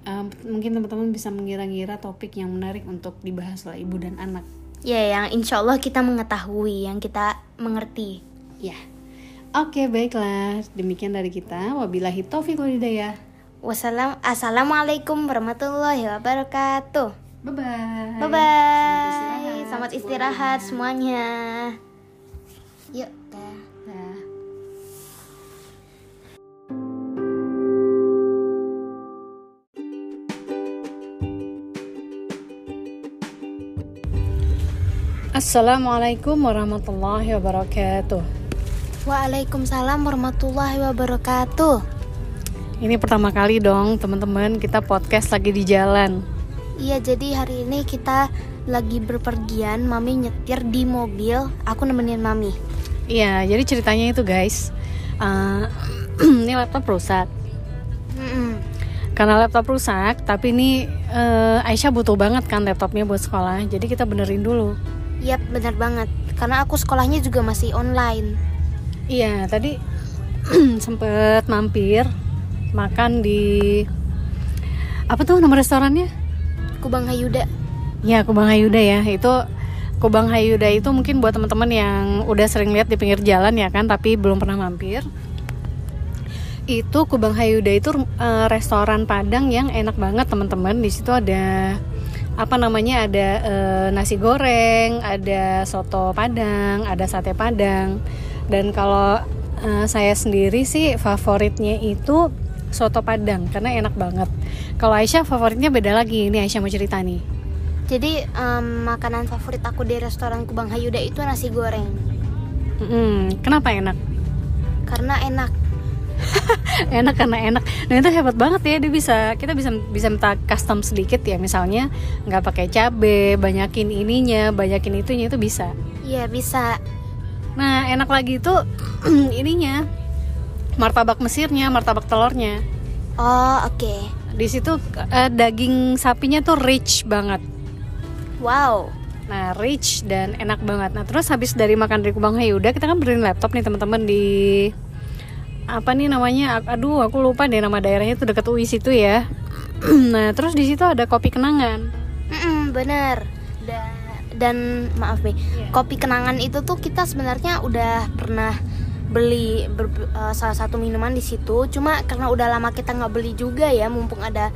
S2: eh, mungkin teman-teman bisa mengira-ngira topik yang menarik untuk dibahas oleh ibu dan anak.
S1: Ya, yang insya Allah kita mengetahui, yang kita mengerti.
S2: Ya. Oke, baiklah. Demikian dari kita. Wabillahi taufiq wal hidayah.
S1: Wassalam, assalamualaikum warahmatullahi wabarakatuh.
S2: Bye bye.
S1: Bye bye. Selamat istirahat semuanya. Yuk,
S2: Assalamualaikum warahmatullahi wabarakatuh.
S1: Waalaikumsalam warahmatullahi wabarakatuh.
S2: Ini pertama kali dong teman-teman kita podcast lagi di jalan.
S1: Iya, jadi hari ini kita lagi berpergian. Mami nyetir di mobil. Aku nemenin Mami.
S2: Iya, jadi ceritanya itu guys. eh, ini laptop rusak.
S1: Mm-mm.
S2: Karena laptop rusak, tapi ini eh, Aisyah butuh banget kan laptopnya buat sekolah. Jadi kita benerin dulu.
S1: Yap, benar banget. Karena aku sekolahnya juga masih online.
S2: Iya, tadi sempet mampir makan di apa tuh nama restorannya?
S1: Kubang Hayuda.
S2: Ya, Kubang Hayuda ya. Itu Kubang Hayuda itu mungkin buat teman-teman yang udah sering lihat di pinggir jalan ya kan, tapi belum pernah mampir. Itu Kubang Hayuda itu eh, restoran Padang yang enak banget teman-teman. Di situ ada apa namanya? Ada eh, nasi goreng, ada soto Padang, ada sate Padang. Dan kalau eh, saya sendiri sih favoritnya itu soto Padang karena enak banget. Kalau Aisyah favoritnya beda lagi. Ini Aisyah mau cerita nih.
S1: Jadi em, makanan favorit aku di restoran Kubang Hayuda itu nasi goreng.
S2: Mm-mm. Kenapa enak?
S1: Karena enak.
S2: enak karena enak. Nah itu hebat banget ya dia bisa kita bisa bisa minta custom sedikit ya misalnya nggak pakai cabe, banyakin ininya, banyakin itunya itu bisa.
S1: Iya, bisa.
S2: Nah enak lagi itu ininya martabak Mesirnya, martabak telurnya.
S1: Oh, oke.
S2: Di situ eh, daging sapinya tuh rich banget.
S1: Wow.
S2: Nah, rich dan enak banget. Nah, terus habis dari makan dari Kubang Hayuda, kita kan beliin laptop nih teman-teman di apa nih namanya? Aduh, aku lupa deh nama daerahnya itu dekat UI situ ya. nah, terus di situ ada kopi kenangan.
S1: Mm-mm, bener. Da- dan maaf nih, kopi kenangan itu tuh kita sebenarnya udah pernah beli ber- eh, salah satu minuman di situ. Cuma karena udah lama kita nggak beli juga ya, mumpung ada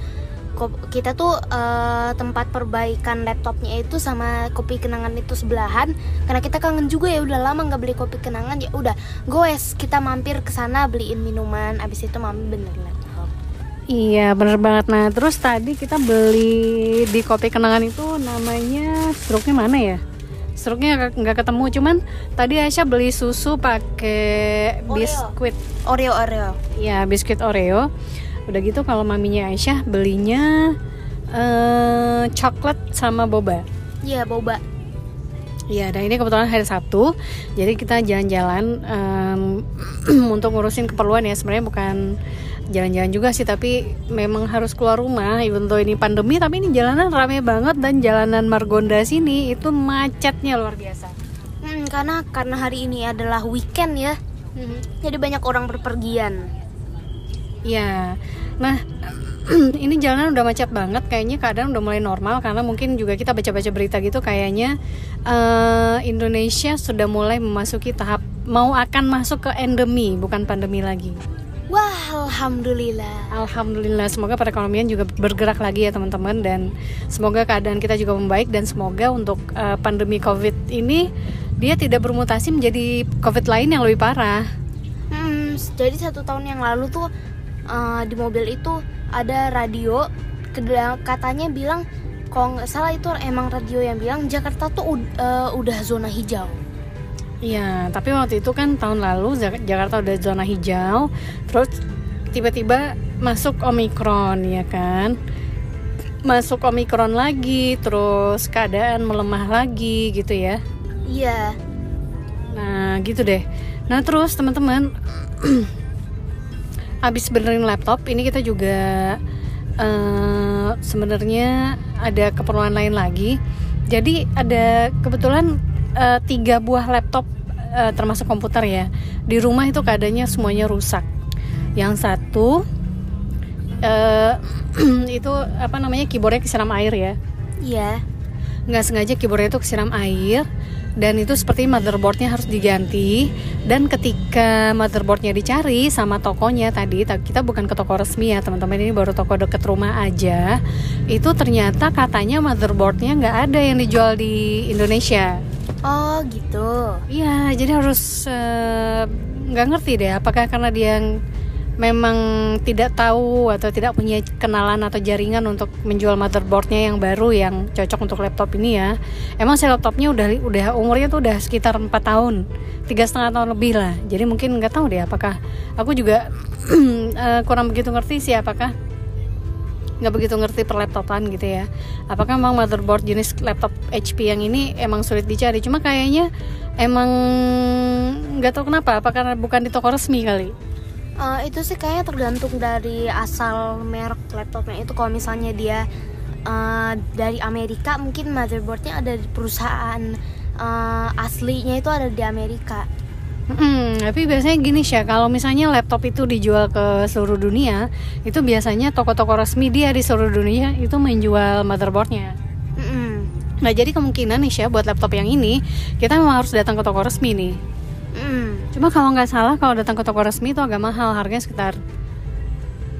S1: kita tuh eh, tempat perbaikan laptopnya itu sama kopi kenangan itu sebelahan. Karena kita kangen juga ya, udah lama nggak beli kopi kenangan ya. Udah, goes kita mampir ke sana beliin minuman. Abis itu mami benerin laptop.
S2: Iya, bener banget. Nah, terus tadi kita beli di kopi kenangan itu namanya struknya mana ya? Struknya nggak- ketemu, cuman tadi Aisyah beli susu pakai biskuit.
S1: Oreo Oreo.
S2: Ya, biskuit Oreo. Udah gitu kalau maminya Aisyah belinya eh coklat sama boba.
S1: Iya boba.
S2: Iya, dan ini kebetulan hari Sabtu, jadi kita jalan-jalan em, untuk ngurusin keperluan ya. Sebenarnya bukan jalan-jalan juga sih, tapi memang harus keluar rumah. Even though ini pandemi, tapi ini jalanan rame banget dan jalanan Margonda sini itu macetnya luar biasa.
S1: Hmm, karena karena hari ini adalah weekend ya. Jadi banyak orang berpergian.
S2: Iya. Nah, ini jalanan udah macet banget. Kayaknya keadaan udah mulai normal karena mungkin juga kita baca-baca berita gitu kayaknya eh, Indonesia sudah mulai memasuki tahap mau akan masuk ke endemi, bukan pandemi lagi.
S1: Wah, alhamdulillah.
S2: Alhamdulillah, semoga perekonomian juga bergerak lagi ya teman-teman dan semoga keadaan kita juga membaik dan semoga untuk eh, pandemi Covid ini dia tidak bermutasi menjadi Covid lain yang lebih parah.
S1: Hmm, jadi satu tahun yang lalu tuh eh, di mobil itu ada radio katanya bilang kalau nggak salah itu emang radio yang bilang Jakarta tuh eh, udah zona hijau.
S2: Iya, tapi waktu itu kan tahun lalu Jak- Jakarta udah zona hijau, terus tiba-tiba masuk Omikron ya kan. Masuk Omikron lagi, terus keadaan melemah lagi gitu ya.
S1: Iya.
S2: Nah, gitu deh. Nah, terus teman-teman habis benerin laptop, ini kita juga eh, sebenarnya ada keperluan lain lagi. Jadi ada kebetulan eh, tiga buah laptop eh, termasuk komputer ya. Di rumah itu keadaannya semuanya rusak. Yang satu eh, itu apa namanya keyboardnya kesiram air ya
S1: Iya.
S2: nggak sengaja keyboardnya itu kesiram air dan itu seperti motherboardnya harus diganti dan ketika motherboardnya dicari sama tokonya tadi ta- kita bukan ke toko resmi ya teman-teman ini baru toko deket rumah aja itu ternyata katanya motherboardnya nggak ada yang dijual di Indonesia
S1: Oh gitu.
S2: Iya, jadi harus eh, nggak ngerti deh apakah karena dia yang memang tidak tahu atau tidak punya kenalan atau jaringan untuk menjual motherboardnya yang baru yang cocok untuk laptop ini ya. Emang si laptopnya udah udah umurnya tuh udah sekitar 4 tahun, tiga setengah tahun lebih lah. Jadi mungkin nggak tahu deh apakah aku juga eh, kurang begitu ngerti sih apakah nggak begitu ngerti per laptopan gitu ya apakah memang motherboard jenis laptop HP yang ini emang sulit dicari cuma kayaknya emang nggak tahu kenapa apa karena bukan di toko resmi kali
S1: Eh, itu sih kayaknya tergantung dari asal merek laptopnya itu. Kalau misalnya dia eh, dari Amerika, mungkin motherboardnya ada di perusahaan eh, aslinya itu ada di Amerika.
S2: Hmm, tapi biasanya gini sih kalau misalnya laptop itu dijual ke seluruh dunia itu biasanya toko-toko resmi dia di seluruh dunia itu menjual motherboardnya
S1: Mm-mm.
S2: nah jadi kemungkinan nih Syah buat laptop yang ini kita memang harus datang ke toko resmi nih
S1: Mm.
S2: Cuma kalau nggak salah kalau datang ke toko resmi itu agak mahal, harganya sekitar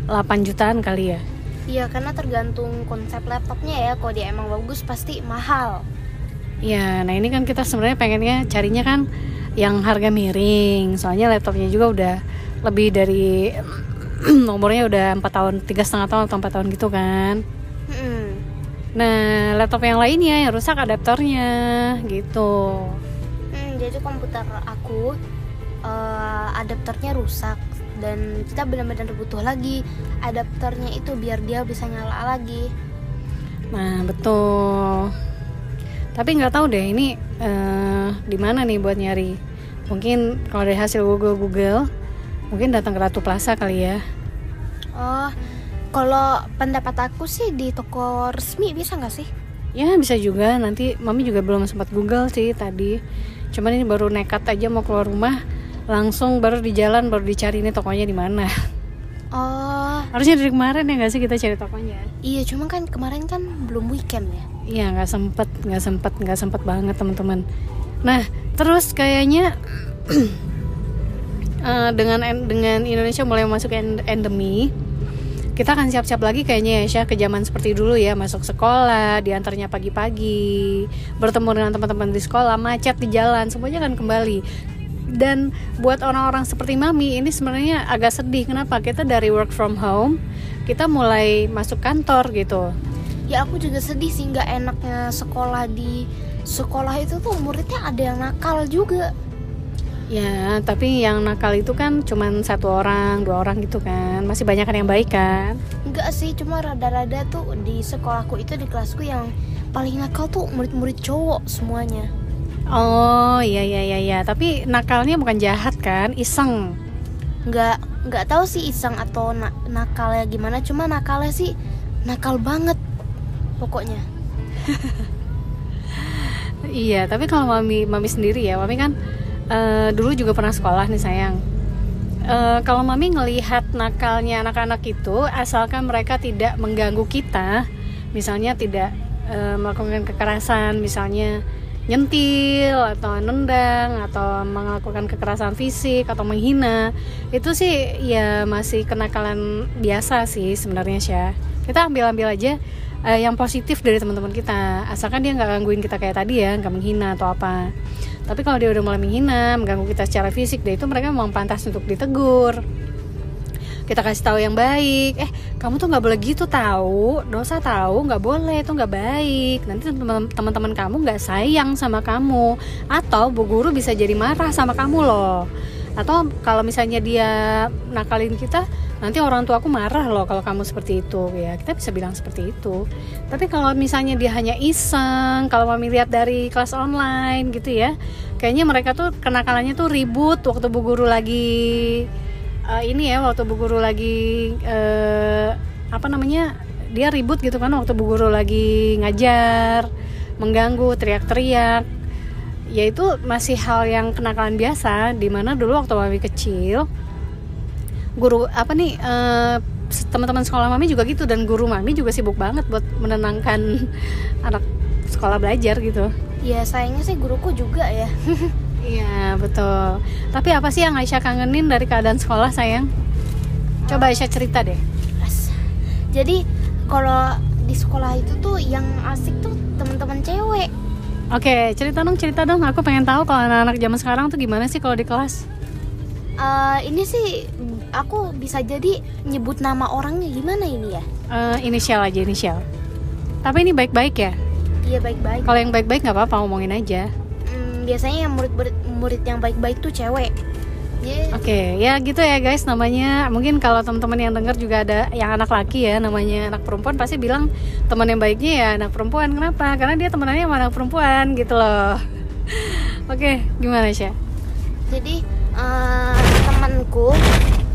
S2: 8 jutaan kali ya.
S1: Iya, karena tergantung konsep laptopnya ya. Kalau dia emang bagus pasti mahal.
S2: Ya, nah ini kan kita sebenarnya pengennya carinya kan yang harga miring. Soalnya laptopnya juga udah lebih dari umurnya udah empat tahun, tiga setengah tahun atau empat tahun gitu kan. Nah, laptop yang lainnya yang rusak adaptornya gitu.
S1: Hmm, jadi komputer aku eh, adapternya rusak dan kita benar-benar butuh lagi adapternya itu biar dia bisa nyala lagi.
S2: Nah, betul. Tapi nggak tahu deh ini eh, di mana nih buat nyari. Mungkin kalau dari hasil Google Google, mungkin datang ke Ratu Plaza kali ya.
S1: Oh, kalau pendapat aku sih di toko resmi bisa nggak sih?
S2: Ya bisa juga. Nanti Mami juga belum sempat Google sih tadi. Cuman ini baru nekat aja mau keluar rumah, langsung baru di jalan baru dicari ini tokonya di mana.
S1: Oh,
S2: Harusnya dari kemarin ya nggak sih kita cari tokonya.
S1: iya cuma kan kemarin kan belum weekend ya.
S2: Iya nggak sempet, nggak sempet, nggak sempet banget teman-teman. Nah terus kayaknya eh, dengan dengan Indonesia mulai masuk end- endemi, kita akan siap-siap lagi kayaknya ya Syah ke zaman seperti dulu ya masuk sekolah, diantarnya pagi-pagi, bertemu dengan teman-teman di sekolah, macet di jalan, semuanya akan kembali. Dan buat orang-orang seperti Mami ini sebenarnya agak sedih. Kenapa? Kita dari work from home, kita mulai masuk kantor gitu.
S1: Ya aku juga sedih sih nggak enaknya sekolah di sekolah itu tuh muridnya ada yang nakal juga.
S2: Ya, tapi yang nakal itu kan cuman satu orang, dua orang gitu kan. Masih banyak kan yang baik kan?
S1: Enggak sih, cuma rada-rada tuh di sekolahku itu di kelasku yang paling nakal tuh murid-murid cowok semuanya.
S2: Oh, iya iya iya iya. Tapi nakalnya bukan jahat kan? Iseng.
S1: Nggak nggak tahu sih iseng atau na nakalnya gimana, cuma nakalnya sih nakal banget pokoknya.
S2: Iya, tapi kalau mami mami sendiri ya, mami kan eh, dulu juga pernah sekolah nih sayang. Eh, kalau mami ngelihat nakalnya anak-anak itu, asalkan mereka tidak mengganggu kita, misalnya tidak eh, melakukan kekerasan, misalnya nyentil atau nendang atau melakukan kekerasan fisik atau menghina, itu sih ya masih kenakalan biasa sih sebenarnya Syah. Kita ambil-ambil aja eh, yang positif dari teman-teman kita. Asalkan dia nggak gangguin kita kayak tadi ya nggak menghina atau apa. Tapi kalau dia udah mulai menghina mengganggu kita secara fisik deh itu mereka memang pantas untuk ditegur kita kasih tahu yang baik. Eh kamu tuh nggak boleh gitu tahu. Dosa tahu nggak boleh itu nggak baik. Nanti teman-teman kamu nggak sayang sama kamu. Atau bu guru bisa jadi marah sama kamu loh. Atau kalau misalnya dia nakalin kita nanti orang tua aku marah loh kalau kamu seperti itu ya. Kita bisa bilang seperti itu. Tapi kalau misalnya dia hanya iseng kalau mami lihat dari kelas online gitu ya kayaknya mereka tuh kenakalannya tuh ribut waktu bu guru lagi uh, ini ya waktu bu guru lagi uh, apa namanya dia ribut gitu kan waktu bu guru lagi ngajar mengganggu teriak-teriak. Ya itu masih hal yang kenakalan biasa di mana dulu waktu mami kecil guru apa nih uh, teman-teman sekolah mami juga gitu dan guru mami juga sibuk banget buat menenangkan anak sekolah belajar gitu.
S1: Ya sayangnya sih guruku juga ya
S2: iya betul tapi apa sih yang Aisyah kangenin dari keadaan sekolah sayang coba Aisyah cerita deh
S1: jadi kalau di sekolah itu tuh yang asik tuh teman-teman cewek
S2: Oke, cerita dong, cerita dong. Aku pengen tahu kalau anak-anak zaman sekarang tuh gimana sih kalau di kelas?
S1: Uh, ini sih aku bisa jadi nyebut nama orangnya gimana ini ya?
S2: Uh, inisial aja inisial. Tapi ini baik-baik ya?
S1: Iya baik-baik.
S2: Kalau yang baik-baik nggak apa-apa ngomongin aja.
S1: Biasanya yang murid-murid murid yang baik-baik tuh cewek.
S2: Yeah. Oke, okay, ya gitu ya guys namanya. Mungkin kalau teman-teman yang dengar juga ada yang anak laki ya, namanya anak perempuan pasti bilang teman yang baiknya ya anak perempuan. Kenapa? Karena dia temenannya sama anak perempuan gitu loh. Oke, okay, gimana sih?
S1: Jadi uh, temanku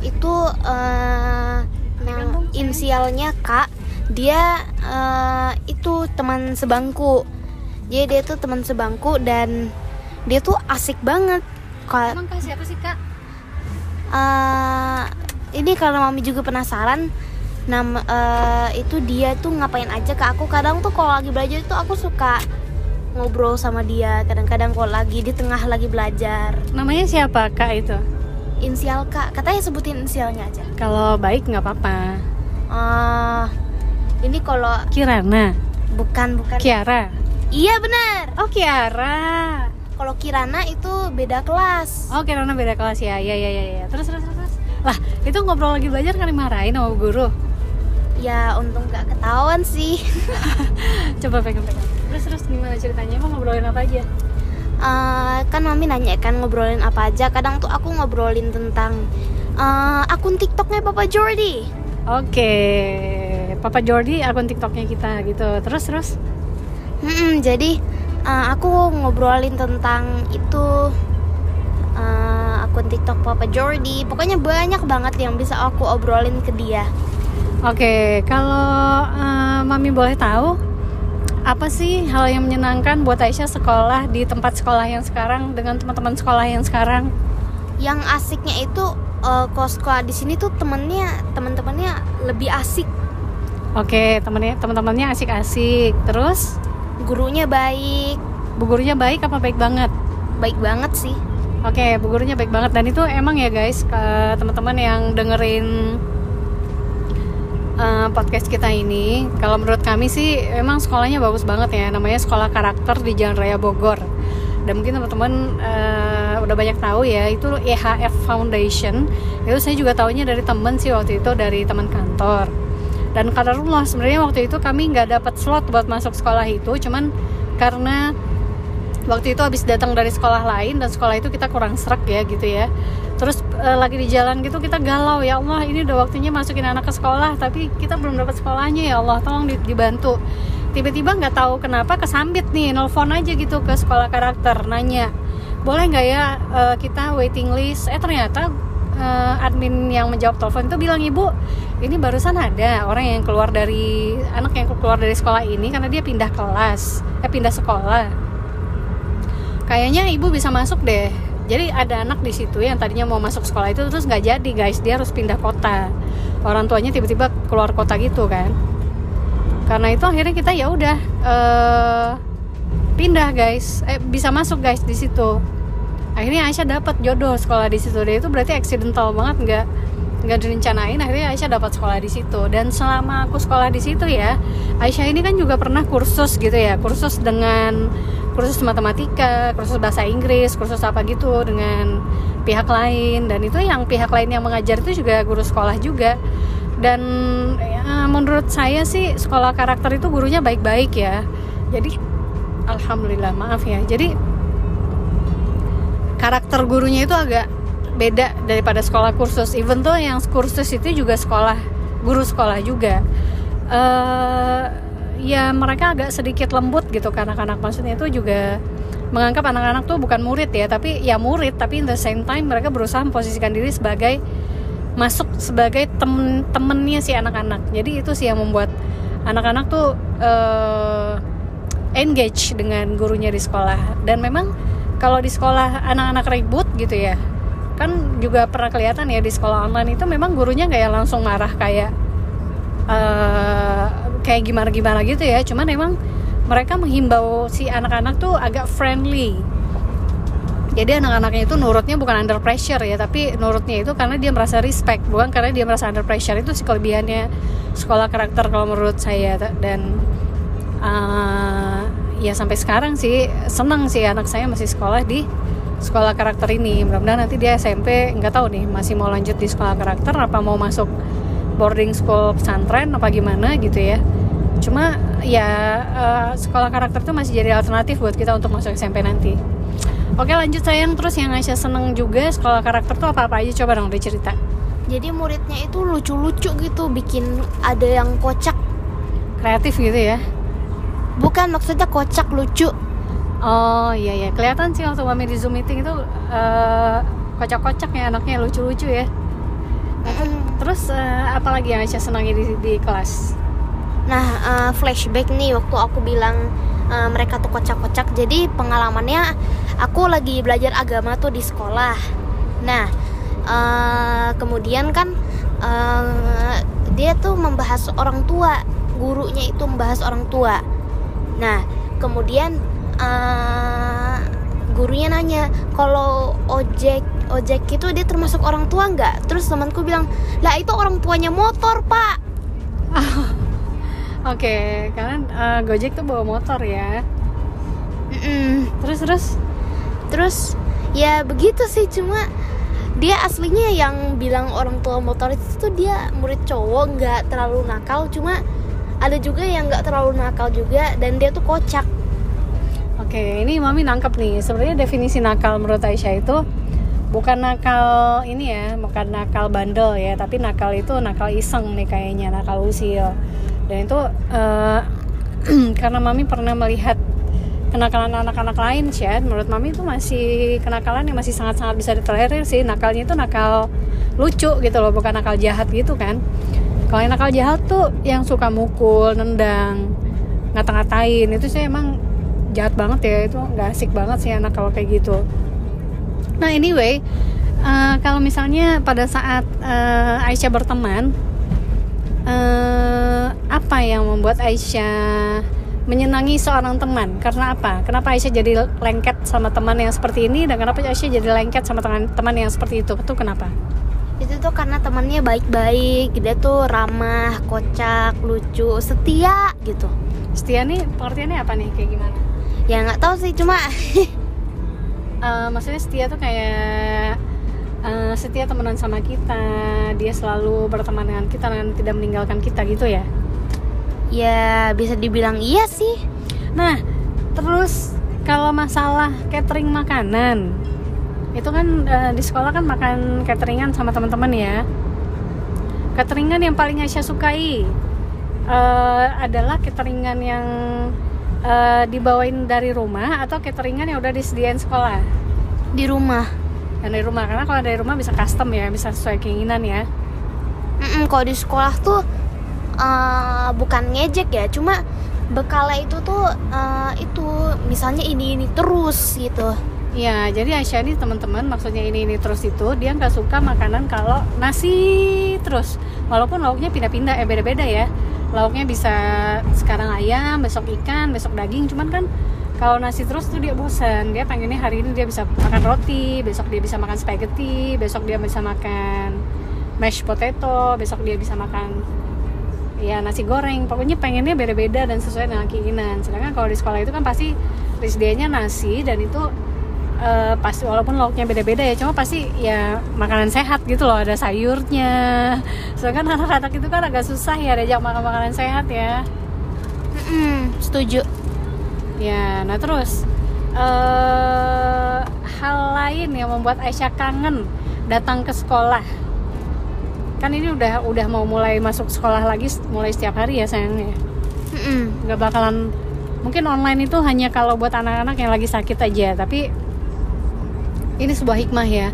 S1: itu uh, yang inisialnya Kak dia uh, itu teman sebangku jadi dia tuh teman sebangku dan dia tuh asik banget.
S2: Kak emang kak siapa sih kak?
S1: Uh, ini kalau mami juga penasaran. Nama uh, itu dia tuh ngapain aja ke aku. Kadang tuh kalau lagi belajar itu aku suka ngobrol sama dia. Kadang-kadang kalau lagi di tengah lagi belajar.
S2: Namanya siapa kak itu?
S1: Inisial kak. Katanya sebutin inisialnya aja.
S2: Kalau baik nggak apa-apa.
S1: Uh, ini kalau
S2: Kirana.
S1: Bukan bukan.
S2: Kiara.
S1: Iya benar.
S2: Oh Kiara
S1: kalau Kirana itu beda kelas.
S2: Oh Kirana beda kelas. Ya ya ya ya, ya. terus terus terus lah itu ngobrol lagi belajar kan dimarahin sama guru?
S1: Ya untung gak ketahuan sih.
S2: Coba pegang pegang. Terus terus gimana ceritanya? Emang ngobrolin apa aja?
S1: Uh, kan mami nanya kan ngobrolin apa aja. Kadang tuh aku ngobrolin tentang uh, akun tiktoknya papa Jordi.
S2: Oke. Okay. papa Jordi akun tiktoknya kita gitu. Terus terus?
S1: Hmm, jadi uh, aku ngobrolin tentang itu uh, akun tiktok papa Jordi pokoknya banyak banget yang bisa aku obrolin ke dia
S2: oke okay. kalau uh, mami boleh tahu apa sih hal yang menyenangkan buat Aisyah sekolah di tempat sekolah yang sekarang dengan teman-teman sekolah yang sekarang?
S1: Yang asiknya itu uh, kalau sekolah di sini tuh temennya teman-temannya lebih asik.
S2: Oke, temennya teman-temannya asik-asik. Terus
S1: gurunya baik.
S2: Bu gurunya baik apa baik banget?
S1: Baik banget sih.
S2: Oke, bu gurunya baik banget dan itu emang ya guys, ke teman-teman yang dengerin uh, podcast kita ini kalau menurut kami sih emang sekolahnya bagus banget ya namanya sekolah karakter di Jalan Raya Bogor dan mungkin teman-teman uh, udah banyak tahu ya itu EHF Foundation itu saya juga tahunya dari temen sih waktu itu dari teman kantor dan kadarullah sebenarnya waktu itu kami nggak dapat slot buat masuk sekolah itu. Cuman karena waktu itu habis datang dari sekolah lain dan sekolah itu kita kurang serak ya gitu ya. Terus e, lagi di jalan gitu kita galau. Ya Allah ini udah waktunya masukin anak ke sekolah tapi kita belum dapat sekolahnya ya Allah. Tolong dibantu. Tiba-tiba nggak tahu kenapa kesambit nih nelfon aja gitu ke sekolah karakter nanya boleh nggak ya e, kita waiting list? Eh ternyata e, admin yang menjawab telepon itu bilang ibu ini barusan ada orang yang keluar dari anak yang keluar dari sekolah ini karena dia pindah kelas eh pindah sekolah. Kayaknya ibu bisa masuk deh. Jadi ada anak di situ yang tadinya mau masuk sekolah itu terus nggak jadi guys. Dia harus pindah kota. Orang tuanya tiba-tiba keluar kota gitu kan? Karena itu akhirnya kita ya udah uh, pindah guys. Eh, bisa masuk guys di situ akhirnya Aisyah dapat jodoh sekolah di situ. Dia itu berarti accidental banget nggak nggak direncanain. Akhirnya Aisyah dapat sekolah di situ. Dan selama aku sekolah di situ ya Aisyah ini kan juga pernah kursus gitu ya. Kursus dengan kursus matematika, kursus bahasa Inggris, kursus apa gitu dengan pihak lain. Dan itu yang pihak lain yang mengajar itu juga guru sekolah juga. Dan ya, menurut saya sih sekolah karakter itu gurunya baik-baik ya. Jadi alhamdulillah maaf ya. Jadi karakter gurunya itu agak beda daripada sekolah kursus. Even tuh yang kursus itu juga sekolah guru sekolah juga. Uh, ya mereka agak sedikit lembut gitu karena anak-anak maksudnya itu juga menganggap anak-anak tuh bukan murid ya tapi ya murid. Tapi in the same time mereka berusaha memposisikan diri sebagai masuk sebagai temen temennya si anak-anak. Jadi itu sih yang membuat anak-anak tuh uh, engage dengan gurunya di sekolah. Dan memang kalau di sekolah anak-anak ribut gitu ya kan juga pernah kelihatan ya di sekolah online itu memang gurunya kayak langsung marah kayak uh, kayak gimana gimana gitu ya. Cuman emang mereka menghimbau si anak-anak tuh agak friendly. Jadi anak-anaknya itu nurutnya bukan under pressure ya tapi nurutnya itu karena dia merasa respect bukan karena dia merasa under pressure. Itu sih kelebihannya sekolah karakter kalau menurut saya. Dan uh, ya sampai sekarang sih senang sih anak saya masih sekolah di sekolah karakter ini. Mudah-mudahan nanti dia SMP nggak tahu nih masih mau lanjut di sekolah karakter apa mau masuk boarding school pesantren apa gimana gitu ya. Cuma ya uh, sekolah karakter itu masih jadi alternatif buat kita untuk masuk SMP nanti. Oke lanjut sayang. Terus yang Aisyah seneng juga sekolah karakter tuh apa-apa aja. Coba dong dicerita.
S1: Jadi muridnya itu lucu-lucu gitu bikin ada yang kocak.
S2: Kreatif gitu ya
S1: bukan maksudnya kocak lucu
S2: oh iya iya kelihatan sih waktu mami di zoom meeting itu uh, kocak-kocak ya anaknya lucu-lucu ya terus uh, apa lagi yang Aisyah senangi di, di kelas
S1: Nah, uh, flashback nih waktu aku bilang uh, mereka tuh kocak-kocak. Jadi pengalamannya aku lagi belajar agama tuh di sekolah. Nah, uh, kemudian kan uh, dia tuh membahas orang tua, gurunya itu membahas orang tua. Nah, kemudian uh, gurunya nanya kalau ojek ojek itu dia termasuk orang tua nggak? Terus temanku bilang, lah itu orang tuanya motor pak.
S2: Oke, okay, kalian uh, Gojek tuh bawa motor ya? Mm -mm. Terus terus
S1: terus ya begitu sih cuma dia aslinya yang bilang orang tua motor itu tuh dia murid cowok nggak terlalu nakal cuma ada juga yang nggak terlalu nakal juga dan dia tuh kocak.
S2: Oke, ini mami nangkep nih. Sebenarnya definisi nakal menurut Aisyah itu bukan nakal ini ya, bukan nakal bandel ya, tapi nakal itu nakal iseng nih kayaknya, nakal usil dan itu uh, karena mami pernah melihat kenakalan anak-anak lain sih menurut mami itu masih kenakalan yang masih sangat-sangat bisa ditolerir sih nakalnya itu nakal lucu gitu loh bukan nakal jahat gitu kan kalau yang nakal jahat tuh yang suka mukul nendang ngata-ngatain itu sih emang jahat banget ya itu nggak asik banget sih anak kalau kayak gitu. Nah anyway uh, kalau misalnya pada saat uh, Aisyah berteman uh, apa yang membuat Aisyah menyenangi seorang teman? Karena apa? Kenapa Aisyah jadi lengket sama teman yang seperti ini? Dan kenapa Aisyah jadi lengket sama teman teman yang seperti itu? Itu kenapa
S1: itu tuh karena temannya baik-baik dia tuh ramah kocak lucu setia gitu.
S2: Setia nih pengertiannya apa nih? Kayak gimana?
S1: Ya nggak tahu sih cuma
S2: uh, maksudnya setia tuh kayak uh, setia temenan sama kita dia selalu berteman dengan kita dan tidak meninggalkan kita gitu ya?
S1: Ya bisa dibilang iya sih.
S2: Nah terus kalau masalah catering makanan itu kan uh, di sekolah kan makan cateringan sama teman-teman ya. Cateringan yang paling Aisyah sukai uh, adalah cateringan yang uh, dibawain dari rumah atau cateringan yang udah disediain sekolah?
S1: Di rumah.
S2: Yang dari rumah karena kalau dari rumah bisa custom ya bisa sesuai keinginan ya.
S1: Mm-mm, kalau di sekolah tuh uh, bukan ngejek ya cuma bekalnya itu tuh uh, itu misalnya ini ini terus gitu
S2: Ya, jadi Aisyah ini teman-teman maksudnya ini ini terus itu dia nggak suka makanan kalau nasi terus, walaupun lauknya pindah-pindah ya beda-beda ya. Lauknya bisa sekarang ayam, besok ikan, besok daging, cuman kan kalau nasi terus tuh dia bosan dia pengennya hari ini dia bisa makan roti besok dia bisa makan spaghetti besok dia bisa makan mashed potato besok dia bisa makan ya nasi goreng. Pokoknya pengennya beda-beda dan sesuai dengan keinginan. Sedangkan kalau di sekolah itu kan pasti disedianya nasi dan itu eh, pasti walaupun lauknya beda-beda ya cuma pasti ya makanan sehat gitu loh ada sayurnya soalnya kan anak-anak itu kan agak susah ya diajak makan makanan sehat ya
S1: Mm-mm, setuju.
S2: ya nah terus eh hal lain yang membuat Aisyah kangen datang ke sekolah kan ini udah udah mau mulai masuk sekolah lagi mulai setiap hari ya sayangnya
S1: Mm-mm.
S2: nggak bakalan mungkin online itu hanya kalau buat anak-anak yang lagi sakit aja tapi ini sebuah hikmah ya.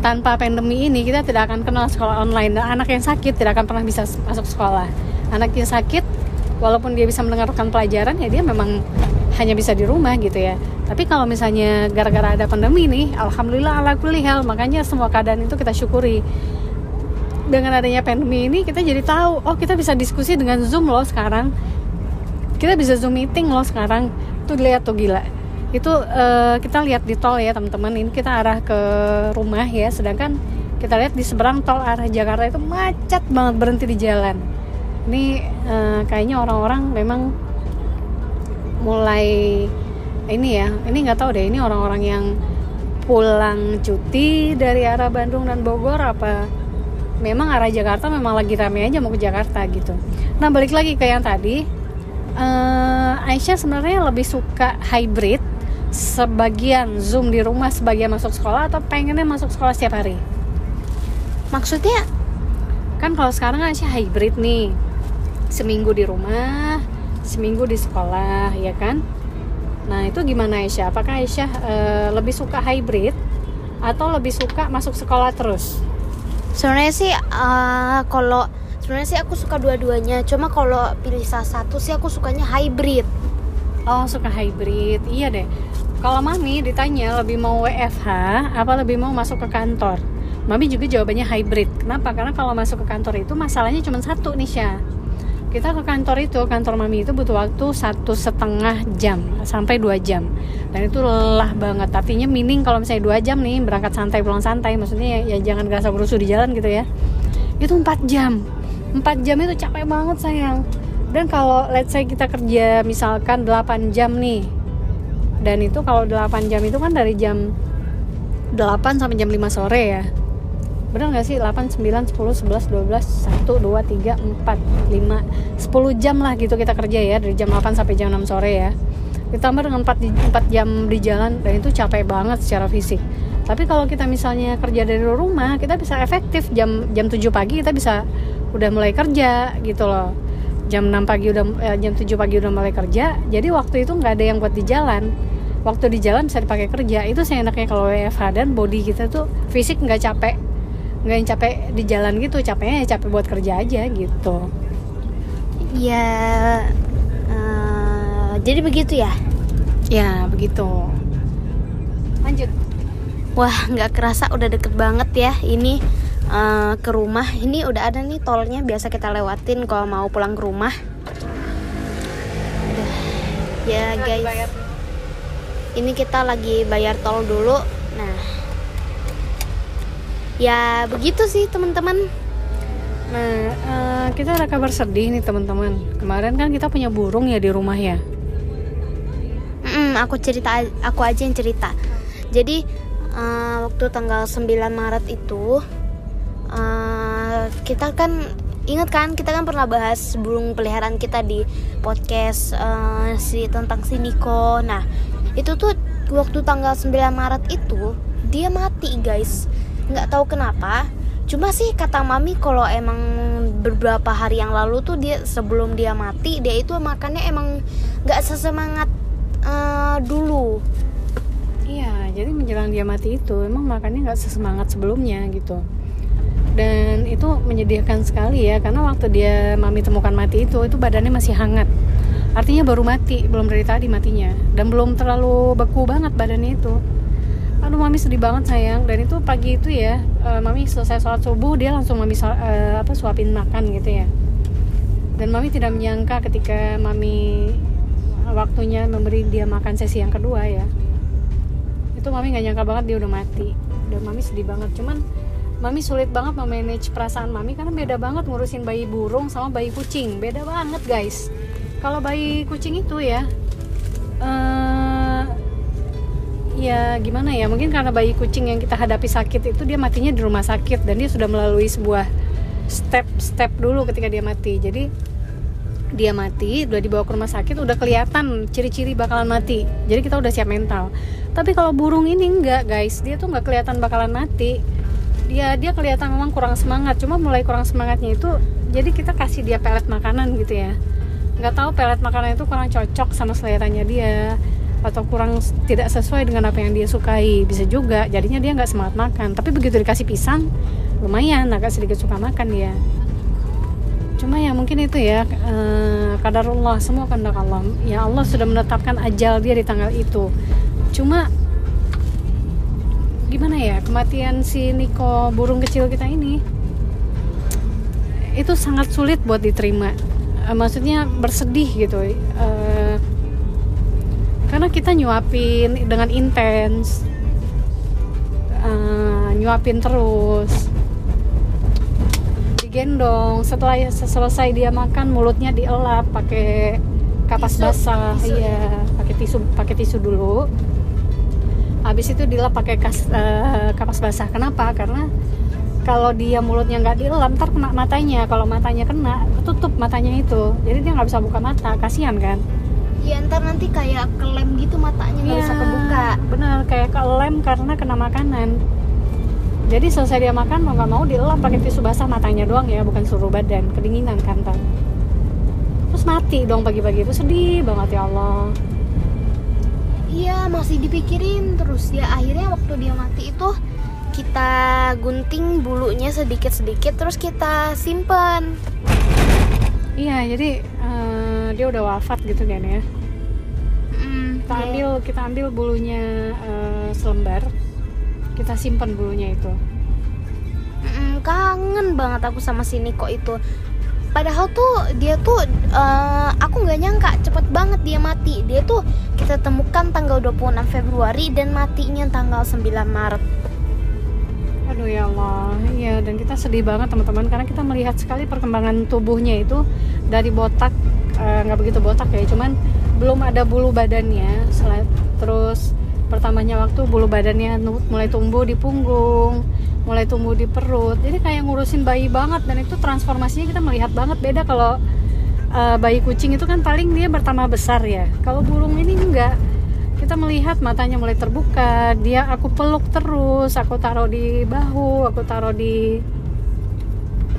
S2: Tanpa pandemi ini kita tidak akan kenal sekolah online. Dan anak yang sakit tidak akan pernah bisa masuk sekolah. Anak yang sakit walaupun dia bisa mendengarkan pelajaran ya dia memang hanya bisa di rumah gitu ya. Tapi kalau misalnya gara-gara ada pandemi nih alhamdulillah ala kulli hal. Makanya semua keadaan itu kita syukuri. Dengan adanya pandemi ini kita jadi tahu oh kita bisa diskusi dengan zoom loh sekarang. Kita bisa zoom meeting loh sekarang. Tuh lihat tuh gila itu eh, kita lihat di tol ya teman-teman. Ini kita arah ke rumah ya. Sedangkan kita lihat di seberang tol arah Jakarta itu macet banget berhenti di jalan. Ini eh, kayaknya orang-orang memang mulai ini ya ini nggak tahu deh ini orang-orang yang pulang cuti dari arah Bandung dan Bogor apa memang arah Jakarta memang lagi rame aja mau ke Jakarta gitu. Nah balik lagi ke yang tadi. Eh, Aisyah sebenarnya lebih suka hybrid sebagian zoom di rumah sebagian masuk sekolah atau pengennya masuk sekolah setiap hari?
S1: Maksudnya?
S2: Kan kalau sekarang Aisyah hybrid nih. Seminggu di rumah seminggu di sekolah ya kan? Nah itu gimana Aisyah? Apakah Aisyah eh, lebih suka hybrid atau lebih suka masuk sekolah terus?
S1: Sebenarnya sih eh, kalau sebenarnya sih aku suka dua-duanya. Cuma kalau pilih salah satu sih aku sukanya hybrid.
S2: Oh suka hybrid, iya deh. Kalau mami ditanya lebih mau WFH apa lebih mau masuk ke kantor, mami juga jawabannya hybrid. Kenapa? Karena kalau masuk ke kantor itu masalahnya cuma satu nih Syah. Kita ke kantor itu, kantor mami itu butuh waktu satu setengah jam sampai dua jam, dan itu lelah banget. Artinya meaning kalau misalnya dua jam nih berangkat santai pulang santai, maksudnya ya, ya jangan gerasa berusuh di jalan gitu ya. Itu empat jam, empat jam itu capek banget sayang dan kalau let's say kita kerja misalkan 8 jam nih dan itu kalau 8 jam itu kan dari jam 8 sampai jam 5 sore ya? Bener gak sih? 8, 9, 10, 11, 12, 1, 2, 3, 4, 5 10 jam lah gitu kita kerja ya dari jam 8 sampai jam 6 sore ya. Ditambah dengan 4, di- 4 jam di jalan dan itu capek banget secara fisik. Tapi kalau kita misalnya kerja dari rumah kita bisa efektif. Jam jam 7 pagi kita bisa udah mulai kerja gitu loh jam 6 pagi udah eh, jam 7 pagi udah mulai kerja jadi waktu itu nggak ada yang buat di jalan. Waktu di jalan bisa dipakai kerja. Itu seenaknya kalau WFH dan body kita tuh fisik nggak capek. Nggak yang capek di jalan gitu capeknya ya capek buat kerja aja gitu.
S1: Ya eh, jadi begitu ya.
S2: ya begitu. Lanjut.
S1: Wah nggak kerasa udah deket banget ya ini eh, ke rumah. Ini udah ada nih tolnya biasa kita lewatin kalau mau pulang ke rumah. Udah. Ya guys. Ini kita lagi bayar tol dulu. Nah, ya begitu sih teman-teman.
S2: Nah, eh, kita ada kabar sedih nih teman-teman. Kemarin kan kita punya burung ya di rumah ya.
S1: Mm, aku cerita, aku aja yang cerita. Jadi eh, waktu tanggal 9 Maret itu kita kan ingat kan kita kan pernah bahas burung peliharaan kita di podcast eh, si tentang si Niko. Nah itu tuh waktu tanggal 9 Maret itu dia mati guys. Nggak tahu kenapa. Cuma sih kata mami kalau emang beberapa hari yang lalu tuh dia sebelum dia mati dia itu makannya emang nggak sesemangat eh, dulu.
S2: Iya, jadi menjelang dia mati itu emang makannya nggak sesemangat sebelumnya gitu. Dan itu menyedihkan sekali ya, karena waktu dia mami temukan mati itu, itu badannya masih hangat. Artinya baru mati, belum dari tadi matinya, dan belum terlalu beku banget badannya itu. Aduh mami sedih banget sayang. Dan itu pagi itu ya, eh, mami selesai sholat subuh dia langsung mami eh, apa suapin makan gitu ya. Dan mami tidak menyangka ketika mami waktunya memberi dia makan sesi yang kedua ya itu mami nggak nyangka banget dia udah mati dan mami sedih banget cuman mami sulit banget memanage perasaan mami karena beda banget ngurusin bayi burung sama bayi kucing. Beda banget guys. Kalau bayi kucing itu ya eh
S3: ya gimana ya? Mungkin karena bayi kucing yang kita hadapi sakit itu dia matinya di rumah sakit dan dia sudah melalui sebuah step-step dulu ketika dia mati. Jadi dia mati udah dibawa ke rumah sakit udah kelihatan ciri-ciri bakalan mati. Jadi kita udah siap mental. Tapi kalau burung ini enggak guys. Dia tuh nggak kelihatan bakalan mati dia dia kelihatan memang kurang semangat. Cuma mulai kurang semangatnya itu jadi kita kasih dia pelet makanan gitu ya. Nggak tahu pelet makanan itu kurang cocok sama seleranya dia atau kurang tidak sesuai dengan apa yang dia sukai. Bisa juga jadinya dia nggak semangat makan. Tapi begitu dikasih pisang lumayan agak sedikit suka makan dia. Cuma ya mungkin itu ya eh, kadarullah semua kehendak Allah. Ya Allah sudah menetapkan ajal dia di tanggal itu. Cuma gimana ya kematian si Niko burung kecil kita ini itu sangat sulit buat diterima. Eh, maksudnya bersedih gitu. Eh, karena kita nyuapin dengan intens. Eh, nyuapin terus. Digendong. Setelah selesai dia makan mulutnya dielap pakai kapas
S1: Tisu,
S3: basah.
S1: Tisu.
S3: Iya pakai tisu pakai tisu dulu habis itu dilap pakai kas- eh, kapas basah. Kenapa? Karena kalau dia mulutnya nggak dilap ntar kena matanya. Kalau matanya kena ketutup matanya itu. Jadi dia nggak bisa buka mata. Kasihan kan?
S1: Ya ntar nanti kayak kelem gitu matanya nggak bisa
S3: Iya,
S1: kebuka.
S3: bener kayak kelem karena kena makanan. Jadi selesai dia makan mau nggak mau dilap pakai tisu basah matanya doang ya bukan seluruh badan. Kedinginan kan ntar terus mati dong pagi-pagi itu. Sedih banget ya Allah
S1: iya masih dipikirin terus ya. Akhirnya waktu dia mati itu kita gunting bulunya sedikit-sedikit terus kita simpen.
S3: Iya jadi eh, dia udah wafat gitu kan ya?
S1: Mm,
S3: kita
S1: ya.
S3: ambil kita ambil bulunya eh, selembar. Kita simpan bulunya itu.
S1: Mm, kangen banget aku sama si Niko itu padahal tuh dia tuh eh, aku nggak nyangka cepet banget dia mati dia tuh kita temukan tanggal 26 Februari dan matinya tanggal 9 Maret
S3: Aduh ya Allah, iya dan kita sedih banget teman-teman karena kita melihat sekali perkembangan tubuhnya itu dari botak eh, nggak begitu botak ya, cuman belum ada bulu badannya. Terus pertamanya waktu bulu badannya mulai tumbuh di punggung, mulai tumbuh di perut. Jadi kayak ngurusin bayi banget dan itu transformasinya kita melihat banget. Beda kalau eh, bayi kucing itu kan paling dia bertambah besar ya. Kalau burung ini enggak. Kita melihat matanya mulai terbuka dia aku peluk terus aku taruh di bahu aku taruh di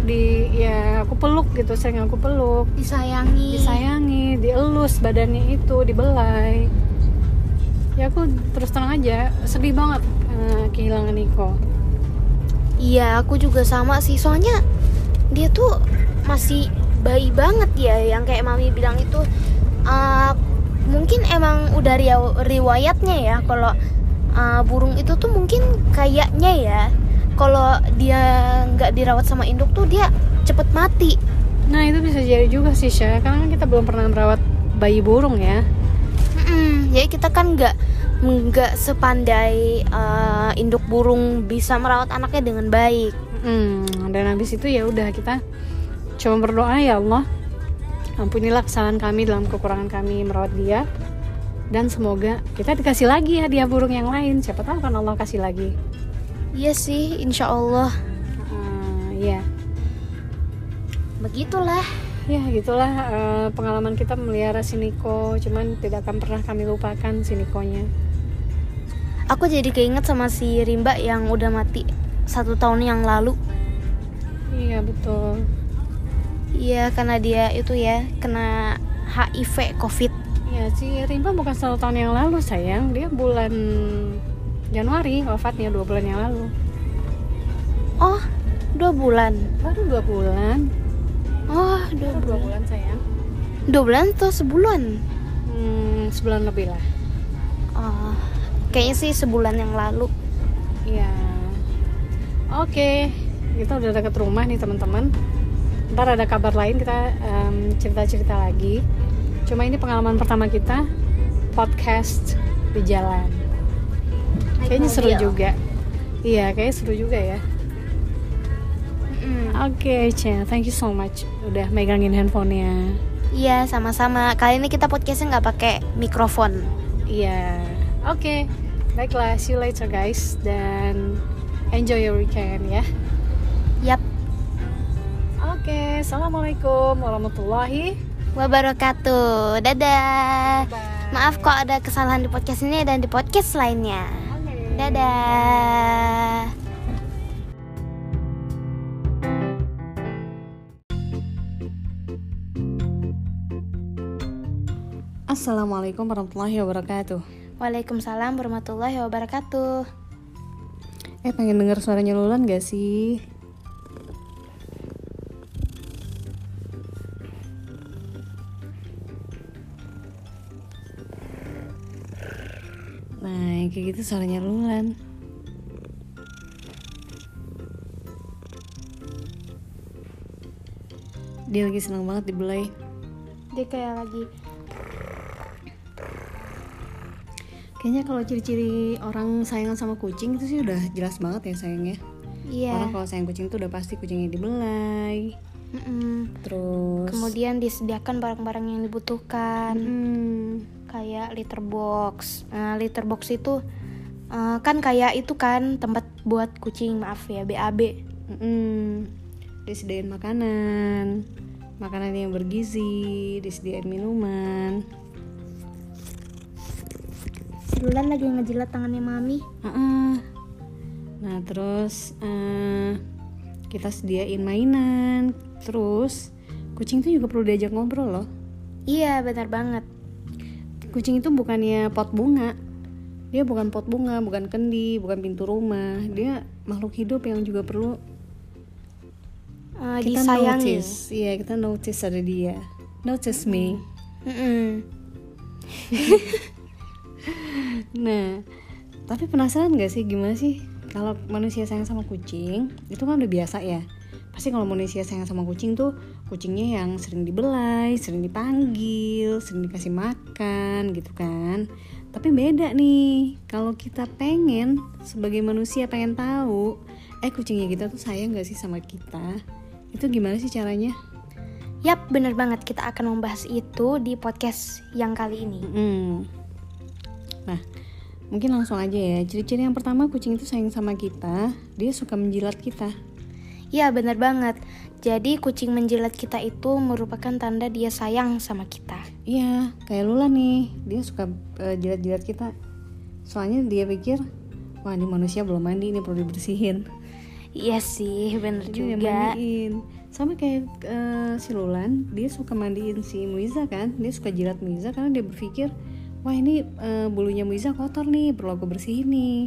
S3: di ya aku peluk gitu sering aku peluk.
S1: Disayangi.
S3: Disayangi dielus badannya itu dibelai ya aku terus terang aja sedih banget eh, kehilangan Niko.
S1: Iya aku juga sama sih soalnya dia tuh masih bayi banget ya yang kayak mami bilang itu. Eh, mungkin emang udah riwayatnya ya kalau eh, burung itu tuh mungkin kayaknya ya kalau dia nggak dirawat sama induk tuh dia cepet mati.
S3: Nah itu bisa jadi juga sih Syah. Karena kan kita belum pernah merawat bayi burung ya.
S1: Mm-mm, jadi kita kan nggak nggak sepandai eh, induk burung bisa merawat anaknya dengan baik.
S3: Hmm, dan habis itu ya udah kita cuma berdoa ya Allah ampunilah kesalahan kami dalam kekurangan kami merawat dia. Dan semoga kita dikasih lagi hadiah burung yang lain. Siapa tahu kan Allah kasih lagi.
S1: Iya sih insya Allah.
S3: Ah, ya
S1: begitulah.
S3: Ya gitulah eh, pengalaman kita memelihara si Niko cuman tidak akan pernah kami lupakan si Nikonya
S1: Aku jadi keinget sama si Rimba yang udah mati satu tahun yang lalu.
S3: iya betul
S1: Iya, karena dia itu ya kena HIV COVID.
S3: ya si Rimba bukan satu tahun yang lalu sayang dia bulan Januari wafatnya dua bulan yang lalu
S1: Oh, dua bulan.
S3: baru dua bulan
S1: Oh, dua
S3: Baru dua
S1: bulan.
S3: bulan sayang
S1: Dua bulan atau sebulan?
S3: Hmm, sebulan lebih lah.
S1: Oh, kayaknya sih sebulan yang lalu.
S3: Iya. Oke, kita udah deket rumah nih teman-teman. Ntar ada kabar lain kita em, cerita-cerita lagi. Cuma ini pengalaman pertama kita podcast di jalan.
S1: Naik
S3: Kayaknya seru juga. Iya, kayaknya seru juga ya. Oke, Cia, thank you so much udah megangin handphonenya.
S1: Iya, sama-sama. Kali ini kita podcastnya nggak pakai mikrofon.
S3: Iya. Oke.
S2: baiklah see you later guys dan enjoy your weekend ya
S1: Yap,
S2: oke assalamualaikum warahmatullahi
S1: wabarakatuh. Dadah.
S2: Bye.
S1: Maaf kok ada kesalahan di podcast ini dan di podcast lainnya. Dadah.
S2: Assalamualaikum warahmatullahi wabarakatuh
S1: Waalaikumsalam warahmatullahi wabarakatuh.
S2: Eh pengen denger suaranya Lulan gak sih? Nah kayak gitu suaranya Lulan Dia lagi senang banget dibelai
S1: Dia kayak lagi
S2: Kayaknya kalau ciri-ciri orang sayang sama kucing itu sih udah jelas banget ya sayangnya
S1: iya.
S2: Orang kalau sayang kucing tuh udah pasti kucingnya dibelai
S1: Mm-mm.
S2: Terus
S1: Kemudian disediakan barang-barang yang dibutuhkan.
S2: Hmm,
S1: kayak litter box. Nah, litter box itu eh, kan kayak itu kan tempat buat kucing, maaf ya, BAB.
S2: mm-mm. Disediain makanan Makanan yang bergizi Disediain minuman
S1: Silulan lagi ngejilat tangannya mami.
S2: Nah terus eh, Kita sediain mainan. Terus Kucing tuh juga perlu diajak ngobrol loh.
S1: Iya, benar banget.
S2: Kucing itu bukannya pot bunga. Dia bukan pot bunga, bukan kendi, bukan pintu rumah. Dia makhluk hidup yang juga perlu.
S1: Eh,
S2: kita
S1: disayangi.
S2: notice. Iya kita notice ada dia. Notice me.
S1: Mm-mm.
S2: Nah Tapi penasaran gak sih gimana sih Kalau manusia sayang sama kucing Itu kan udah biasa ya Pasti kalau manusia sayang sama kucing tuh Kucingnya yang sering dibelai Sering dipanggil Sering dikasih makan gitu kan Tapi beda nih Kalau kita pengen Sebagai manusia pengen tahu Eh kucingnya kita tuh sayang gak sih sama kita Itu gimana sih caranya?
S1: Yap, benar banget. Kita akan membahas itu di podcast yang kali ini.
S2: Mm. Nah, mungkin langsung aja ya. Ciri-ciri yang pertama kucing itu sayang sama kita, dia suka menjilat kita.
S1: Ya, benar banget. Jadi, kucing menjilat kita itu merupakan tanda dia sayang sama kita.
S2: Iya, kayak Lula nih, dia suka eh, jilat-jilat kita. Soalnya dia pikir, wah ini manusia belum mandi, ini perlu dibersihin.
S1: Iya sih, bener
S2: Jadi dia
S1: juga.
S2: mandiin. Sama kayak eh, si Lulan, dia suka mandiin si Muiza kan, dia suka jilat Muiza karena dia berpikir, wah ini eh, bulunya Muiza kotor nih, perlu aku bersihin nih.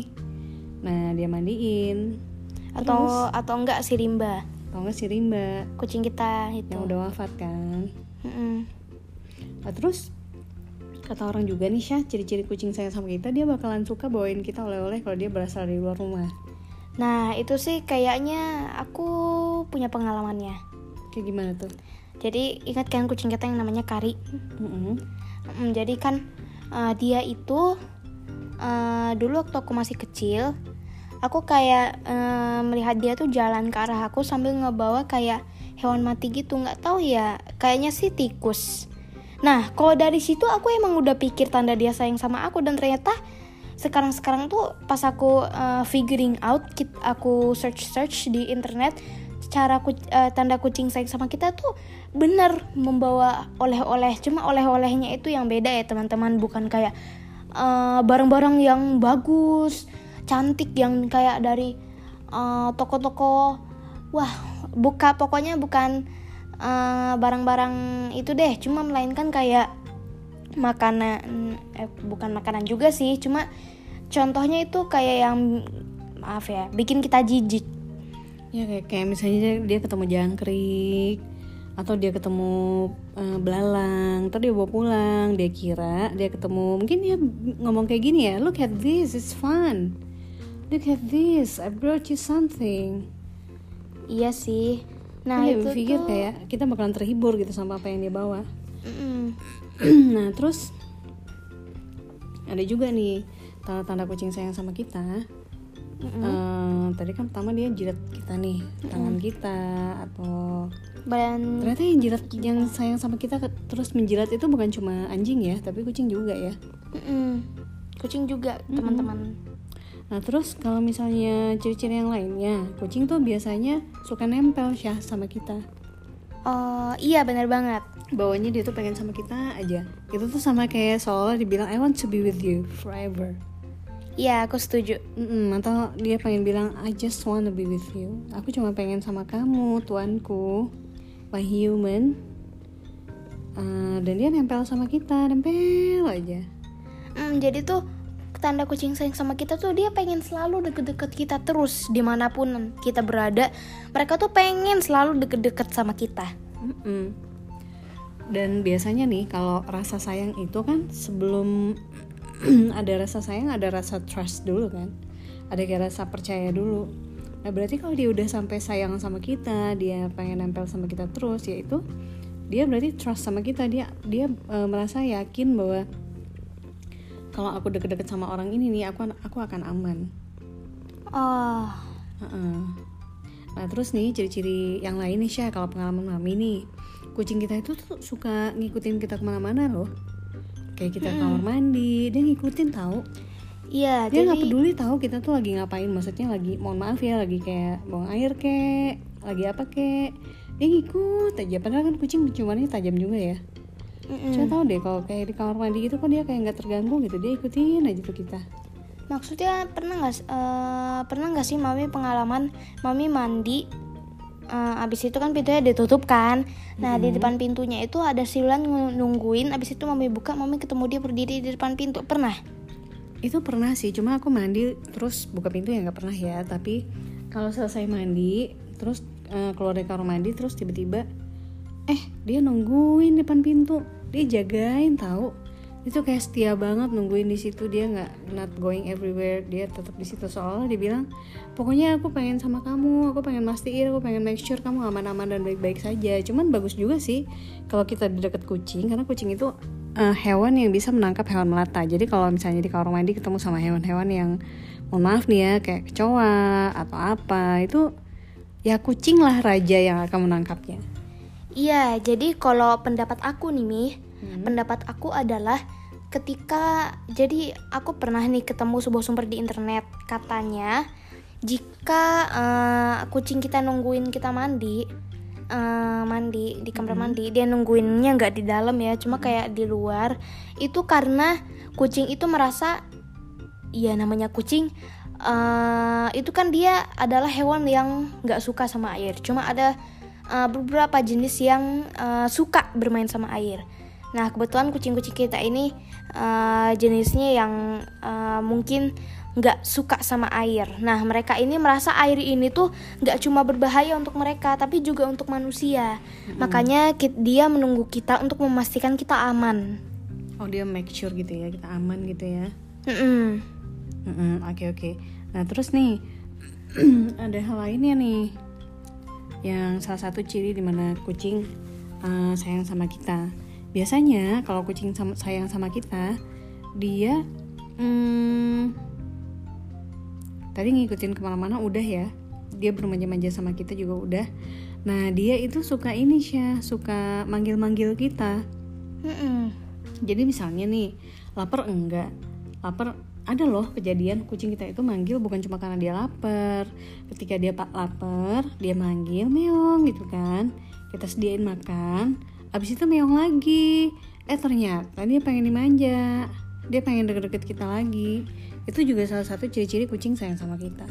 S2: Nah dia mandiin.
S1: Atau atau enggak si Rimba,
S2: Atau enggak si Rimba
S1: kucing kita itu.
S2: yang udah wafat kan.
S1: Mm-mm.
S2: Nah, terus kata orang juga nih Syah, ciri-ciri kucing sayang sama kita dia bakalan suka bawain kita oleh-oleh kalau dia berasal dari luar rumah.
S1: Nah, itu sih kayaknya aku punya pengalamannya.
S2: Kayak gimana tuh?
S1: Jadi, ingat kan kucing kita yang namanya Kari?
S2: Mm-mm.
S1: Mm, jadi kan eh, dia itu eh, dulu waktu aku masih kecil, aku kayak eh, melihat dia tuh jalan ke arah aku sambil ngebawa kayak hewan mati gitu, nggak tahu ya, kayaknya sih tikus. Nah, kalau dari situ aku emang udah pikir tanda dia sayang sama aku dan ternyata sekarang-sekarang tuh pas aku eh, figuring out, aku search-search di internet cara ku- eh, tanda kucing sayang sama kita tuh bener membawa oleh-oleh. Cuma oleh-olehnya itu yang beda ya teman-teman. Bukan kayak eh, barang-barang yang bagus cantik yang kayak dari eh, toko-toko. Wah buka pokoknya bukan eh, barang-barang itu deh. Cuma melainkan kayak makanan eh, bukan makanan juga sih. Cuma contohnya itu kayak yang maaf ya bikin kita jijik.
S2: Ya kayak, kayak misalnya dia ketemu jangkrik atau dia ketemu eh, belalang, ntar dia bawa pulang, dia kira dia ketemu mungkin dia ngomong kayak gini ya, look at this, it's fun, look at this, I brought you something.
S1: iya sih nah
S2: dia
S1: itu
S2: berpikir
S1: tuh
S2: kayak kita bakalan terhibur gitu sama apa yang dia bawa.
S1: Mm-mm.
S2: nah terus ada juga nih tanda-tanda kucing sayang sama kita. Eh, tadi kan pertama dia jilat kita nih tangan kita atau
S1: dan
S2: ternyata yang jilat yang sayang sama kita terus menjilat itu bukan cuma anjing ya tapi kucing juga ya
S1: Mm-mm. kucing juga teman-teman
S2: Nah terus kalau misalnya ciri-ciri yang lainnya, kucing tuh biasanya suka nempel Syah sama kita.
S1: oh iya benar banget
S2: Bawanya dia tuh pengen sama kita aja. Itu tuh sama kayak seolah dibilang I want to be with you forever.
S1: iya aku setuju
S2: Mm-mm, atau dia pengen bilang I just want to be with you. Aku cuma pengen sama kamu, tuanku, my human. Eh, dan dia nempel sama kita, nempel aja.
S1: Hmm, jadi tuh tanda kucing sayang sama kita tuh dia pengen selalu deket-deket kita terus di mana pun kita berada mereka tuh pengen selalu deket-deket sama kita
S2: Mm-mm. Dan biasanya nih kalau rasa sayang itu kan sebelum ada rasa sayang ada rasa trust dulu kan. Ada kayak rasa percaya dulu. Nah berarti kalau dia udah sampai sayang sama kita, dia pengen nempel sama kita terus, yaitu dia berarti trust sama kita. Dia dia e, merasa yakin bahwa kalau aku deket-deket sama orang ini nih, aku aku akan aman.
S1: oh
S2: Heeh. Nah terus nih ciri-ciri yang lain nih Syah kalau pengalaman mami nih kucing kita itu tuh suka ngikutin kita ke mana-mana loh kayak kita ke kamar mandi dia ngikutin tahu
S1: iya
S2: dia
S1: jadi
S2: nggak peduli tahu kita tuh lagi ngapain. Maksudnya lagi mohon maaf ya lagi kayak buang air kek lagi apa kek. Dia ngikut aja. Padahal kan kucing penciumannya tajam juga ya.
S1: Mm-mm.
S2: saya tahu deh kalau kayak di kamar mandi gitu kok dia kayak nggak terganggu gitu. Dia ikutin aja tuh kita.
S1: Maksudnya pernah nggak eh, pernah nggak sih mami pengalaman mami mandi eh, abis itu kan pintunya ditutup kan? Nah di depan pintunya itu ada siluan ngu- nungguin. Abis itu mami buka mami ketemu dia berdiri di depan pintu. Pernah
S2: itu pernah sih cuma aku mandi terus buka pintu ya nggak pernah ya. Tapi kalau selesai mandi terus eh, keluar dari kamar mandi terus tiba-tiba eh dia nungguin depan pintu. Dia jagain tahu? Itu kayak setia banget nungguin di situ. Dia nggak not going everywhere. Dia tetap di situ. Soalnya dia bilang pokoknya aku pengen sama kamu. Aku pengen mastiin. Aku pengen make sure kamu aman-aman dan baik-baik saja. Cuman bagus juga sih kalau kita di dekat kucing karena kucing itu eh, hewan yang bisa menangkap hewan melata jadi kalau misalnya di kamar mandi ketemu sama hewan-hewan yang mohon maaf nih ya kayak kecoa atau apa itu ya kucing lah raja yang akan menangkapnya
S1: Iya, jadi kalau pendapat aku nih Mi,
S2: Hmm.
S1: pendapat aku adalah ketika jadi aku pernah nih ketemu sebuah sumber di internet katanya jika eh, kucing kita nungguin kita mandi eh, mandi di kamar mandi. Dia nungguinnya nggak di dalam ya cuma kayak di luar. Itu karena kucing itu merasa ya namanya kucing eh, itu kan dia adalah hewan yang nggak suka sama air. Cuma ada eh, beberapa jenis yang eh, suka bermain sama air. Nah kebetulan kucing-kucing kita ini eh, jenisnya yang eh, mungkin nggak suka sama air. Nah mereka ini merasa air ini tuh nggak cuma berbahaya untuk mereka tapi juga untuk manusia. Makanya ki- dia menunggu kita untuk memastikan kita aman.
S2: Oh dia make sure gitu ya kita aman gitu ya.
S1: Mm-mm,
S2: oke oke. Nah terus nih ada hal lainnya nih. Yang salah satu ciri di mana kucing uh, sayang sama kita. Biasanya kalau kucing sama- sayang sama kita dia hmm, tadi ngikutin ke mana-mana udah ya. Dia bermanja-manja sama kita juga udah. Nah dia itu suka ini sih suka manggil-manggil kita.
S1: Mm-mm.
S2: jadi misalnya nih lapar enggak? Lapar ada loh kejadian kucing kita itu manggil bukan cuma karena dia lapar. Ketika dia pak lapar dia manggil meong gitu kan. Kita sediain makan abis itu meong lagi. Eh ternyata dia pengen dimanja. Dia pengen deket-deket kita lagi itu juga salah satu ciri-ciri kucing sayang sama kita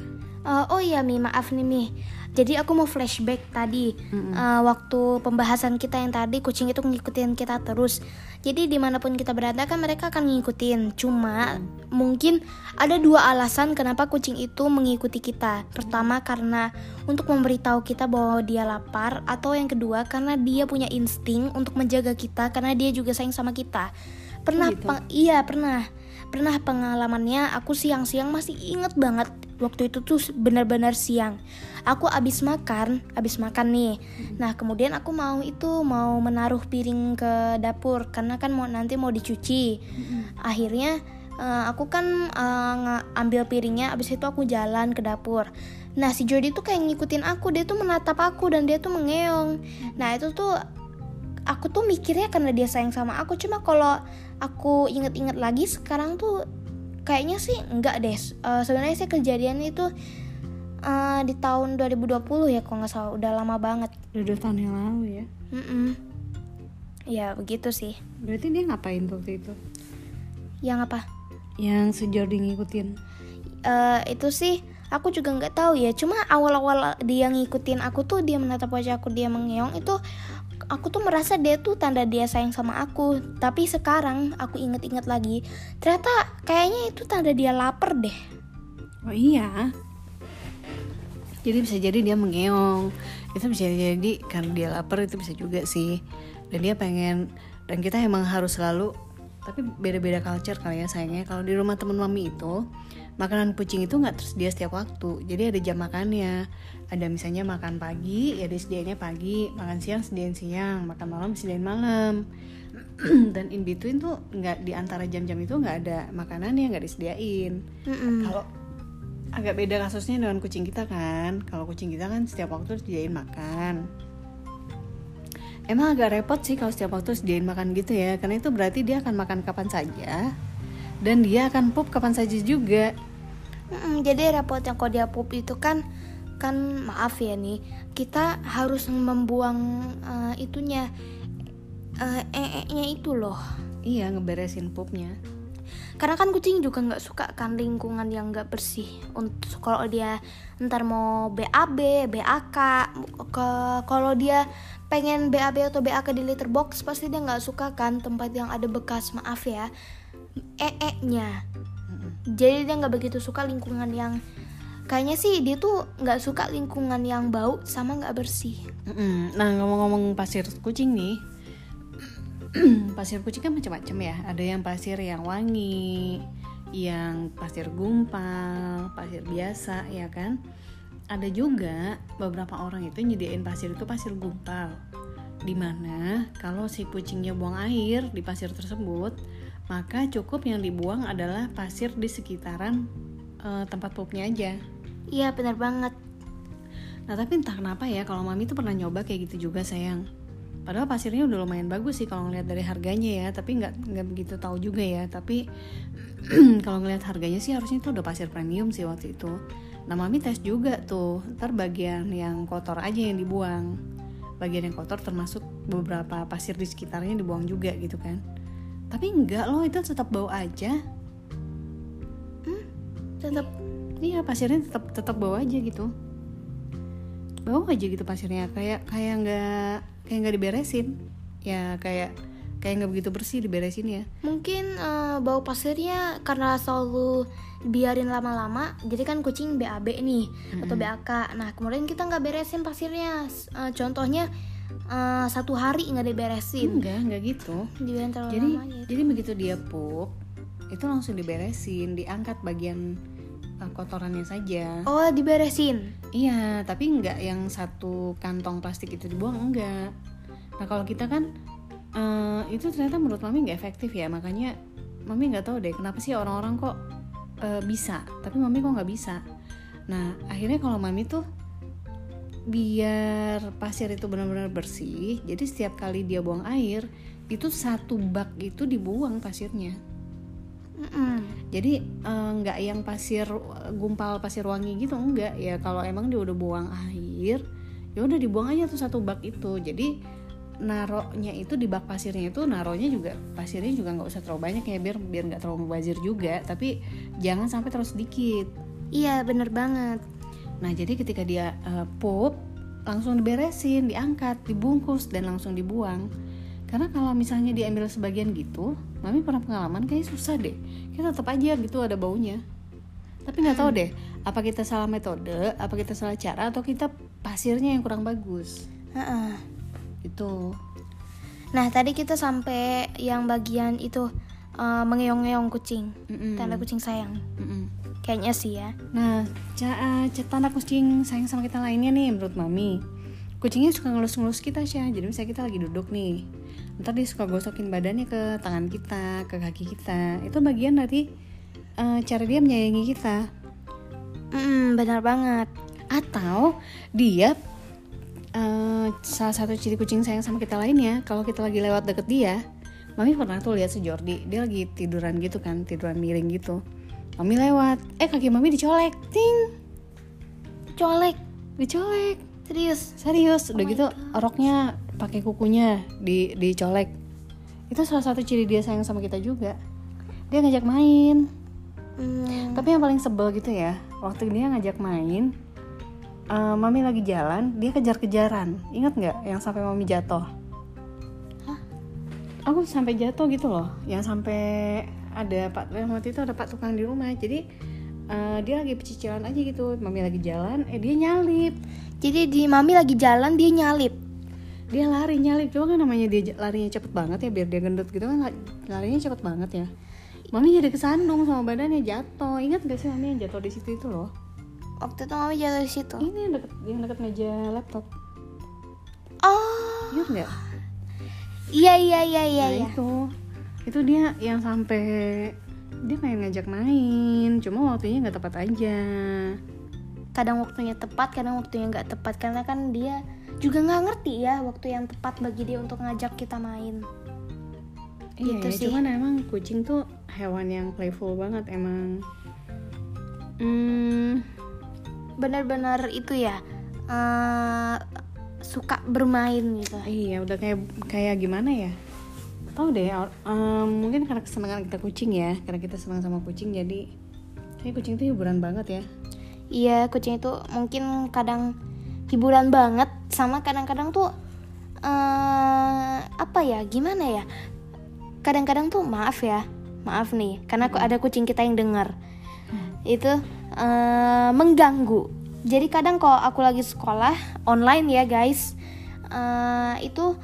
S1: Eh, oh iya Mi, maaf nih Mi. Jadi aku mau flashback tadi Eh, waktu pembahasan kita yang tadi kucing itu ngikutin kita terus. Jadi di mana pun kita berada kan mereka akan ngikutin. Cuma mungkin ada dua alasan kenapa kucing itu mengikuti kita. Pertama karena untuk memberitahu kita bahwa dia lapar, atau yang kedua karena dia punya insting untuk menjaga kita karena dia juga sayang sama kita. Pernah
S2: gitu?
S1: peng- iya pernah pernah pengalamannya aku siang-siang masih inget banget waktu itu tuh benar-benar siang. Aku abis makan abis makan nih. Nah kemudian aku mau itu mau menaruh piring ke dapur karena kan mau nanti mau dicuci. Akhirnya eh, aku kan nga- ambil piringnya abis itu aku jalan ke dapur. Nah si Jody tuh kayak ngikutin aku dia tuh menatap aku dan dia tuh mengeong. Nah itu tuh aku tuh mikirnya karena dia sayang sama aku. Cuma kalau aku inget-inget lagi sekarang tuh kayaknya sih enggak deh Eh, sebenarnya sih kejadian itu eh, di tahun 2020 ya kalau nggak salah udah lama banget
S2: Udah dua tahun yang lalu ya.
S1: Mm-mm. ya begitu sih
S2: Berarti dia ngapain tuh waktu itu?
S1: yang apa
S2: Yang Jordi ngikutin.
S1: Eh, itu sih aku juga nggak tahu ya cuma awal-awal dia ngikutin aku tuh dia menatap wajah aku dia mengeong itu aku tuh merasa dia tuh tanda dia sayang sama aku tapi sekarang aku inget-inget lagi ternyata kayaknya itu tanda dia lapar deh
S2: Oh iya. Jadi bisa jadi dia mengeong. Itu bisa jadi karena dia lapar itu bisa juga sih. Dan dia pengen dan kita emang harus selalu tapi beda-beda culture kali ya sayangnya kalau di rumah temen mami itu makanan kucing itu nggak tersedia setiap waktu jadi ada jam makannya ada misalnya makan pagi ya disediainnya pagi makan siang sediain siang makan malam sediain malam. Dan in between tuh nggak di antara jam-jam itu nggak ada makanannya nggak disediain. Kalau agak beda kasusnya dengan kucing kita kan. Kalau kucing kita kan setiap waktu disediain makan. Emang agak repot sih kalau setiap waktu sediain makan gitu ya. Karena itu berarti dia akan makan kapan saja. Dan dia akan pup kapan saja juga.
S1: Mm-mm, jadi repotnya kalau dia pup itu kan kan maaf ya nih kita harus membuang eh, itunya eh ee-nya itu loh.
S2: Iya ngeberesin pupnya.
S1: Karena kan kucing juga nggak suka kan lingkungan yang nggak bersih. Untuk kalau dia ntar mau BAB, BAK, ke kalau dia pengen BAB atau BAK di litter box pasti dia nggak suka kan tempat yang ada bekas maaf ya ee-nya. Jadi dia nggak begitu suka lingkungan yang kayaknya sih dia tuh nggak suka lingkungan yang bau sama nggak bersih.
S2: Nah ngomong-ngomong pasir kucing nih. Pasir kucing kan macam-macam ya. Ada yang pasir yang wangi Yang pasir gumpal Pasir biasa ya kan? Ada juga beberapa orang itu nyediain pasir itu pasir gumpal. Di mana kalau si kucingnya buang air di pasir tersebut Maka cukup yang dibuang adalah pasir di sekitaran eh, tempat pupnya aja
S1: iya benar banget
S2: Nah tapi entah kenapa ya kalau mami tuh pernah nyoba kayak gitu juga sayang. Padahal pasirnya udah lumayan bagus sih kalau ngeliat dari harganya ya, tapi nggak nggak begitu tahu juga ya. Tapi kalau ngeliat harganya sih harusnya itu udah pasir premium sih waktu itu. Nah mami tes juga tuh, ntar bagian yang kotor aja yang dibuang. Bagian yang kotor termasuk beberapa pasir di sekitarnya dibuang juga gitu kan. Tapi enggak loh itu tetap bau aja.
S1: tetap
S2: Iya pasirnya tetap tetap bau aja gitu. Bau aja gitu pasirnya kayak kayak nggak kayak nggak diberesin. Ya kayak kayak nggak begitu bersih diberesin ya.
S1: mungkin eh, bau pasirnya karena selalu biarin lama-lama jadi kan kucing BAB nih atau BAK nah kemudian kita nggak beresin pasirnya eh, contohnya eh, satu hari nggak diberesin
S2: Enggak nggak gitu.
S1: dibiarin terlalu
S2: Jadi
S1: lama gitu
S2: jadi begitu dia pup itu langsung diberesin, diangkat bagian uh, kotorannya saja.
S1: oh diberesin
S2: Iya, tapi nggak yang satu kantong plastik itu dibuang enggak. Nah kalau kita kan eh, itu ternyata menurut mami nggak efektif ya, makanya mami nggak tahu deh kenapa sih orang-orang kok eh, bisa, tapi mami kok nggak bisa. Nah akhirnya kalau mami tuh biar pasir itu benar-benar bersih, jadi setiap kali dia buang air itu satu bak itu dibuang pasirnya. Jadi eh, nggak yang pasir gumpal pasir wangi gitu enggak ya kalau emang dia udah buang air ya udah dibuang aja tuh satu bak itu. Jadi naroknya itu di bak pasirnya itu naronya juga pasirnya juga nggak usah terlalu banyak ya biar biar nggak terlalu mubazir juga. Tapi jangan sampai terlalu sedikit
S1: iya bener banget.
S2: Nah jadi ketika dia eh, pup langsung diberesin diangkat dibungkus dan langsung dibuang karena kalau misalnya diambil sebagian gitu mami pernah pengalaman kayak susah deh kita tetap aja gitu ada baunya tapi nggak tahu deh apa kita salah metode apa kita salah cara atau kita pasirnya yang kurang bagus
S1: Heeh.
S2: itu
S1: nah tadi kita sampai yang bagian itu eh, mengeong-ngeong kucing
S2: Mm-mm.
S1: tanda kucing sayang
S2: Mm-mm.
S1: kayaknya sih ya
S2: Nah, ca- eh, ca- tanda kucing sayang sama kita lainnya nih menurut mami. Kucingnya suka ngelus-ngelus kita sih, jadi misalnya kita lagi duduk nih, ntar dia suka gosokin badannya ke tangan kita, ke kaki kita. Itu bagian dari eh, cara dia menyayangi kita.
S1: Mm, benar banget.
S2: Atau dia eh, salah satu ciri kucing sayang sama kita lainnya, kalau kita lagi lewat deket dia, mami pernah tuh lihat si Jordi, dia lagi tiduran gitu kan, tiduran miring gitu. mami lewat. Eh kaki mami dicolek. Ting!
S1: Colek.
S2: Dicolek.
S1: Serius?
S2: Serius. Udah gitu roknya pakai kukunya di dicolek. Itu salah satu ciri dia sayang sama kita juga. Dia ngajak main.
S1: Hmm,
S2: tapi yang paling sebel gitu ya waktu dia ngajak main eh, mami lagi jalan dia kejar-kejaran. Ingat nggak yang sampai mami jatuh? Aku sampai jatuh gitu loh. Yang sampai ada pak waktu itu ada pak tukang di rumah. Jadi eh, dia lagi pecicilan aja gitu. Mami lagi jalan eh dia nyalip.
S1: Jadi di mami lagi jalan dia nyalip
S2: dia lari nyalip cuma kan namanya dia larinya cepet banget ya biar dia gendut gitu kan la- larinya cepet banget ya. Mami jadi kesandung sama badannya jatuh. Ingat gak sih mami yang jatuh di situ itu loh?
S1: Waktu itu mami jatuh di situ.
S2: Ini yang deket yang deket meja laptop.
S1: Oh.
S2: Ingat nggak?
S1: Iya iya iya iya
S2: nah
S1: iya.
S2: itu. Itu dia yang sampai dia pengen ngajak main cuma waktunya nggak tepat aja.
S1: Kadang waktunya tepat kadang waktunya nggak tepat. Karena kan dia juga nggak ngerti ya waktu yang tepat bagi dia untuk ngajak kita main
S2: iya
S1: Gitu sih.
S2: cuman emang kucing tuh hewan yang playful banget emang hmm,
S1: benar-benar itu ya eh, suka bermain gitu
S2: Iya, udah kayak kayak gimana ya? Tahu deh, em, mungkin karena kesenangan kita kucing ya, karena kita senang sama kucing jadi kayak kucing itu hiburan banget ya.
S1: iya kucing itu mungkin kadang hiburan banget sama kadang-kadang tuh eh apa ya gimana ya? Kadang-kadang tuh maaf ya maaf nih karena kok ada kucing kita yang dengar itu eh, mengganggu. Jadi kadang kalau aku lagi sekolah online ya guys eh, itu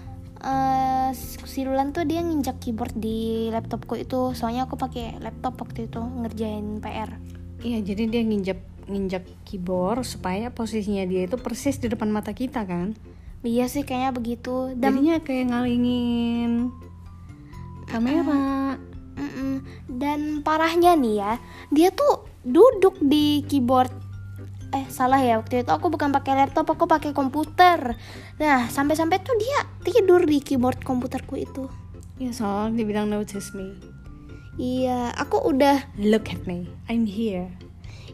S1: eh, si Lulan tuh dia nginjak keyboard di laptopku itu. Soalnya aku pakai laptop waktu itu ngerjain PR
S2: Iya, jadi dia nginjak nginjak keyboard supaya posisinya dia itu persis di depan mata kita kan.
S1: iya sih kayaknya begitu dan
S2: Jadinya kayak ngalingin kamera.
S1: Mm-mm. Dan parahnya nih ya, dia tuh duduk di keyboard. Eh salah ya waktu itu aku bukan pakai laptop, aku pakai komputer. Nah sampai-sampai tuh dia tidur di keyboard komputerku itu.
S2: Ya soal dibilang notice me.
S1: Iya, aku udah,
S2: Look at me, I'm here.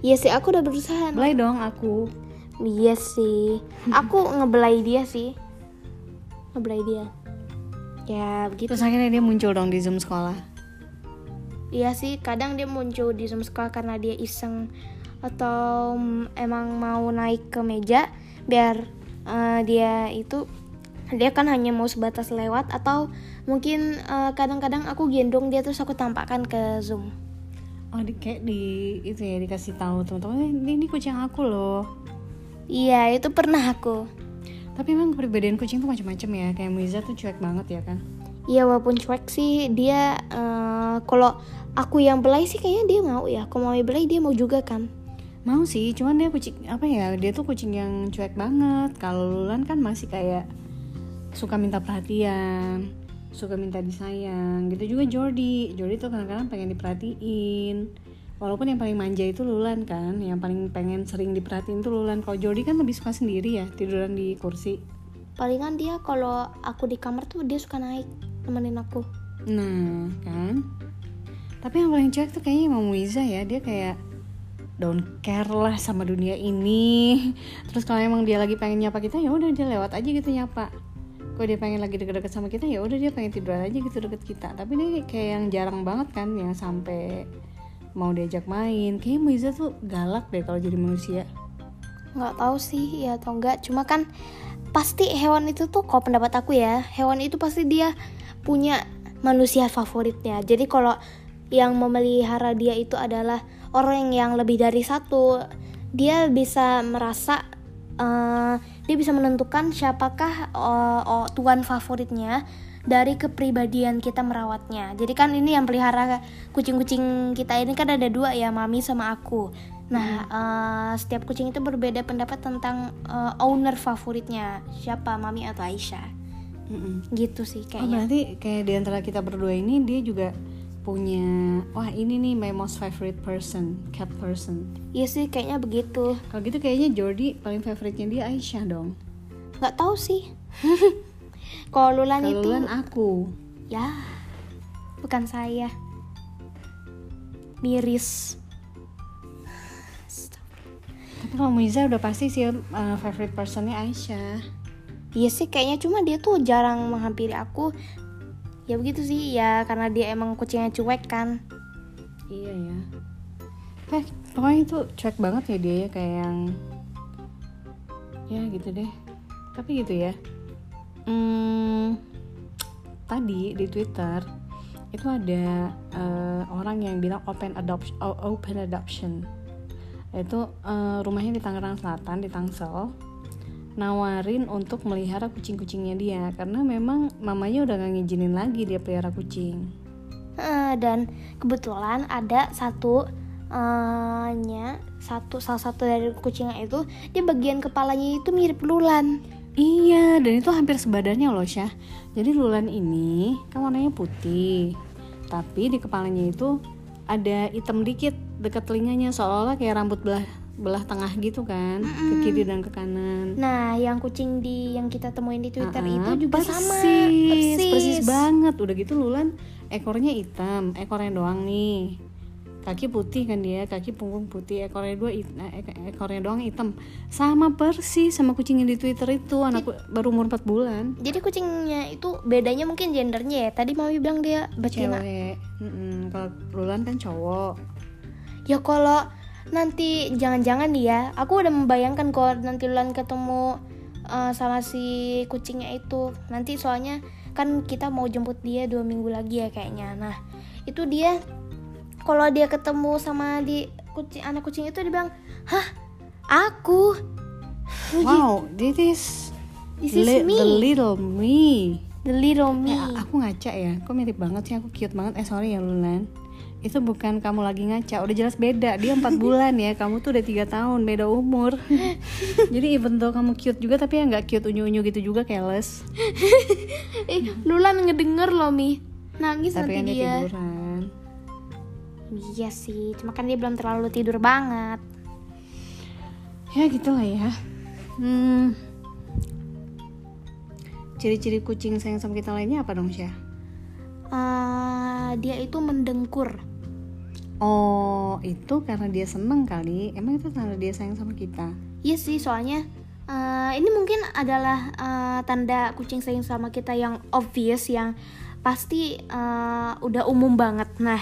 S1: Iya sih aku udah berusaha.
S2: Belai dong aku.
S1: Iya sih, aku ngebelai dia sih, ngebelai dia. Ya begitu.
S2: Terus akhirnya dia muncul dong di Zoom sekolah.
S1: Iya sih, kadang dia muncul di Zoom sekolah karena dia iseng atau emang mau naik ke meja biar eh, dia itu dia kan hanya mau sebatas lewat atau mungkin eh, kadang-kadang aku gendong dia terus aku tampakkan ke Zoom.
S2: Oh, di, kayak di itu ya dikasih tahu teman-teman ini, ini kucing aku loh.
S1: Iya, itu pernah aku.
S2: Tapi emang kepribadian kucing tuh macam-macam ya. Kayak Miza tuh cuek banget ya kan.
S1: Iya, walaupun cuek sih dia eh, kalau aku yang belai sih kayaknya dia mau ya. Kalau mau belai dia mau juga kan.
S2: Mau sih, cuman dia kucing apa ya? Dia tuh kucing yang cuek banget. Kalau Lulan kan masih kayak suka minta perhatian, suka minta disayang. Gitu juga Jordi. Jordi tuh kadang-kadang pengen diperhatiin. Walaupun yang paling manja itu Lulan kan, yang paling pengen sering diperhatiin tuh Lulan. Kalau Jordi kan lebih suka sendiri ya, tiduran di kursi.
S1: Palingan dia kalau aku di kamar tuh dia suka naik nemenin aku.
S2: Nah, kan? Tapi yang paling cuek tuh kayaknya Imam Wiza ya. Dia kayak don't care lah sama dunia ini. Terus kalau emang dia lagi pengen nyapa kita, ya udah dia lewat aja gitu nyapa. Kalau dia pengen lagi deket-deket sama kita, ya udah dia pengen tiduran aja gitu deket kita. Tapi dia kayak yang jarang banget kan, yang sampai mau diajak main. Kayaknya Wiza tuh galak deh kalau jadi manusia.
S1: nggak tahu sih ya atau enggak cuma kan pasti hewan itu tuh kalau pendapat aku ya hewan itu pasti dia punya manusia favoritnya jadi kalau yang memelihara dia itu adalah orang yang lebih dari satu dia bisa merasa eh, dia bisa menentukan siapakah eh, oh, tuan favoritnya dari kepribadian kita merawatnya. Jadi kan ini yang pelihara kucing-kucing kita ini kan ada dua ya, mami sama aku. Nah, eh, setiap kucing itu berbeda pendapat tentang eh, owner favoritnya siapa, mami atau Aisyah.
S2: Mm-mm.
S1: Gitu sih
S2: Oh
S1: kayaknya.
S2: berarti kayak di antara kita berdua ini dia juga punya wah ini nih my most favorite person cat person
S1: Iya sih kayaknya begitu.
S2: kalau gitu kayaknya Jordi paling favoritnya dia Aisyah dong
S1: Nggak tahu sih. Kalau Lulan
S2: kalau
S1: itu
S2: Lulan aku
S1: ya bukan saya. Miris.
S2: kalau Muiza udah pasti sih uh, favorite personnya Aisyah
S1: Iya sih kayaknya cuma dia tuh jarang menghampiri aku Ya begitu sih ya karena dia emang kucingnya cuek kan.
S2: Iya ya. Eh pokoknya itu cuek banget ya dia ya kayak yang ya gitu deh. Tapi gitu ya. Hmm, tadi di Twitter itu ada uh, orang yang bilang open adoption open adoption. Itu uh, rumahnya di Tangerang Selatan di Tangsel nawarin untuk melihara kucing-kucingnya dia karena memang mamanya udah gak ngizinin lagi dia pelihara kucing
S1: Eh, dan kebetulan ada satu eh, nya satu salah satu dari kucingnya itu di bagian kepalanya itu mirip Lulan
S2: Iya, dan itu hampir sebadannya loh, Syah. Jadi Lulan ini kan warnanya putih. Tapi di kepalanya itu ada hitam dikit dekat telinganya seolah-olah kayak rambut belah belah tengah gitu kan, ke kiri dan ke kanan.
S1: nah yang kucing di yang kita temuin di Twitter
S2: Ah,
S1: itu juga
S2: persis,
S1: sama
S2: persis banget. Udah gitu Lulan ekornya hitam, ekornya doang nih. Kaki putih kan dia, kaki punggung putih, ekornya dua ek- ekornya doang hitam. Sama persis sama kucing yang di Twitter itu, anak baru umur 4 bulan.
S1: jadi kucingnya itu bedanya mungkin gendernya ya tadi mami bilang dia betina
S2: cewek Mm-mm, kalau Lulan kan cowok
S1: ya kalau nanti jangan-jangan nih ya aku udah membayangkan kalau nanti Lulan ketemu eh, sama si kucingnya itu. Nanti soalnya kan kita mau jemput dia dua minggu lagi ya kayaknya. Nah itu dia. Kalau dia ketemu sama di kucing anak kucing itu dia bilang hah? Aku?
S2: Wow this is,
S1: This is
S2: li-
S1: me.
S2: the little me.
S1: The little me.
S2: Eh, a- aku ngaca ya kok mirip banget sih aku cute banget. Eh sorry ya Lulan itu bukan kamu lagi ngaca udah jelas beda. Dia empat bulan ya kamu tuh udah tiga tahun beda umur. Jadi even though kamu cute juga tapi ya nggak cute unyu-unyu gitu juga careless.
S1: Eh Lulan ngedenger loh mi. Nangis
S2: tapi
S1: nanti
S2: dia. tiduran.
S1: Iya sih cuma kan dia belum terlalu tidur banget.
S2: Ya gitulah ya. Hmm. ciri-ciri kucing sayang sama kita lainnya apa dong Syah?
S1: Eh, dia itu mendengkur
S2: Oh, itu karena dia seneng kali. Emang itu tanda dia sayang sama kita.
S1: Iya sih, soalnya eh, ini mungkin adalah eh, tanda kucing sayang sama kita yang obvious, yang pasti eh, udah umum banget. Nah,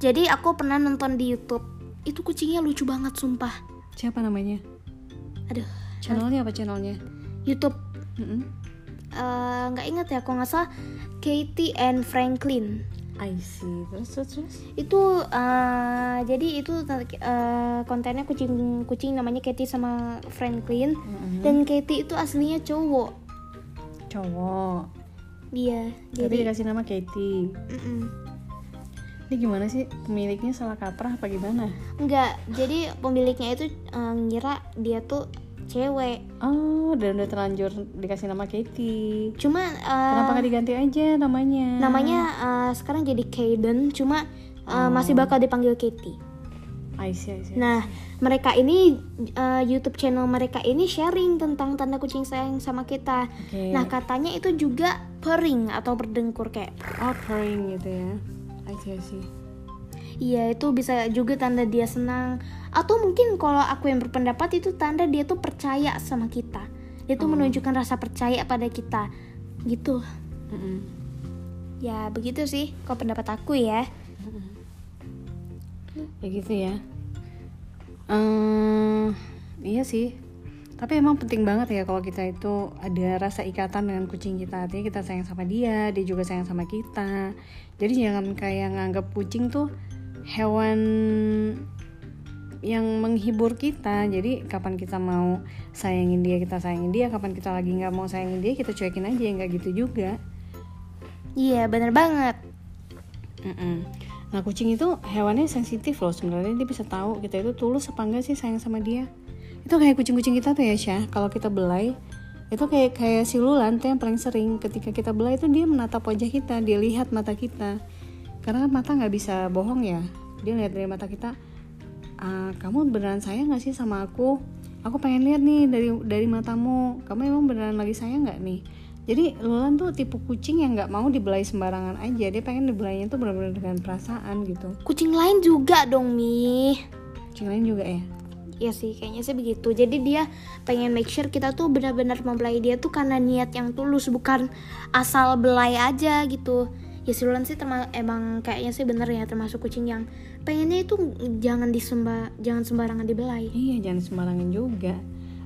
S1: jadi aku pernah nonton di YouTube, itu kucingnya lucu banget, sumpah.
S2: Siapa namanya?
S1: Aduh,
S2: Channelnya apa channelnya?
S1: YouTube
S2: Mm-mm.
S1: eh, nggak inget ya, kalau nggak salah Katie and Franklin.
S2: I see. Terus terus.
S1: Itu eh, jadi itu eh, kontennya kucing kucing namanya Katie sama Franklin.
S2: Mm-mm.
S1: Dan Katie itu aslinya cowok.
S2: Cowok.
S1: Dia jadi
S2: dikasih nama Katie.
S1: Mm-mm.
S2: Ini gimana sih? Pemiliknya salah kaprah apa gimana?
S1: enggak jadi pemiliknya itu eh, ngira dia tuh cewek
S2: Oh, dan udah terlanjur dikasih nama Katie.
S1: cuma eh,
S2: Kenapa nggak diganti aja namanya?
S1: namanya eh, sekarang jadi Kaden cuma eh, masih bakal dipanggil Katie
S2: I see, I see.
S1: nah mereka ini eh, YouTube channel mereka ini sharing tentang tanda kucing sayang sama kita
S2: Oke.
S1: nah katanya itu juga purring atau berdengkur kayak
S2: Oh, purring gitu ya. I see, I see.
S1: Iya itu bisa juga tanda dia senang Atau mungkin kalau aku yang berpendapat itu tanda dia tuh percaya sama kita. Dia tuh menunjukkan rasa percaya pada kita. Gitu.
S2: Mm-mm.
S1: Ya begitu sih kalau pendapat aku ya.
S2: Ya gitu ya. Eh iya sih. Tapi emang penting banget ya kalau kita itu ada rasa ikatan dengan kucing kita. Artinya kita sayang sama dia dia juga sayang sama kita. Jadi jangan kayak nganggap kucing tuh hewan yang menghibur kita jadi kapan kita mau sayangin dia kita sayangin dia kapan kita lagi nggak mau sayangin dia kita cuekin aja nggak gitu juga
S1: Iya bener banget
S2: Mm-mm. Nah kucing itu hewannya sensitif loh sebenarnya dia bisa tahu kita itu tulus apa enggak sih sayang sama dia. Itu kayak kucing-kucing kita tuh ya Syah. Kalau kita belai itu kayak kayak si Lulan tuh yang paling sering ketika kita belai itu dia menatap wajah kita, dia lihat mata kita. Karena mata nggak bisa bohong ya. Dia lihat dari mata kita. "Ah, kamu beneran sayang gak sih sama aku? Aku pengen lihat nih dari dari matamu. Kamu emang beneran lagi sayang nggak nih? Jadi Lulan tuh tipe kucing yang nggak mau dibelai sembarangan aja. Dia pengen dibelainya tuh benar-benar dengan perasaan gitu.
S1: Kucing lain juga dong Mi
S2: Kucing lain juga ya.
S1: ya sih kayaknya sih begitu jadi dia pengen make sure kita tuh benar-benar membelai dia tuh karena niat yang tulus bukan asal belai aja gitu ya si Lulan sih emang kayaknya sih bener ya termasuk kucing yang pengennya itu jangan disemba jangan sembarangan dibelai
S2: Iya, jangan sembarangan juga.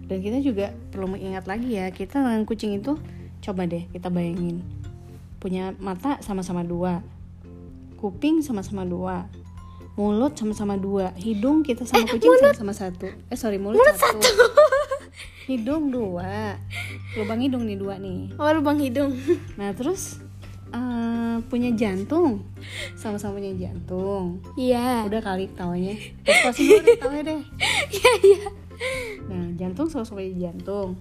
S2: Dan kita juga perlu mengingat lagi ya, kita dengan kucing itu coba deh kita bayangin. Punya mata sama-sama dua. Kuping sama-sama dua. Mulut sama-sama dua. Hidung kita sama kucing sama-sama satu. Eh sorry, mulut, satu. Hidung dua. Lubang hidung nih dua nih.
S1: oh lubang hidung
S2: Nah, terus eh, punya jantung. Sama-sama punya jantung.
S1: iya
S2: Udah kali tawanya. Terus pasti dulu deh tawanya deh.
S1: iya iya
S2: Nah, jantung sama-sama punya jantung,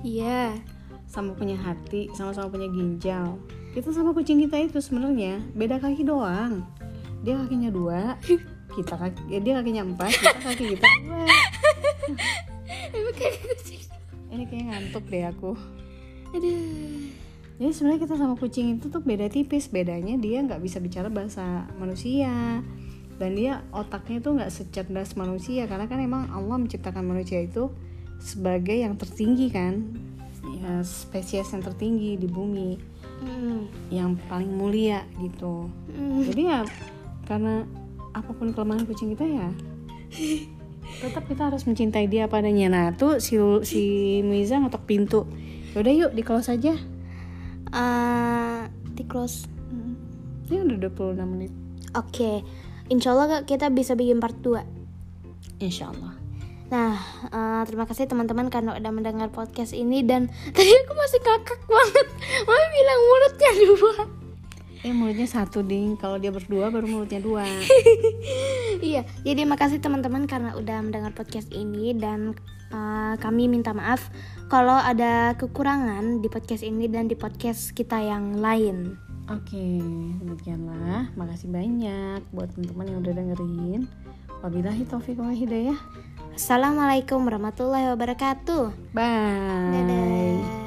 S1: iya
S2: sama punya hati, sama-sama punya ginjal. Kita sama kucing kita itu sebenarnya beda kaki doang. Dia kakinya dua, kita kaki, ya dia kakinya empat, kita kaki kita dua. Ini kayak ngantuk deh aku.
S1: aduh
S2: Jadi sebenarnya kita sama kucing itu tuh beda tipis. Bedanya dia nggak bisa bicara bahasa manusia dan dia otaknya tuh nggak secerdas manusia karena kan emang Allah menciptakan manusia itu sebagai yang tertinggi kan, ya, spesies yang tertinggi di bumi,
S1: Hmm.
S2: yang paling mulia gitu.
S1: Hmm.
S2: Jadi ya karena apa pun kelemahan kucing kita ya tetap kita harus mencintai dia padanya. Nah tuh si si Miza ngetok pintu. Yaudah yuk di close aja.
S1: Eh, di close
S2: Ini udah 26 menit.
S1: Oke, insya Allah Kak, kita bisa bikin part 2
S2: Insya Allah.
S1: Nah, eh, terima kasih teman-teman karena udah mendengar podcast ini Dan tadi aku masih kakak banget Mami bilang mulutnya dua
S2: Eh mulutnya satu ding. Kalau dia berdua baru mulutnya dua.
S1: Iya, jadi makasih teman-teman karena udah mendengar podcast ini Dan eh, kami minta maaf kalau ada kekurangan di podcast ini dan di podcast kita yang lain
S2: Oke, demikianlah. Makasih banyak buat teman-teman yang udah dengerin. Wabillahi taufiq wa hidayah.
S1: Assalamualaikum warahmatullahi wabarakatuh
S2: Bye.
S1: Dadah